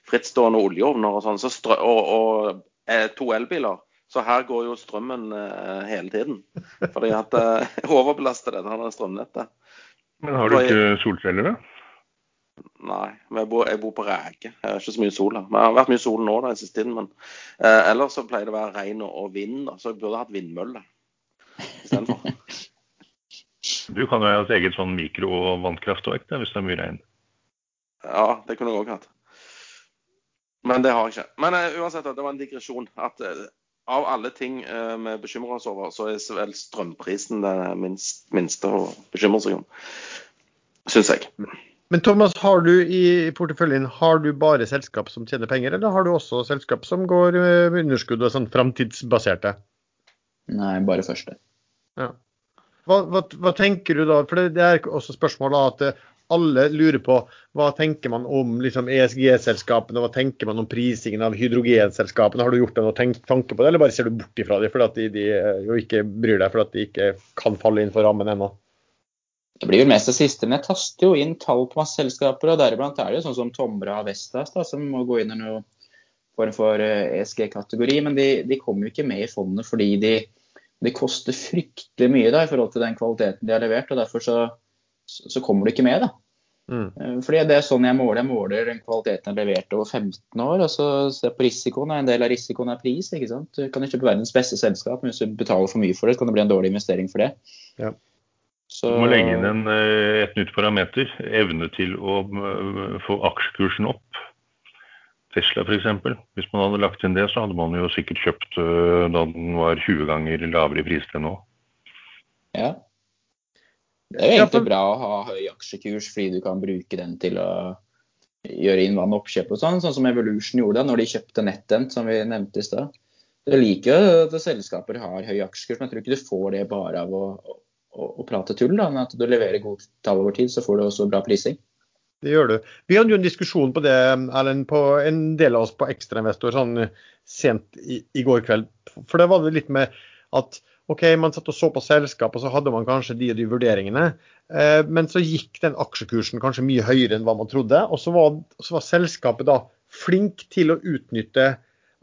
frittstående oljeovner og sånn. Så og, og to elbiler. Så her går jo strømmen hele tiden. Fordi at jeg overbelaster det denne strømnettet. Men har du ikke solceller, da? Nei, jeg bor, jeg bor på Ræke. Det er ikke så mye sol her. Men det har vært mye sol nå den siste tiden. Men eh, ellers så pleier det å være regn og vind, da, så jeg burde hatt vindmølle istedenfor. Du kan jo ha et eget sånn mikrovannkraftverk hvis det er mye regn. Ja, det kunne jeg òg hatt. Men det har jeg ikke. Men eh, uansett, det var en digresjon. At eh, av alle ting eh, vi bekymrer oss over, så er vel strømprisen det minst, minste å bekymre seg om. Syns jeg. Men Thomas, har du i porteføljen har du bare selskap som tjener penger, eller har du også selskap som går med underskudd og sånn framtidsbaserte? Nei, bare første. Ja. Hva, hva, hva, tenker du da? For det, det er også spørsmålet at eh, alle lurer på hva tenker man om liksom, ESG-selskapene, hva tenker man om prisingen av hydrogenselskapene? Har du gjort deg noen tanke på det, eller bare ser du bort ifra det fordi de, de eh, jo ikke bryr deg fordi de ikke kan falle innenfor rammen ennå? Det blir vel mest det siste, men jeg taster jo inn tall på masse selskaper, og deriblant er det jo sånn som Tomra og Vestas da, som må gå inn i noe form for ESG-kategori. Eh, e men de, de kommer jo ikke med i fondet fordi de, de, koster fryktelig mye da, i forhold til den kvaliteten de har levert. og Derfor så, så kommer du ikke med. da. Mm. Eh, fordi Det er sånn jeg måler. Jeg måler den kvaliteten jeg har levert over 15 år. og så ser jeg på risikoen. En del av risikoen er pris. ikke sant? Du kan ikke kjøpe verdens beste selskap, men hvis du betaler for mye for det, kan det bli en dårlig investering for det. Ja. Så... Du må legge inn en, eh, et nytt parameter. Evne til å eh, få aksjekursen opp. Tesla f.eks. Hvis man hadde lagt inn det, så hadde man jo sikkert kjøpt eh, da den var 20 ganger lavere i pris enn nå. Ja. Det er jo egentlig bra å ha høy aksjekurs fordi du kan bruke den til å gjøre innvann oppkjøp og sånn, sånn som Evolution gjorde da når de kjøpte NetEnt, som vi nevnte i stad. Jeg liker jo at selskaper har høy aksjekurs, men jeg tror ikke du får det bare av å, å, å prate tull, da, men at du leverer gode tall over tid, så får du også bra prising. Det gjør du. Vi hadde jo en diskusjon på det, Erlend, på en del av oss på Ekstrainvestor sånn sent i, i, går kveld. For det var det litt med at OK, man satt og så på selskap, og så hadde man kanskje de og de vurderingene. Eh, men så gikk den aksjekursen kanskje mye høyere enn hva man trodde. Og så var, så var selskapet da flink til å utnytte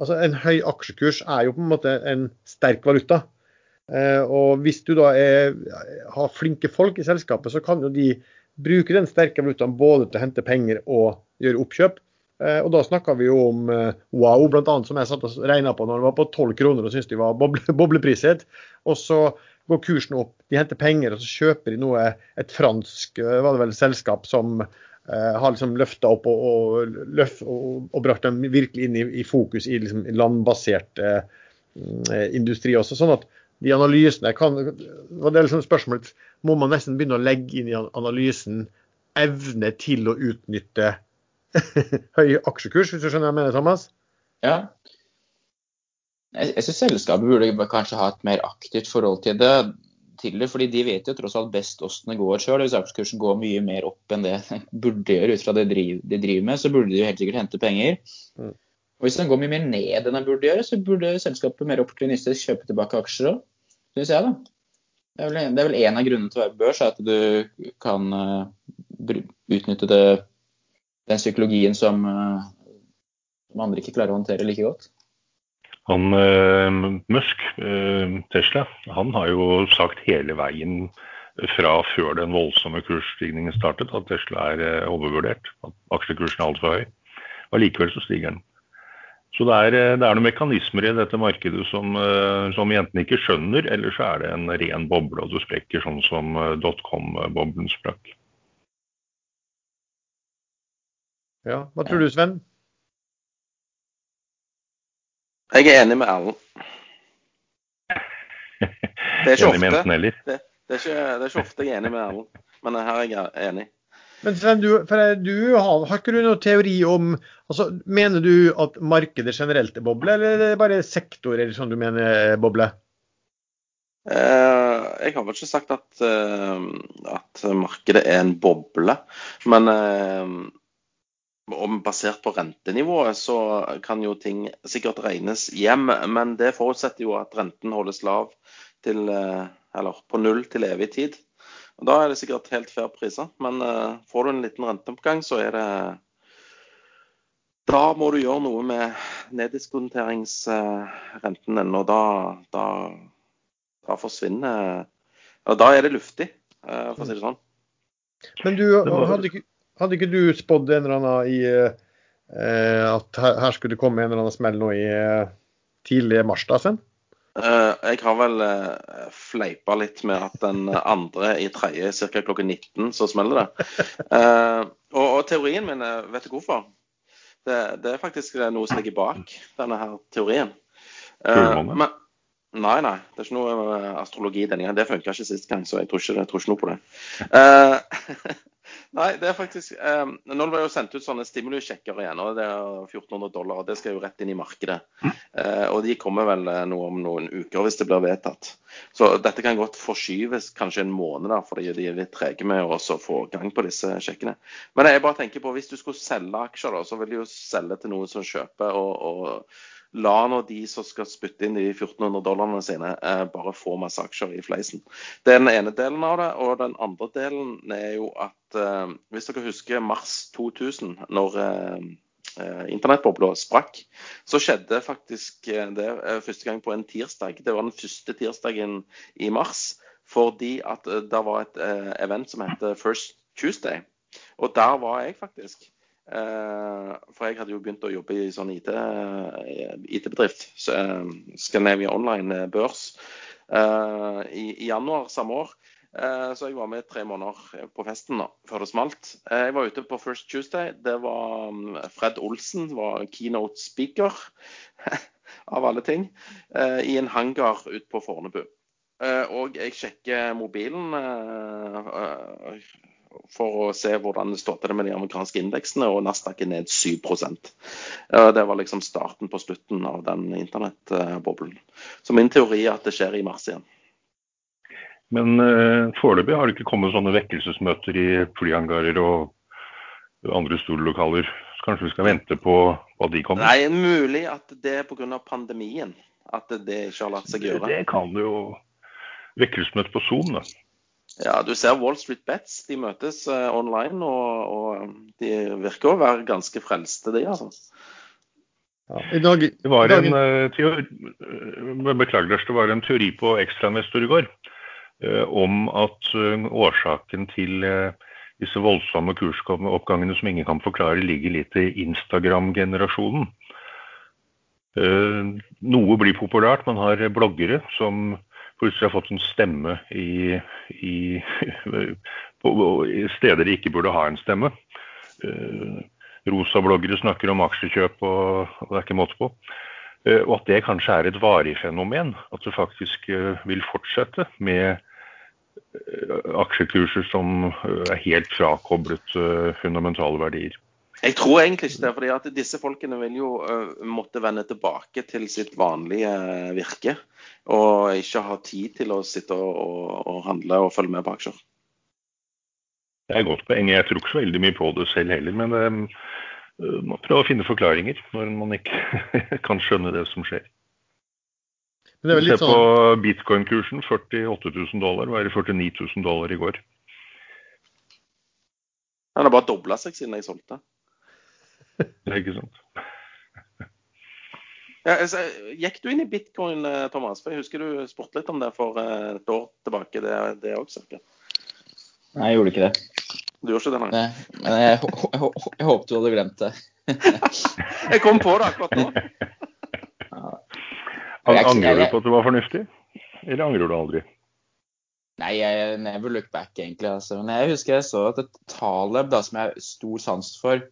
Altså en høy aksjekurs er jo på en måte en sterk valuta. Eh, og hvis du da er, har flinke folk i selskapet, så kan jo de bruke den sterke valutaen både til å hente penger og gjøre oppkjøp. Eh, og da snakka vi jo om eh, Wow, bl.a. som jeg satt og regna på når det var på 12 kroner og syntes de var boble, boblepriset. Og så går kursen opp, de henter penger og så kjøper de noe, et fransk var det vel, selskap som eh, har liksom løfta opp og, og, løft, og, og, brakt dem virkelig inn i, i fokus i liksom landbasert eh, industri også. Sånn at de analysene kan, det liksom spørsmålet, Må man nesten begynne å legge inn i analysen evne til å utnytte høy aksjekurs, hvis du skjønner hva jeg mener, Thomas? Ja. Jeg, jeg syns selskapet burde kanskje ha et mer aktivt forhold til det. Til det, fordi De vet jo tross alt best åssen det går sjøl. Hvis aksjekursen går mye mer opp enn det burde gjøre ut fra det de driver med, så burde de jo helt sikkert hente penger. Mm. Og Hvis den går mye mer ned enn den burde gjøre, så burde selskapet mer opportunistisk kjøpe tilbake aksjer òg syns jeg. da. Det er, vel, det er vel en av grunnene til å være børs, at du kan uh, utnytte det, den psykologien som, uh, som, andre ikke klarer å håndtere like godt. Han uh, Musk, Tesla, han har jo sagt hele veien fra før den voldsomme kursstigningen startet at Tesla er overvurdert. At aksjekursen er altfor høy. Og likevel så stiger den. Så det er, det er, noen mekanismer i dette markedet som, eh, som jentene ikke skjønner, eller så er det en ren boble, og du sprekker sånn som eh, dotcom-boblen sprakk. Ja, Hva tror du, Sven? Jeg er enig med Erlend. Det er ikke ofte. Det, det, er ikke, det er ikke ofte jeg er enig med Erlend, men her er jeg enig. Men Sven, du, du har, har, ikke du noen teori om altså, Mener du at markedet generelt er boble, eller er det bare sektorer som du mener er boble? Eh, jeg har vel ikke sagt at, eh, at, markedet er en boble. Men eh, basert på rentenivået så kan jo ting sikkert regnes hjem. Men det forutsetter jo at renten holdes lav til, eh, eller på null til evig tid. Og Da er det sikkert helt fair priser, men uh, får du en liten renteoppgang, så er det Da må du gjøre noe med neddiskonteringsrenten din, og da, da, da, forsvinner Og da er det luftig, uh, for å si det sånn. Men du, hadde ikke, hadde ikke du spådd en eller annen i uh, at her, her, skulle det komme en eller annen smell nå i tidlig mars, da, Sven? Uh, jeg har vel uh, fleipa litt med at den andre i tredje ca. klokken 19 så smeller det. Uh, og, og, teorien min, vet du hvorfor? Det, det, er faktisk noe som ligger bak denne her teorien. Eh, men- Nei, nei. Det er ikke noe eh, astrologi denne gangen. Det funka ikke sist gang, så jeg tror ikke, jeg tror ikke noe på det. Nei, det er faktisk eh, Nå ble jo sendt ut sånne stimulusjekker igjen, og det er 1400 dollar. og Det skal jo rett inn i markedet. Eh, og de kommer vel eh, nå om noen uker, hvis det blir vedtatt. Så dette kan godt forskyves kanskje en måned, da, fordi de er litt trege med å få gang på disse sjekkene. Men jeg bare tenker på, hvis du skulle selge aksjer, da, så vil de jo selge til noen som kjøper. og, og La nå de som skal spytte inn de 1400 dollarene sine, eh, bare få masse aksjer i fleisen. Det er den ene delen av det. Og den andre delen er jo at eh, hvis dere husker mars 2000, når eh, eh, internettbobla sprakk, så skjedde faktisk eh, det eh, første gang på en tirsdag. Det var den første tirsdagen i mars, fordi at det var et event som heter First Tuesday. Og der var jeg faktisk. Eh, for jeg hadde jo begynt å jobbe i sånn IT-bedrift, IT-bedrift. så, eh, Scandinavia Online eh, børs. eh, i, I januar samme år. Eh, så jeg var med tre måneder på festen da, før det smalt. Eh, jeg var ute på First Tuesday. Det var mm, Fred Olsen var keynote speaker, av alle ting, eh, i en hangar ute på Fornebu. Eh, og jeg sjekker mobilen eh, eh, for å se hvordan det står til det med de amerikanske indeksene, og Nasdaq er ned 7 Eh, Det var liksom starten på slutten av den internettboblen. Så min teori er at det skjer i mars igjen. Men eh, foreløpig har det ikke kommet sånne vekkelsesmøter i flyhangarer og andre storlokaler. Så kanskje vi skal vente på hva de kommer? Nei, mulig at det er pga. pandemien at det ikke har latt seg gjøre. Det kan jo. Vekkelsesmøte på Zoom, da. Ja, du ser Wall Street Bets. De møtes eh, online, og, og de virker å være ganske frelste, de, altså. Ja. I dag, Det var i dag en uh, teori, eh, beklager, Lars, det var en teori på Ekstrainvestor i går uh, om at uh, årsaken til disse voldsomme kursoppgangene som ingen kan forklare, ligger litt i Instagram-generasjonen. Eh, noe blir populært. Man har bloggere som plutselig har fått en stemme i, i, på, steder de ikke burde ha en stemme. Eh, Rosa-bloggere snakker om aksjekjøp, og, og det er ikke måte på. Eh, Og at det kanskje er et varig fenomen. At det faktisk eh, vil fortsette med aksjekurser som er helt frakoblet fundamentale verdier. Jeg tror egentlig ikke det, fordi at disse folkene vil jo måtte vende tilbake til sitt vanlige virke. Og ikke ha tid til å sitte og, og, og handle og følge med på aksjer. Det er et godt poeng. Jeg tror ikke så veldig mye på det selv heller, men eh, man prøver å finne forklaringer når man ikke kan skjønne det som skjer. Men det er Se på sånn bitcoin-kursen. 48 000 dollar, var det 49 000 dollar i går. Den har bare dobla seg siden jeg solgte. Det er ikke sant? Ja, altså, gikk du inn i bitcoin, eh, Thomas? For Jeg husker du spurte litt om det for eh, et år tilbake. Det, det også, cirka. Nei, jeg gjorde ikke det. Du gjorde ikke det, nei? Nei, Men jeg, jeg, jeg, jeg håpet du hadde glemt det. Jeg kom på det akkurat nå. Er Angrer du på at det var fornuftig? Eller angrer du aldri? Nei, jeg never look back, egentlig. Altså. Men jeg husker jeg så at et Taleb, da, som jeg har stor sans for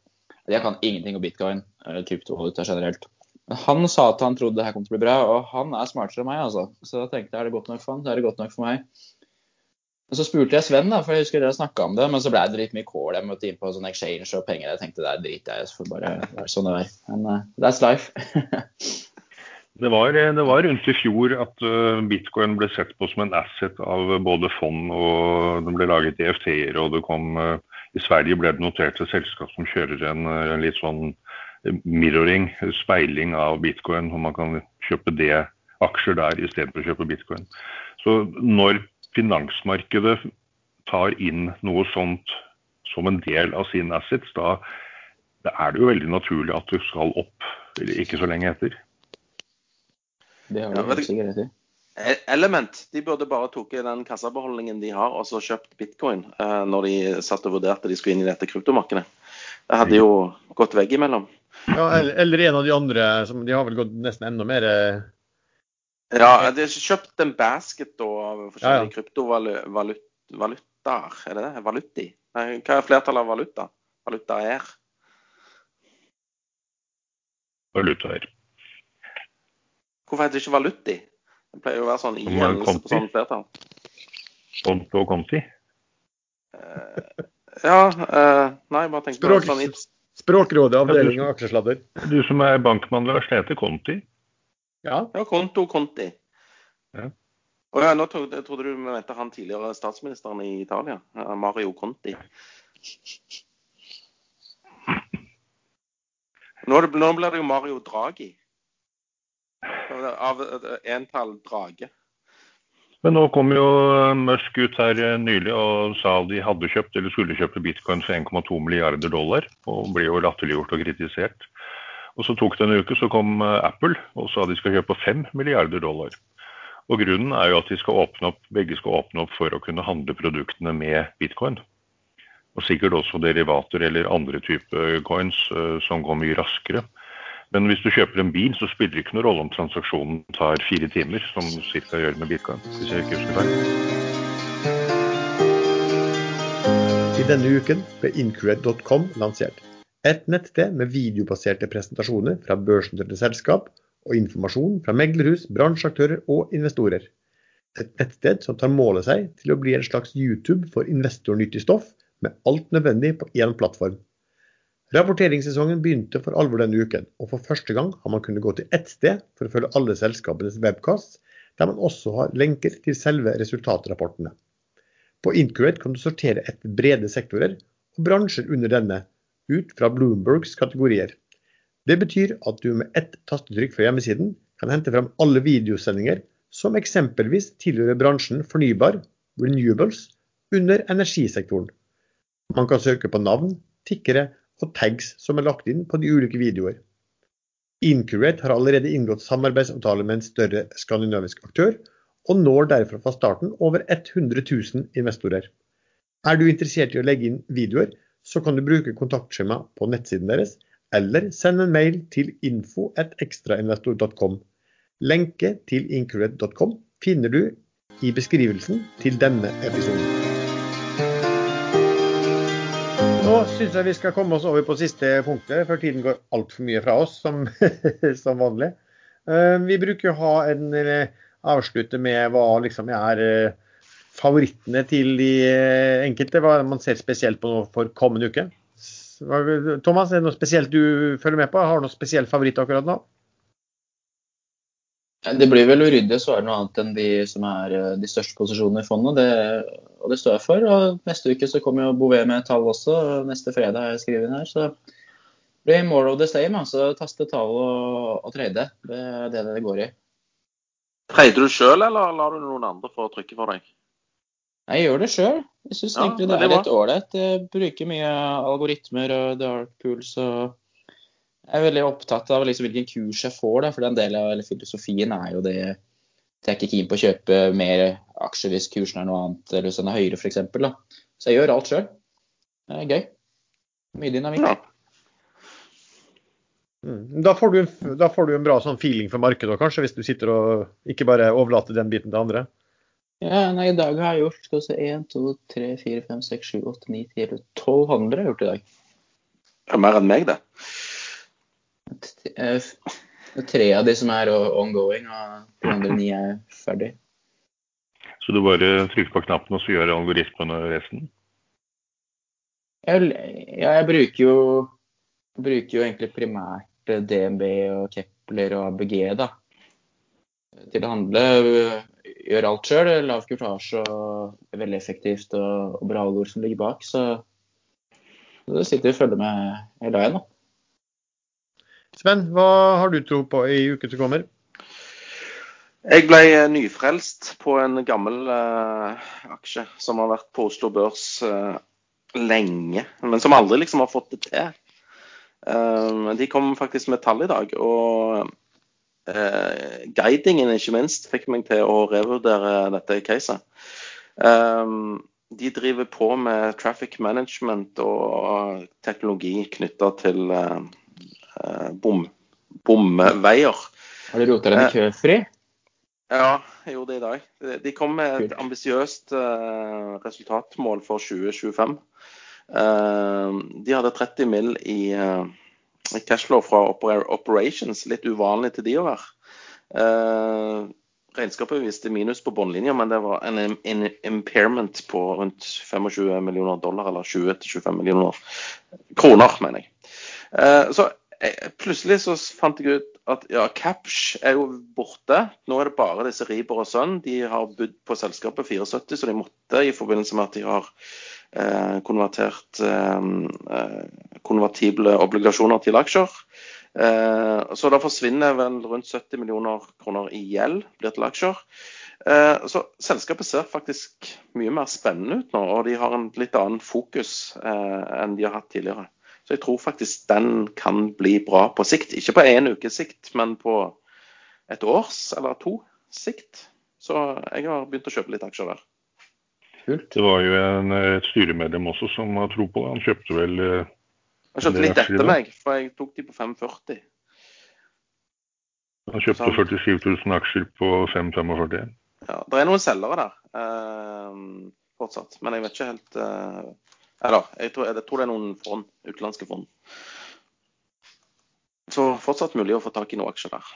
Jeg kan ingenting om bitcoin, eller kryptovaluta generelt. Men han sa at han trodde det her kom til å bli bra, og han er smartere enn meg, altså. Så da tenkte jeg er det godt nok for han, er det godt nok for meg. Men Så spurte jeg Sven, da, for jeg husker dere snakka om det, men så ble det litt mye kål. Jeg måtte inn på sånn exchange og penger. Jeg tenkte der driter jeg i, så får bare være sånn det er. Men uh, that's life. Det var, det var rundt i fjor at eh, bitcoin ble sett på som en asset av både fond og det ble laget EFT-er. og det kom, eh, I Sverige ble det notert et selskap som kjører en, en litt sånn mirroring, speiling av bitcoin. og Man kan kjøpe det aksjer der istedenfor å kjøpe bitcoin. Så når finansmarkedet tar inn noe sånt som en del av sine assets, da, da er det jo veldig naturlig at du skal opp ikke så lenge etter. Det har du ja, sikkert rett i. E- Element de burde bare tatt den kassabeholdningen de har, og så kjøpt bitcoin eh, når de satt og vurderte de skulle inn i dette kryptomarkedet. Det hadde jo gått veggimellom. ja, eller, eller en av de andre som De har vel gått nesten enda mer eh, Ja, de har kjøpt en basket da, av Ja, forskjellige kryptovalutaer. Er det det? Valuti? Nei, hva er flertallet av valuta? Valuta er? valutaer. Hvorfor heter det ikke valuti? Det pleier jo å være sånn Som i-endelse på sånn flertall. Konto og konti. Uh, ja uh, Nei, bare tenk på Språk, sånn språkrådet, avdeling av aksjesladder. Du som er bankmann, Lars, det heter konti. Ja. Ja, konto, konti. Ja. Og ja, nå trodde, jeg trodde du mente han tidligere statsministeren i Italia, eh, Mario Conti. Nå, nå blir det jo Mario Draghi. Av eh, entall drage. Men nå kom jo Musk ut her eh, nylig og sa de hadde kjøpt eller skulle kjøpe bitcoin for 1,2 milliarder dollar, og ble jo latterliggjort og kritisert. Og Så tok det en uke, så kom eh, Apple og sa de skal kjøpe 5 milliarder dollar. Og Grunnen er jo at de skal åpne opp, begge skal åpne opp for å kunne handle produktene med bitcoin. Og sikkert også derivater eller andre typer coins eh, som går mye raskere. Men hvis du kjøper en bil, så spiller det ikke noen rolle om transaksjonen tar fire timer, som ca. gjør med bitcoin. hvis jeg ikke husker feil. I denne uken ble Incred.com lansert. Et nettsted med videobaserte presentasjoner fra børsnoterte selskap og informasjon fra meglerhus, bransjeaktører og investorer. Et nettsted som tar målet seg til å bli en slags YouTube for investornyttig stoff, med alt nødvendig på én plattform. Rapporteringssesongen begynte for alvor denne uken, og for første gang har man kunnet gå til ett sted for å følge alle selskapenes webcasts, der man også har lenker til selve resultatrapportene. På Incurate kan du sortere etter brede sektorer og bransjer under denne, ut fra Bloombergs kategorier. Det betyr at du med ett tastetrykk fra hjemmesiden kan hente fram alle videosendinger som eksempelvis tilhører bransjen fornybar, renewables, under energisektoren. Man kan søke på navn, tikkere og tags som er lagt inn på de ulike videoer. Incurate har allerede inngått samarbeidsavtale med en større skandinavisk aktør, og når derfor fra starten over 100 000 investorer. Er du interessert i å legge inn videoer, så kan du bruke kontaktskjema på nettsiden deres, eller send en mail til info.ekstrainvestor.com. Lenke til incurate.com finner du i beskrivelsen til denne episoden. Nå syns jeg vi skal komme oss over på siste punktet, før tiden går altfor mye fra oss, som, som vanlig. Eh, Vi bruker å ha en eh, avslutte med hva liksom er eh, favorittene til de enkelte, hva man ser spesielt på nå for kommende uke. Thomas, er det noe spesielt du følger med på? Har du noe spesiell favoritt akkurat nå? Det blir vel uryddig å svare noe annet enn de som er de største posisjonene i fondet. Det, og det står jeg for. Og neste uke så kommer jo Bouvet med tall også. Neste fredag har jeg skrevet inn her. Så det blir more of the same. Altså taste tall og, og trade. Det er det det går i. Trader du sjøl, eller lar du noen andre få trykke for deg? Jeg gjør det sjøl. Jeg syns Ja, egentlig det det er litt ålreit. Bruker mye algoritmer og dark pools og jeg er veldig opptatt av liksom hvilken kurs jeg får. Da, for en del av eller filosofien er jo det jeg er ikke keen på å kjøpe mer aksjer hvis kursen er noe annet, eller hvis den er høyere f.eks. Så jeg gjør alt sjøl. Det er gøy. Mye dynamikk. Ja. Mm. Da, får du, en- da får du en bra sånn feeling for markedet, kanskje, hvis du sitter og ikke bare overlater den biten til andre. Ja, nei, I dag har jeg gjort skal vi se, 1, 2, 3, 4, 5, 6, 7, 8, 9, 10, 11, 12 handler har jeg gjort i dag. Det er mer enn meg, det. Eh, Tre av de som er ongoing, og de andre ni er ferdig. Så du bare trykker på knappen, og så gjør algoritmene resten? Jeg, ja, jeg bruker jo, bruker jo egentlig primært eh, DNB og Kepler og ABG da, til å handle. Gjør alt sjøl. Lav kurtasje og veldig effektivt og, og bra algor som ligger bak. Så, så det sitter vi og følger med hele veien. da. Sven, hva har du tro på i uken som kommer? Jeg ble eh, nyfrelst på en gammel uh, aksje som har vært på Oslo Børs uh, lenge, men som aldri liksom har fått det til. Uh, de kom faktisk med tall i dag, og guidingen ikke minst fikk meg til å revurdere dette caset. De driver på med traffic management og teknologi knytta til eh, bom, bomveier. Har du rota deg i køfri? Ja, jeg gjorde det i dag. De- kom med et ambisiøst uh, resultatmål for 2025. Uh, de hadde 30 mill. i uh, cashflow fra opera- operations, litt uvanlig til de å være. Eh, regnskapet viste minus på bunnlinja, men det var en, en impairment på rundt 25 millioner dollar, eller 20-25 millioner kroner, mener jeg. Eh, så eh, plutselig så fant jeg ut at ja, Capsh er jo borte. Nå er det bare disse Riber og Sønn. De har budd på selskapet 74, så de måtte i forbindelse med at de har eh, konvertert eh, eh konvertible obligasjoner til aksjer. Eh, så da forsvinner vel rundt 70 millioner kroner i gjeld blir til aksjer. Eh, så selskapet ser faktisk mye mer spennende ut nå, og de har en litt annen fokus eh, enn de har hatt tidligere. Så jeg tror faktisk den kan bli bra på sikt. Ikke på én ukes sikt, men på et års eller to sikt. Så jeg har begynt å kjøpe litt aksjer der. Kult. Det var jo en, et styremedlem også som har tro på det. Han kjøpte vel eh, Han kjøpte litt etter meg, for jeg tok de på 5,40. Han kjøpte 47 000 aksjer på 5,45. Ja, det er noen selgere der eh, fortsatt, men jeg vet ikke helt eh, eller, jeg tror, jeg tror det er noen fond, utenlandske fond. Så fortsatt mulig å få tak i noen aksjer der.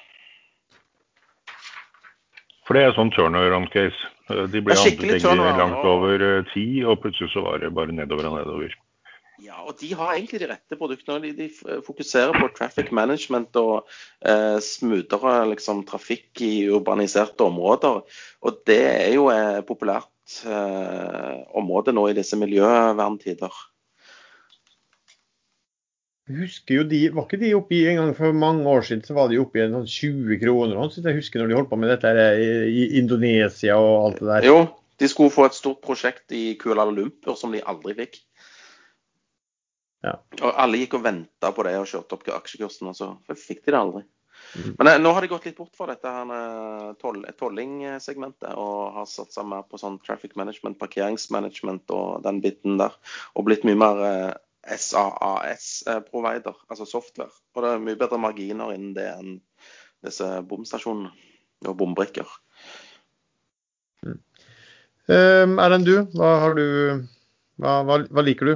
For det er sånn turnaround-case. De ble handlet langt over eh, ti, og plutselig så var det bare nedover og nedover. Ja, og de har egentlig de rette produktene. De, de fokuserer på traffic management og eh, smoothere liksom, trafikk i urbaniserte områder. Og det er jo eh, populært eh, område nå i disse miljøverntider. Jeg husker jo de, Var ikke de oppe i en gang for mange år siden så var de oppe i en sånn 20 kroner? Så jeg husker når de holdt på med dette her i Indonesia og alt det der. Jo, de skulle få et stort prosjekt i Kuala Lumpur som de aldri fikk. Ja. Og Alle gikk og venta på det og kjørte opp aksjekursen, og så fikk de det aldri. Mm. Men eh, nå har de gått litt bort fra dette her tollingsegmentet og har satsa mer på sånn traffic management, parkeringsmanagement og den biten der. Og blitt mye mer eh, SAAS-provider, altså software. Og det er mye bedre marginer innen det enn disse bomstasjonene og bombrikker. Mm. Um, Erlend, du, hva har du hva, hva, hva liker du?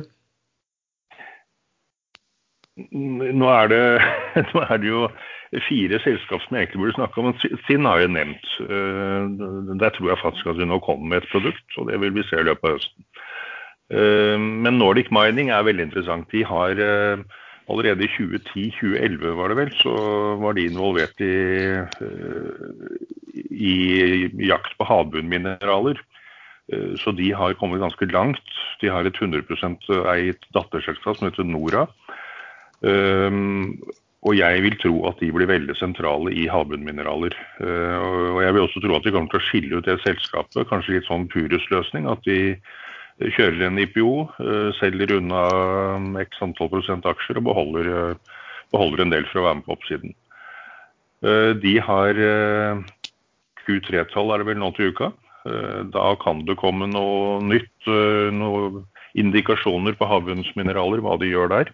Nå er, det, nå er det jo fire selskap som jeg egentlig burde snakke om. Sinn har jeg nevnt. Eh, der tror jeg faktisk at vi nå kommer med et produkt, og det vil vi se i løpet av høsten. Eh, men Nordic Mining er veldig interessant. De har eh, allerede i 2010-2011 var det vel, så var de involvert i, i jakt på havbunnmineraler. Så de har kommet ganske langt. De har et 100% eiet datterselskap som heter Nora. Og jeg vil tro at de blir veldig sentrale i havbunnmineraler. Eh, og jeg vil også tro at de kommer til å skille ut det selskapet, kanskje litt sånn Purus-løsning. At de kjører en IPO, eh, selger unna x antall prosent aksjer og beholder, beholder en del for å være med på oppsiden. Eh, de har Q3-tall er det vel nå til uka. Da kan det komme noe nytt, noen indikasjoner på havbunnsmineraler, hva de gjør der.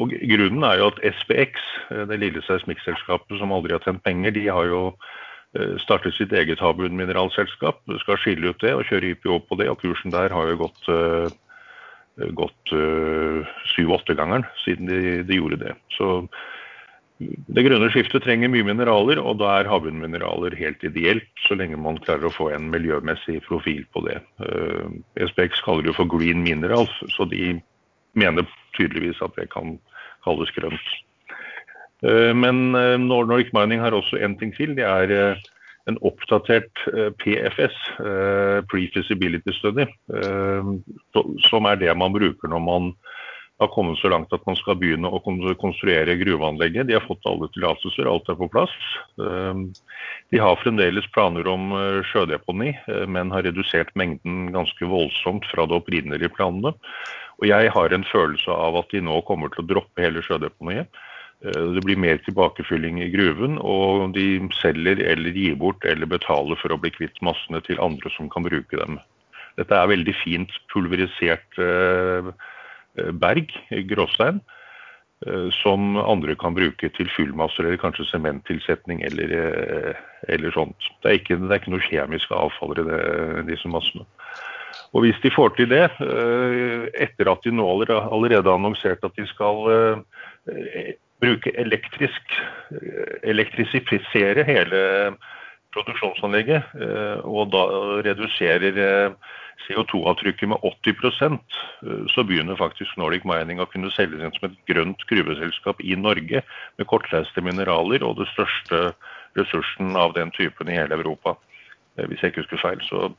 Og Grunnen er jo at SPX, eh, det lille seismikkselskapet som aldri har tjent penger, de har jo eh, startet sitt eget havbunnmineralselskap. Skal skille ut det og kjøre IPO på det. Og kursen der har jo gått, uh, gått syv-åtte-gangeren siden de, de, gjorde det. Så det grønne skiftet trenger mye mineraler, og da er havbunnmineraler helt ideelt, så lenge man klarer å få en miljømessig profil på det. SPX kaller det for green minerals, så de mener tydeligvis at det kan kalles grønt. Eh, men eh, Nordic Mining har også en ting til. Det er eh, en oppdatert PFS, Pre-Feasibility Study, som er det man bruker når man har kommet så langt at man skal begynne å konstruere gruveanlegget. De har fått alle tillatelser, alt er på plass. De har fremdeles planer om sjødeponi, men har redusert mengden ganske voldsomt fra de opprinnelige planene. Og jeg har en følelse av at de nå kommer til å droppe hele sjødeponiet. Eh, det blir mer tilbakefylling i gruven, og de selger eller gir bort eller betaler for å bli kvitt massene til andre som kan bruke dem. Dette er veldig fint pulverisert eh, berg, gråstein, eh, som andre kan bruke til fyllmasser eller kanskje sementtilsetning eller, eller sånt. Det er, ikke, det er ikke noe kjemisk avfall i det, disse massene. Og hvis de får til det, eh, etter at de nå allerede har annonsert at de skal eh, bruke elektrisk Elektrisifisere hele produksjonsanlegget, og da reduserer CO2-avtrykket med 80% så begynner faktisk Nordic Mining å kunne selges inn som et grønt gruveselskap i Norge med kortreiste mineraler og det største ressursen av den typen i hele Europa. Hvis jeg ikke husker feil. Så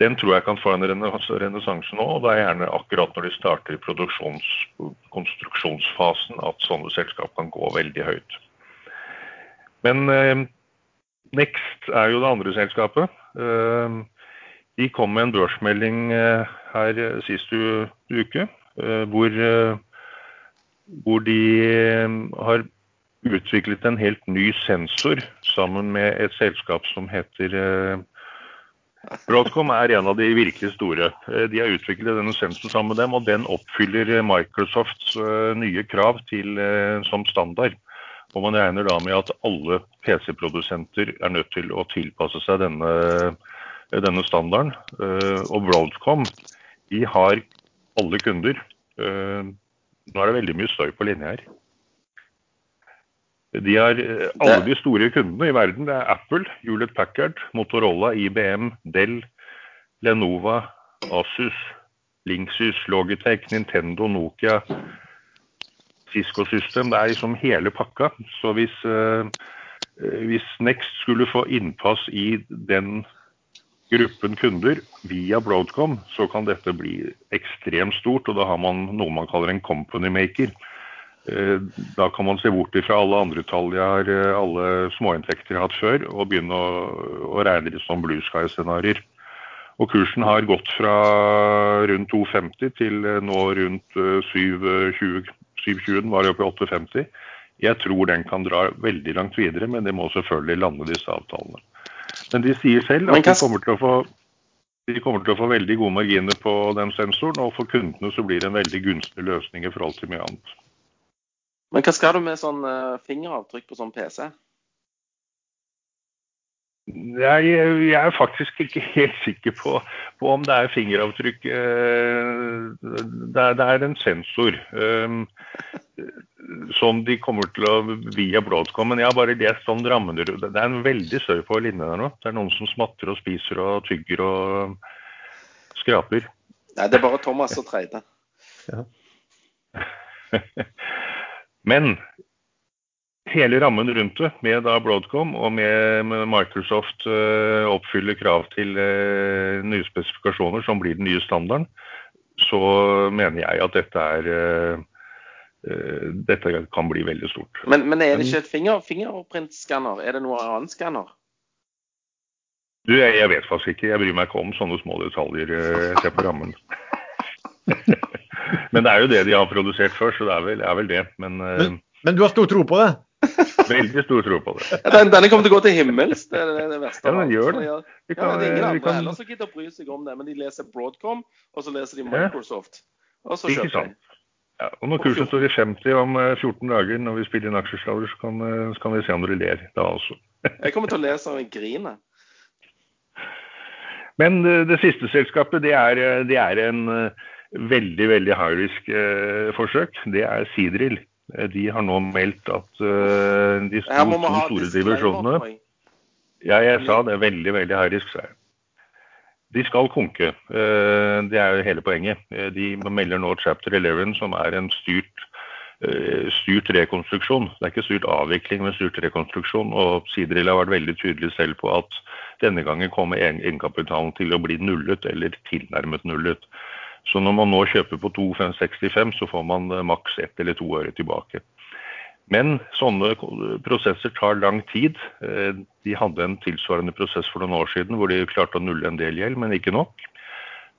den tror jeg kan få en renessanse nå. og Det er gjerne akkurat når de starter i konstruksjonsfasen at sånne selskap kan gå veldig høyt. Men eh, Next er jo det andre selskapet. Eh, de kom med en børsmelding eh, her sist uke hvor, hvor de har utviklet en helt ny sensor sammen med et selskap som heter Broadcom er en av de virkelig store. Eh, de har utviklet denne sensoren sammen med dem, og den oppfyller Microsofts eh, nye krav til, eh, som standard. Og Man regner da med at alle PC-produsenter er nødt til å tilpasse seg denne, denne standarden. Og Broadcom de har alle kunder. Nå er det veldig mye støy på linje her. De har eh, alle de store kundene i verden. Det er Apple, Hewlett Packard, Motorola, IBM, Dell, Lenova, Asus, Linksys, Logitech, Nintendo, Nokia, Cisco System. Det er liksom hele pakka. Så hvis, uh, hvis Next skulle få innpass i den gruppen kunder via Broadcom, så kan dette bli ekstremt stort. Og da har man noe man kaller en company maker. Eh, da kan man se bort fra alle andre tall jeg har, eh, alle småinntekter jeg har hatt før, og begynne å, å regne det som blue sky-scenarioer. Og kursen har gått fra rundt 2,50 til eh, nå rundt 7,20. 7,20 den var oppe i 8,50. Jeg tror den kan dra veldig langt videre, men det må selvfølgelig lande disse avtalene. Men de sier selv at de kommer til å få de kommer til å få veldig gode marginer på den sensoren, og for kundene så blir det en veldig gunstig løsning i forhold til mye annet. Men hva skal du med sånn uh, fingeravtrykk på sånn PC? Jeg, jeg, er faktisk ikke helt sikker på, på om det er fingeravtrykk. Uh, det, er, det, er, en sensor um, som de kommer til å via Broadcom. Men jeg har bare lest sånn rammene Det er en veldig støy på linjen der nå. Det er noen som smatter og spiser og tygger og skraper. Nei, det er bare Thomas og Treide. Ja. Men hele rammen rundt det, med da Broadcom og med, Microsoft uh, oppfyller krav til uh, nye spesifikasjoner som blir den nye standarden, så mener jeg at dette er uh, dette kan bli veldig stort. Men, men er det ikke et finger, fingerprintskanner? Er det noe annet skanner? Du, jeg, jeg, vet faktisk ikke. Jeg bryr meg ikke om sånne små detaljer. Jeg ser på rammen. Men det er jo det de har produsert før, så det er vel, er vel det. Men, men, men, du har stor tro på det? Veldig stor tro på det. Ja, denne kommer til å gå til himmels, det er det, det verste. Ja, den gjør det. Vi kan, ja, det er ingen andre kan... heller som gidder å bry seg om det, men de leser Broadcom, og så leser de Microsoft. Og så kjøper de. Ja, og når kursen står i 50 om 14 eh, dager, når vi spiller inn aksjeslaver, så, kan, eh, så kan vi se om dere ler da også. Jeg kommer til å lese og grine. Men det, eh, det siste selskapet, det er, det er en veldig veldig high risk-forsøk, eh, det er Seadrill. Eh, de har nå meldt at uh, de to, to store divisjonene Ja, jeg sa det. er Veldig, veldig high risk, sa jeg. De skal konke. Det er jo hele poenget. De melder nå chapter 11, som er en styrt, styrt rekonstruksjon. Det er ikke styrt avvikling, men styrt rekonstruksjon. Og Sidril har vært veldig tydelig selv på at denne gangen kommer egenkapitalen til å bli nullet, eller tilnærmet nullet. Så når man nå kjøper på 2,65, så får man eh, maks ett eller to øre tilbake. Men sånne prosesser tar lang tid. Eh, de hadde en tilsvarende prosess for noen år siden hvor de klarte å nulle en del gjeld, men ikke nok.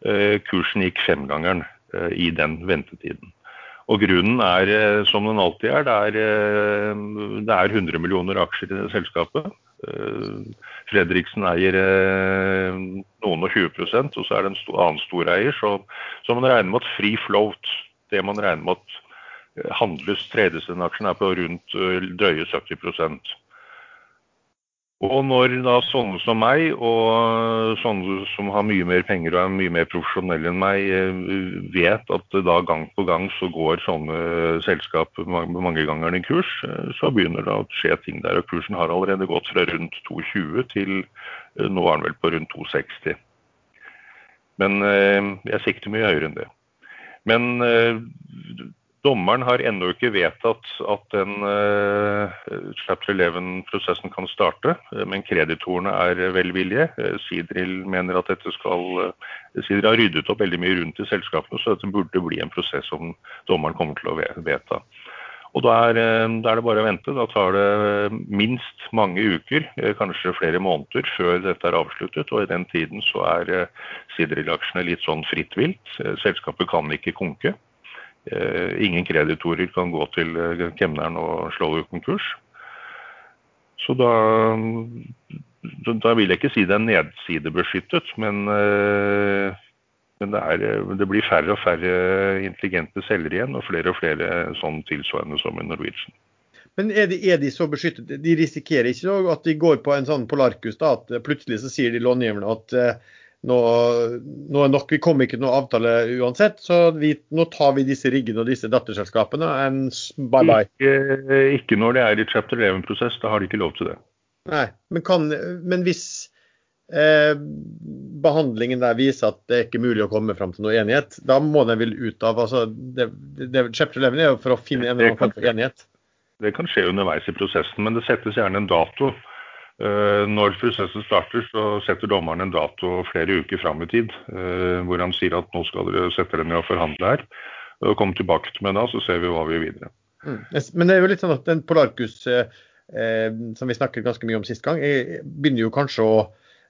Eh, kursen gikk femgangeren i den ventetiden. Og grunnen er som den alltid er, det er, det er 100 millioner aksjer i det selskapet. Fredriksen eier eh, noen og 20 og så er det en annen storeier. Så, så man regner med at free float, det man regner med at eh, handles, tredes aksjen, er på rundt eh, drøye 70 Og når da sånne som meg, og sånne som har mye mer penger og er mye mer profesjonelle enn meg, eh, vet at da gang på gang så går sånne selskap mange ganger en kurs, eh, så begynner det å skje ting der. Og kursen har allerede gått fra rundt 2,20 til eh, nå er den vel på rundt 2,60. Men jeg sikter mye høyere enn det. Men Dommeren har ennå ikke vedtatt at den uh, chapter 11-prosessen kan starte, eh, men kreditorene er velvillige. Uh, Sidril mener at dette skal Sidril har ryddet opp veldig mye rundt i selskapene, så dette burde bli en prosess som dommeren kommer til å vedta. Og da er, da er, det bare å vente. Da tar det minst mange uker, kanskje flere måneder, før dette er avsluttet. Og i den tiden så er Sidril-aksjene litt sånn fritt vilt. Selskapet kan ikke konke. Eh, ingen kreditorer kan gå til eh, kemneren og slå ut konkurs. Så da, da vil jeg ikke si det er nedsidebeskyttet, men, eh, men det, er, det, blir færre og færre intelligente selgere igjen, og flere og flere sånn tilsvarende som i Norwegian. Men er de, er de, så beskyttet? De risikerer ikke at de går på en sånn polarkus, da, at plutselig så sier de långiverne at nå, nå, er nok, Vi kommer ikke til noen avtale uansett, så vi, nå tar vi disse riggene og disse datterselskapene. And bye bye. Ikke, ikke når det er i chapter 11-prosess, da har de ikke lov til det. Nei, Men, kan, men hvis eh, behandlingen der viser at det er ikke mulig å komme fram til noe enighet, da må den vel ut av altså, det, det, Chapter 11 er jo for å finne en eller annen form for enighet. Det kan skje underveis i prosessen, men det settes gjerne en dato Eh, når prosessen starter, så setter dommeren en dato flere uker fram i tid, eh, hvor han sier at nå skal dere sette dere ned og forhandle her. og Komme tilbake til meg da, så ser vi hva vi gjør videre. Mm. Men det er jo litt sånn at den Polarcus eh, som vi snakket ganske mye om sist gang, begynner jo kanskje å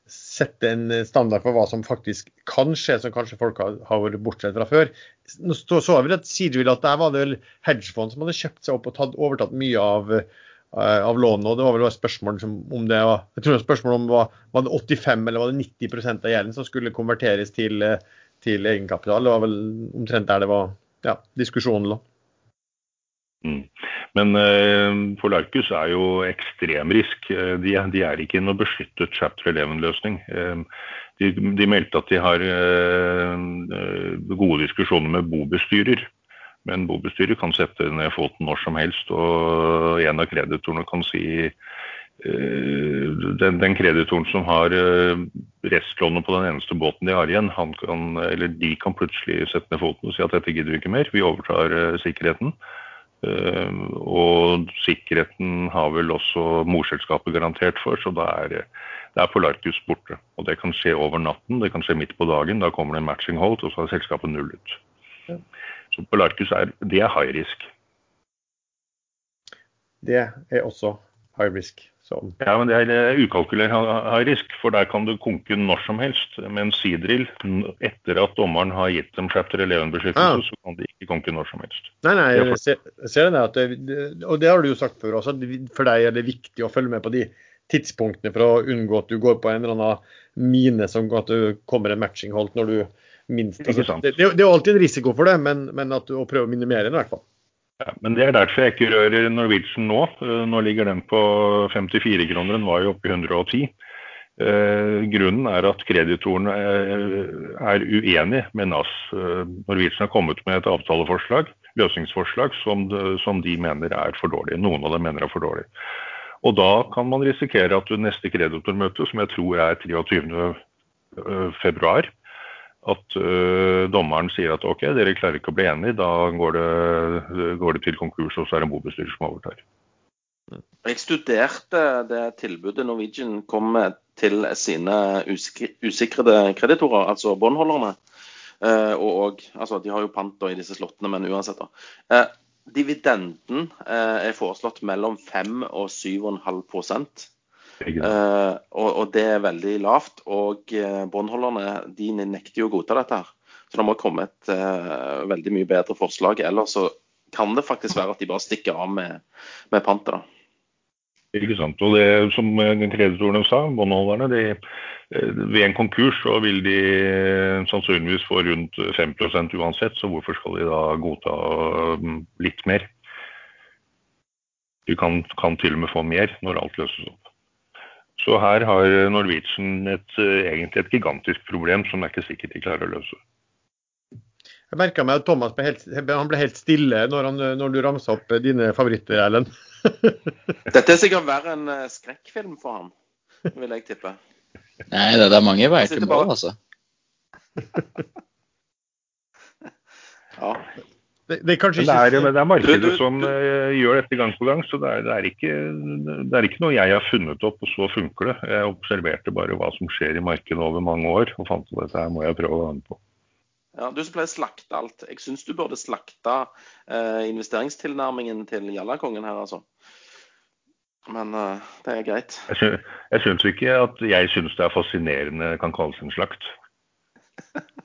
sette en standard for hva som faktisk kan skje, som kanskje folk har, vært bortsett fra før. Nå så, vi at Sidewill at der var det vel hedgefond som hadde kjøpt seg opp og tatt, overtatt mye av Eh, av lånet. og Det var vel et spørsmål om det var jeg tror det var spørsmål om var, var det 85 eller var det 90% av gjelden som skulle konverteres til, eh, til, egenkapital. Det var vel omtrent der det var ja, diskusjonen lå. Mm. Men eh, Larkus er jo ekstremrisk. Eh, de, de, er ikke noe beskyttet chapter 11-løsning. Eh, de, de, meldte at de har eh, gode diskusjoner med bobestyrer. Men bobestyret kan sette ned foten når som helst, og en av kreditorene kan si uh, den, den, kreditoren som har uh, restlånet på den eneste båten de har igjen, kan, eller de kan plutselig sette ned foten og si at dette gidder vi ikke mer, vi overtar uh, sikkerheten. og sikkerheten har vel også morselskapet garantert for, så da er det er Polarcus borte. Og det kan skje over natten, det kan skje midt på dagen. Da kommer det en matching hold, og så har selskapet nullet. Ja. Så Polarcus er, det er high risk. Det er også high risk. Som... Ja, men det er ukalkulert high risk, for der kan du konke når som helst. Men sidrill, etter at dommeren har gitt dem chapter 11-beskyttelse, ah. så kan de ikke konke når som helst. Nei, nei, jeg ser, det, det, og det har du jo sagt før også, for deg er det viktig å følge med på de tidspunktene for å unngå at du går på en eller annen mine som at du kommer en matching holdt når du minst. Altså, det, det, er jo alltid en risiko for det, men, men at, å prøve å minimere den i hvert fall. Ja, men Det er derfor jeg ikke rører Norwegian nå. Eh, nå ligger den på 54 kroner, den var jo oppe i 110. Eh, grunnen er at kreditorene er, er uenig med NAS. Eh, Norwegian har kommet med et avtaleforslag, løsningsforslag, som, som de mener er for dårlig. Noen av dem mener er for dårlig. Og da kan man risikere at neste kreditormøte, som jeg tror er 23. Eh, at uh, dommeren sier at ok, dere klarer ikke å bli enige, da går det, går det til konkurs, og så er det en bobestyrer som overtar. Jeg studerte det tilbudet Norwegian kom med til sine usikrede kreditorer, altså båndholderne. Uh, og, og, altså, de har jo pant i disse slottene, men uansett. Uh, dividenden uh, er foreslått mellom 5 og 7,5 Uh, og, og, det er veldig lavt. Og uh, båndholderne de nekter jo å godta dette. her. Så det må komme et uh, veldig mye bedre forslag. Ellers så kan det faktisk være at de bare stikker av med, med pantet. da. Ikke sant. Og det som kreditorene sa, båndholderne, de, ved en konkurs så vil de sannsynligvis få rundt 5% uansett, så hvorfor skal de da godta litt mer? Du kan, kan til og med få mer når alt løses opp. Så her har Norwegian et, eh, egentlig et gigantisk problem som det er ikke sikkert de klarer å løse. Jeg merka meg at Thomas ble helt, han ble helt stille når, han, når du ramsa opp dine favoritter, Erlend. Dette er sikkert verre enn eh, skrekkfilm for ham, vil jeg tippe. Nei, det, det er mange veier til mål, altså. Ja. Det, det er det er, det er markedet Du- du- som eh, gjør dette gang på gang, så det er, det, er ikke, det er ikke noe jeg har funnet opp, og så funker det. Jeg observerte bare hva som skjer i markedet over mange år, og fant ut at dette her må jeg prøve å være med på. Ja, du som pleier å slakte alt. Jeg syns du burde slakte eh, investeringstilnærmingen til Jallakongen her, altså. Men eh, det er greit. Jeg syns, ikke at jeg syns det er fascinerende kan kalles en slakt.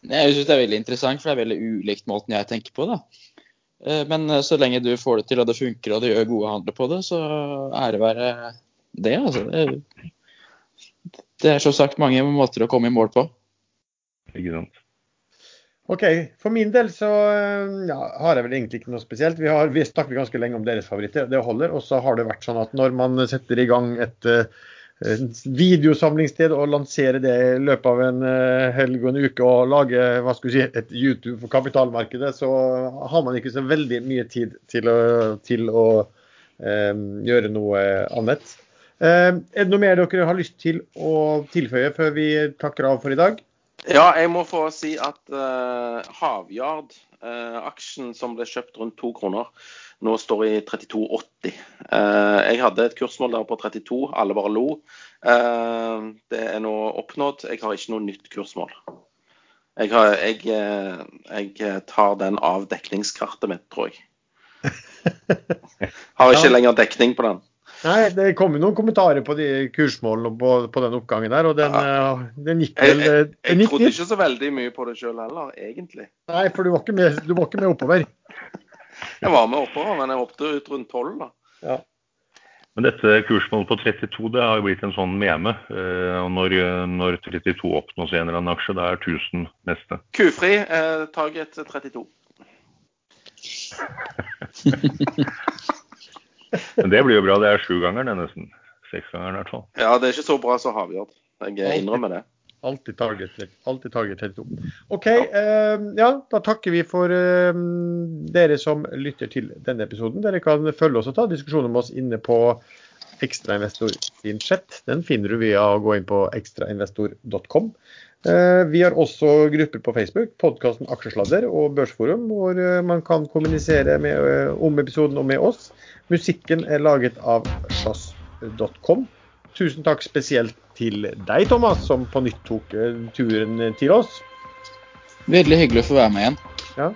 Jeg syns det er veldig interessant, for det er veldig ulikt måten jeg tenker på. da. Eh, Men eh, så lenge du får det til og det funker og du gjør gode handler på det, så ære være det. altså. Det, det er som sagt mange måter å komme i mål på. Ikke sant? OK. For min del så eh, ja, har jeg vel egentlig ikke noe spesielt. Vi har vi snakker ganske lenge om deres favoritter, det holder. Og så har det vært sånn at når man setter i gang et uh, et videosamlingssted og lansere det i løpet av en eh, helg og en uke og lage hva skal si, et YouTube for kapitalmarkedet, så har man ikke så veldig mye tid til å, til å eh, gjøre noe annet. Eh, er det noe mer dere har lyst til å tilføye før vi takker av for i dag? Ja, jeg må få si at uh, Havyard, eh, aksjen som ble kjøpt rundt to kroner, nå står i 32,80. Eh, jeg hadde et kursmål der på 32, alle bare lo. Eh, det er nå oppnådd. Jeg har ikke noe nytt kursmål. Jeg, har, jeg, eh, jeg tar den av dekningskartet mitt, tror jeg. Har ikke lenger dekning på den. Nei, det kom jo noen kommentarer på de kursmålene på, på den oppgangen der, og den, ja. den gikk vel jeg, jeg, jeg gikk trodde litt- ikke så veldig mye på det sjøl heller, egentlig. Nei, for du var ikke med, du var ikke med oppover. Jeg var med oppover, men jeg hoppet ut rundt 12, da. Ja. Men dette kursmålet på 32 det har jo blitt en sånn meme. eh, Og når, når 32 oppnås i en eller annen aksje, da er 1000 neste. Kufri, eh, target 32. Men det blir jo bra. Det er sjugangeren, det nesten. Seksgangeren i hvert fall. Ja, det er ikke så bra som Havyard. Jeg innrømmer det. Alltid target, alltid target 32. OK. Eh, ja, da takker vi for eh, dere som lytter til denne episoden. Dere kan følge oss og ta diskusjoner med oss inne på Ekstrainvestor sin chat. Den finner du via å gå inn på ekstrainvestor.com. Eh, vi har også grupper på Facebook, podkasten Aksjesladder og Børsforum, hvor eh, man kan kommunisere med, eh, om episoden og med oss. Musikken er laget av sjazz.com. Tusen takk spesielt til deg, Thomas, som på nytt tok eh, turen til oss. Veldig hyggelig å få være med igjen. Ja.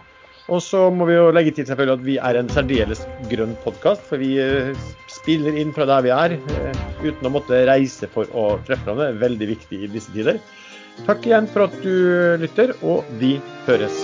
Og så må vi jo legge til selvfølgelig at vi er en særdeles grønn podkast, for vi eh, spiller inn fra der vi er, eh, uten å måtte reise for å treffe hverandre. Er veldig viktig i disse tider. Takk igjen for at du lytter, og vi høres.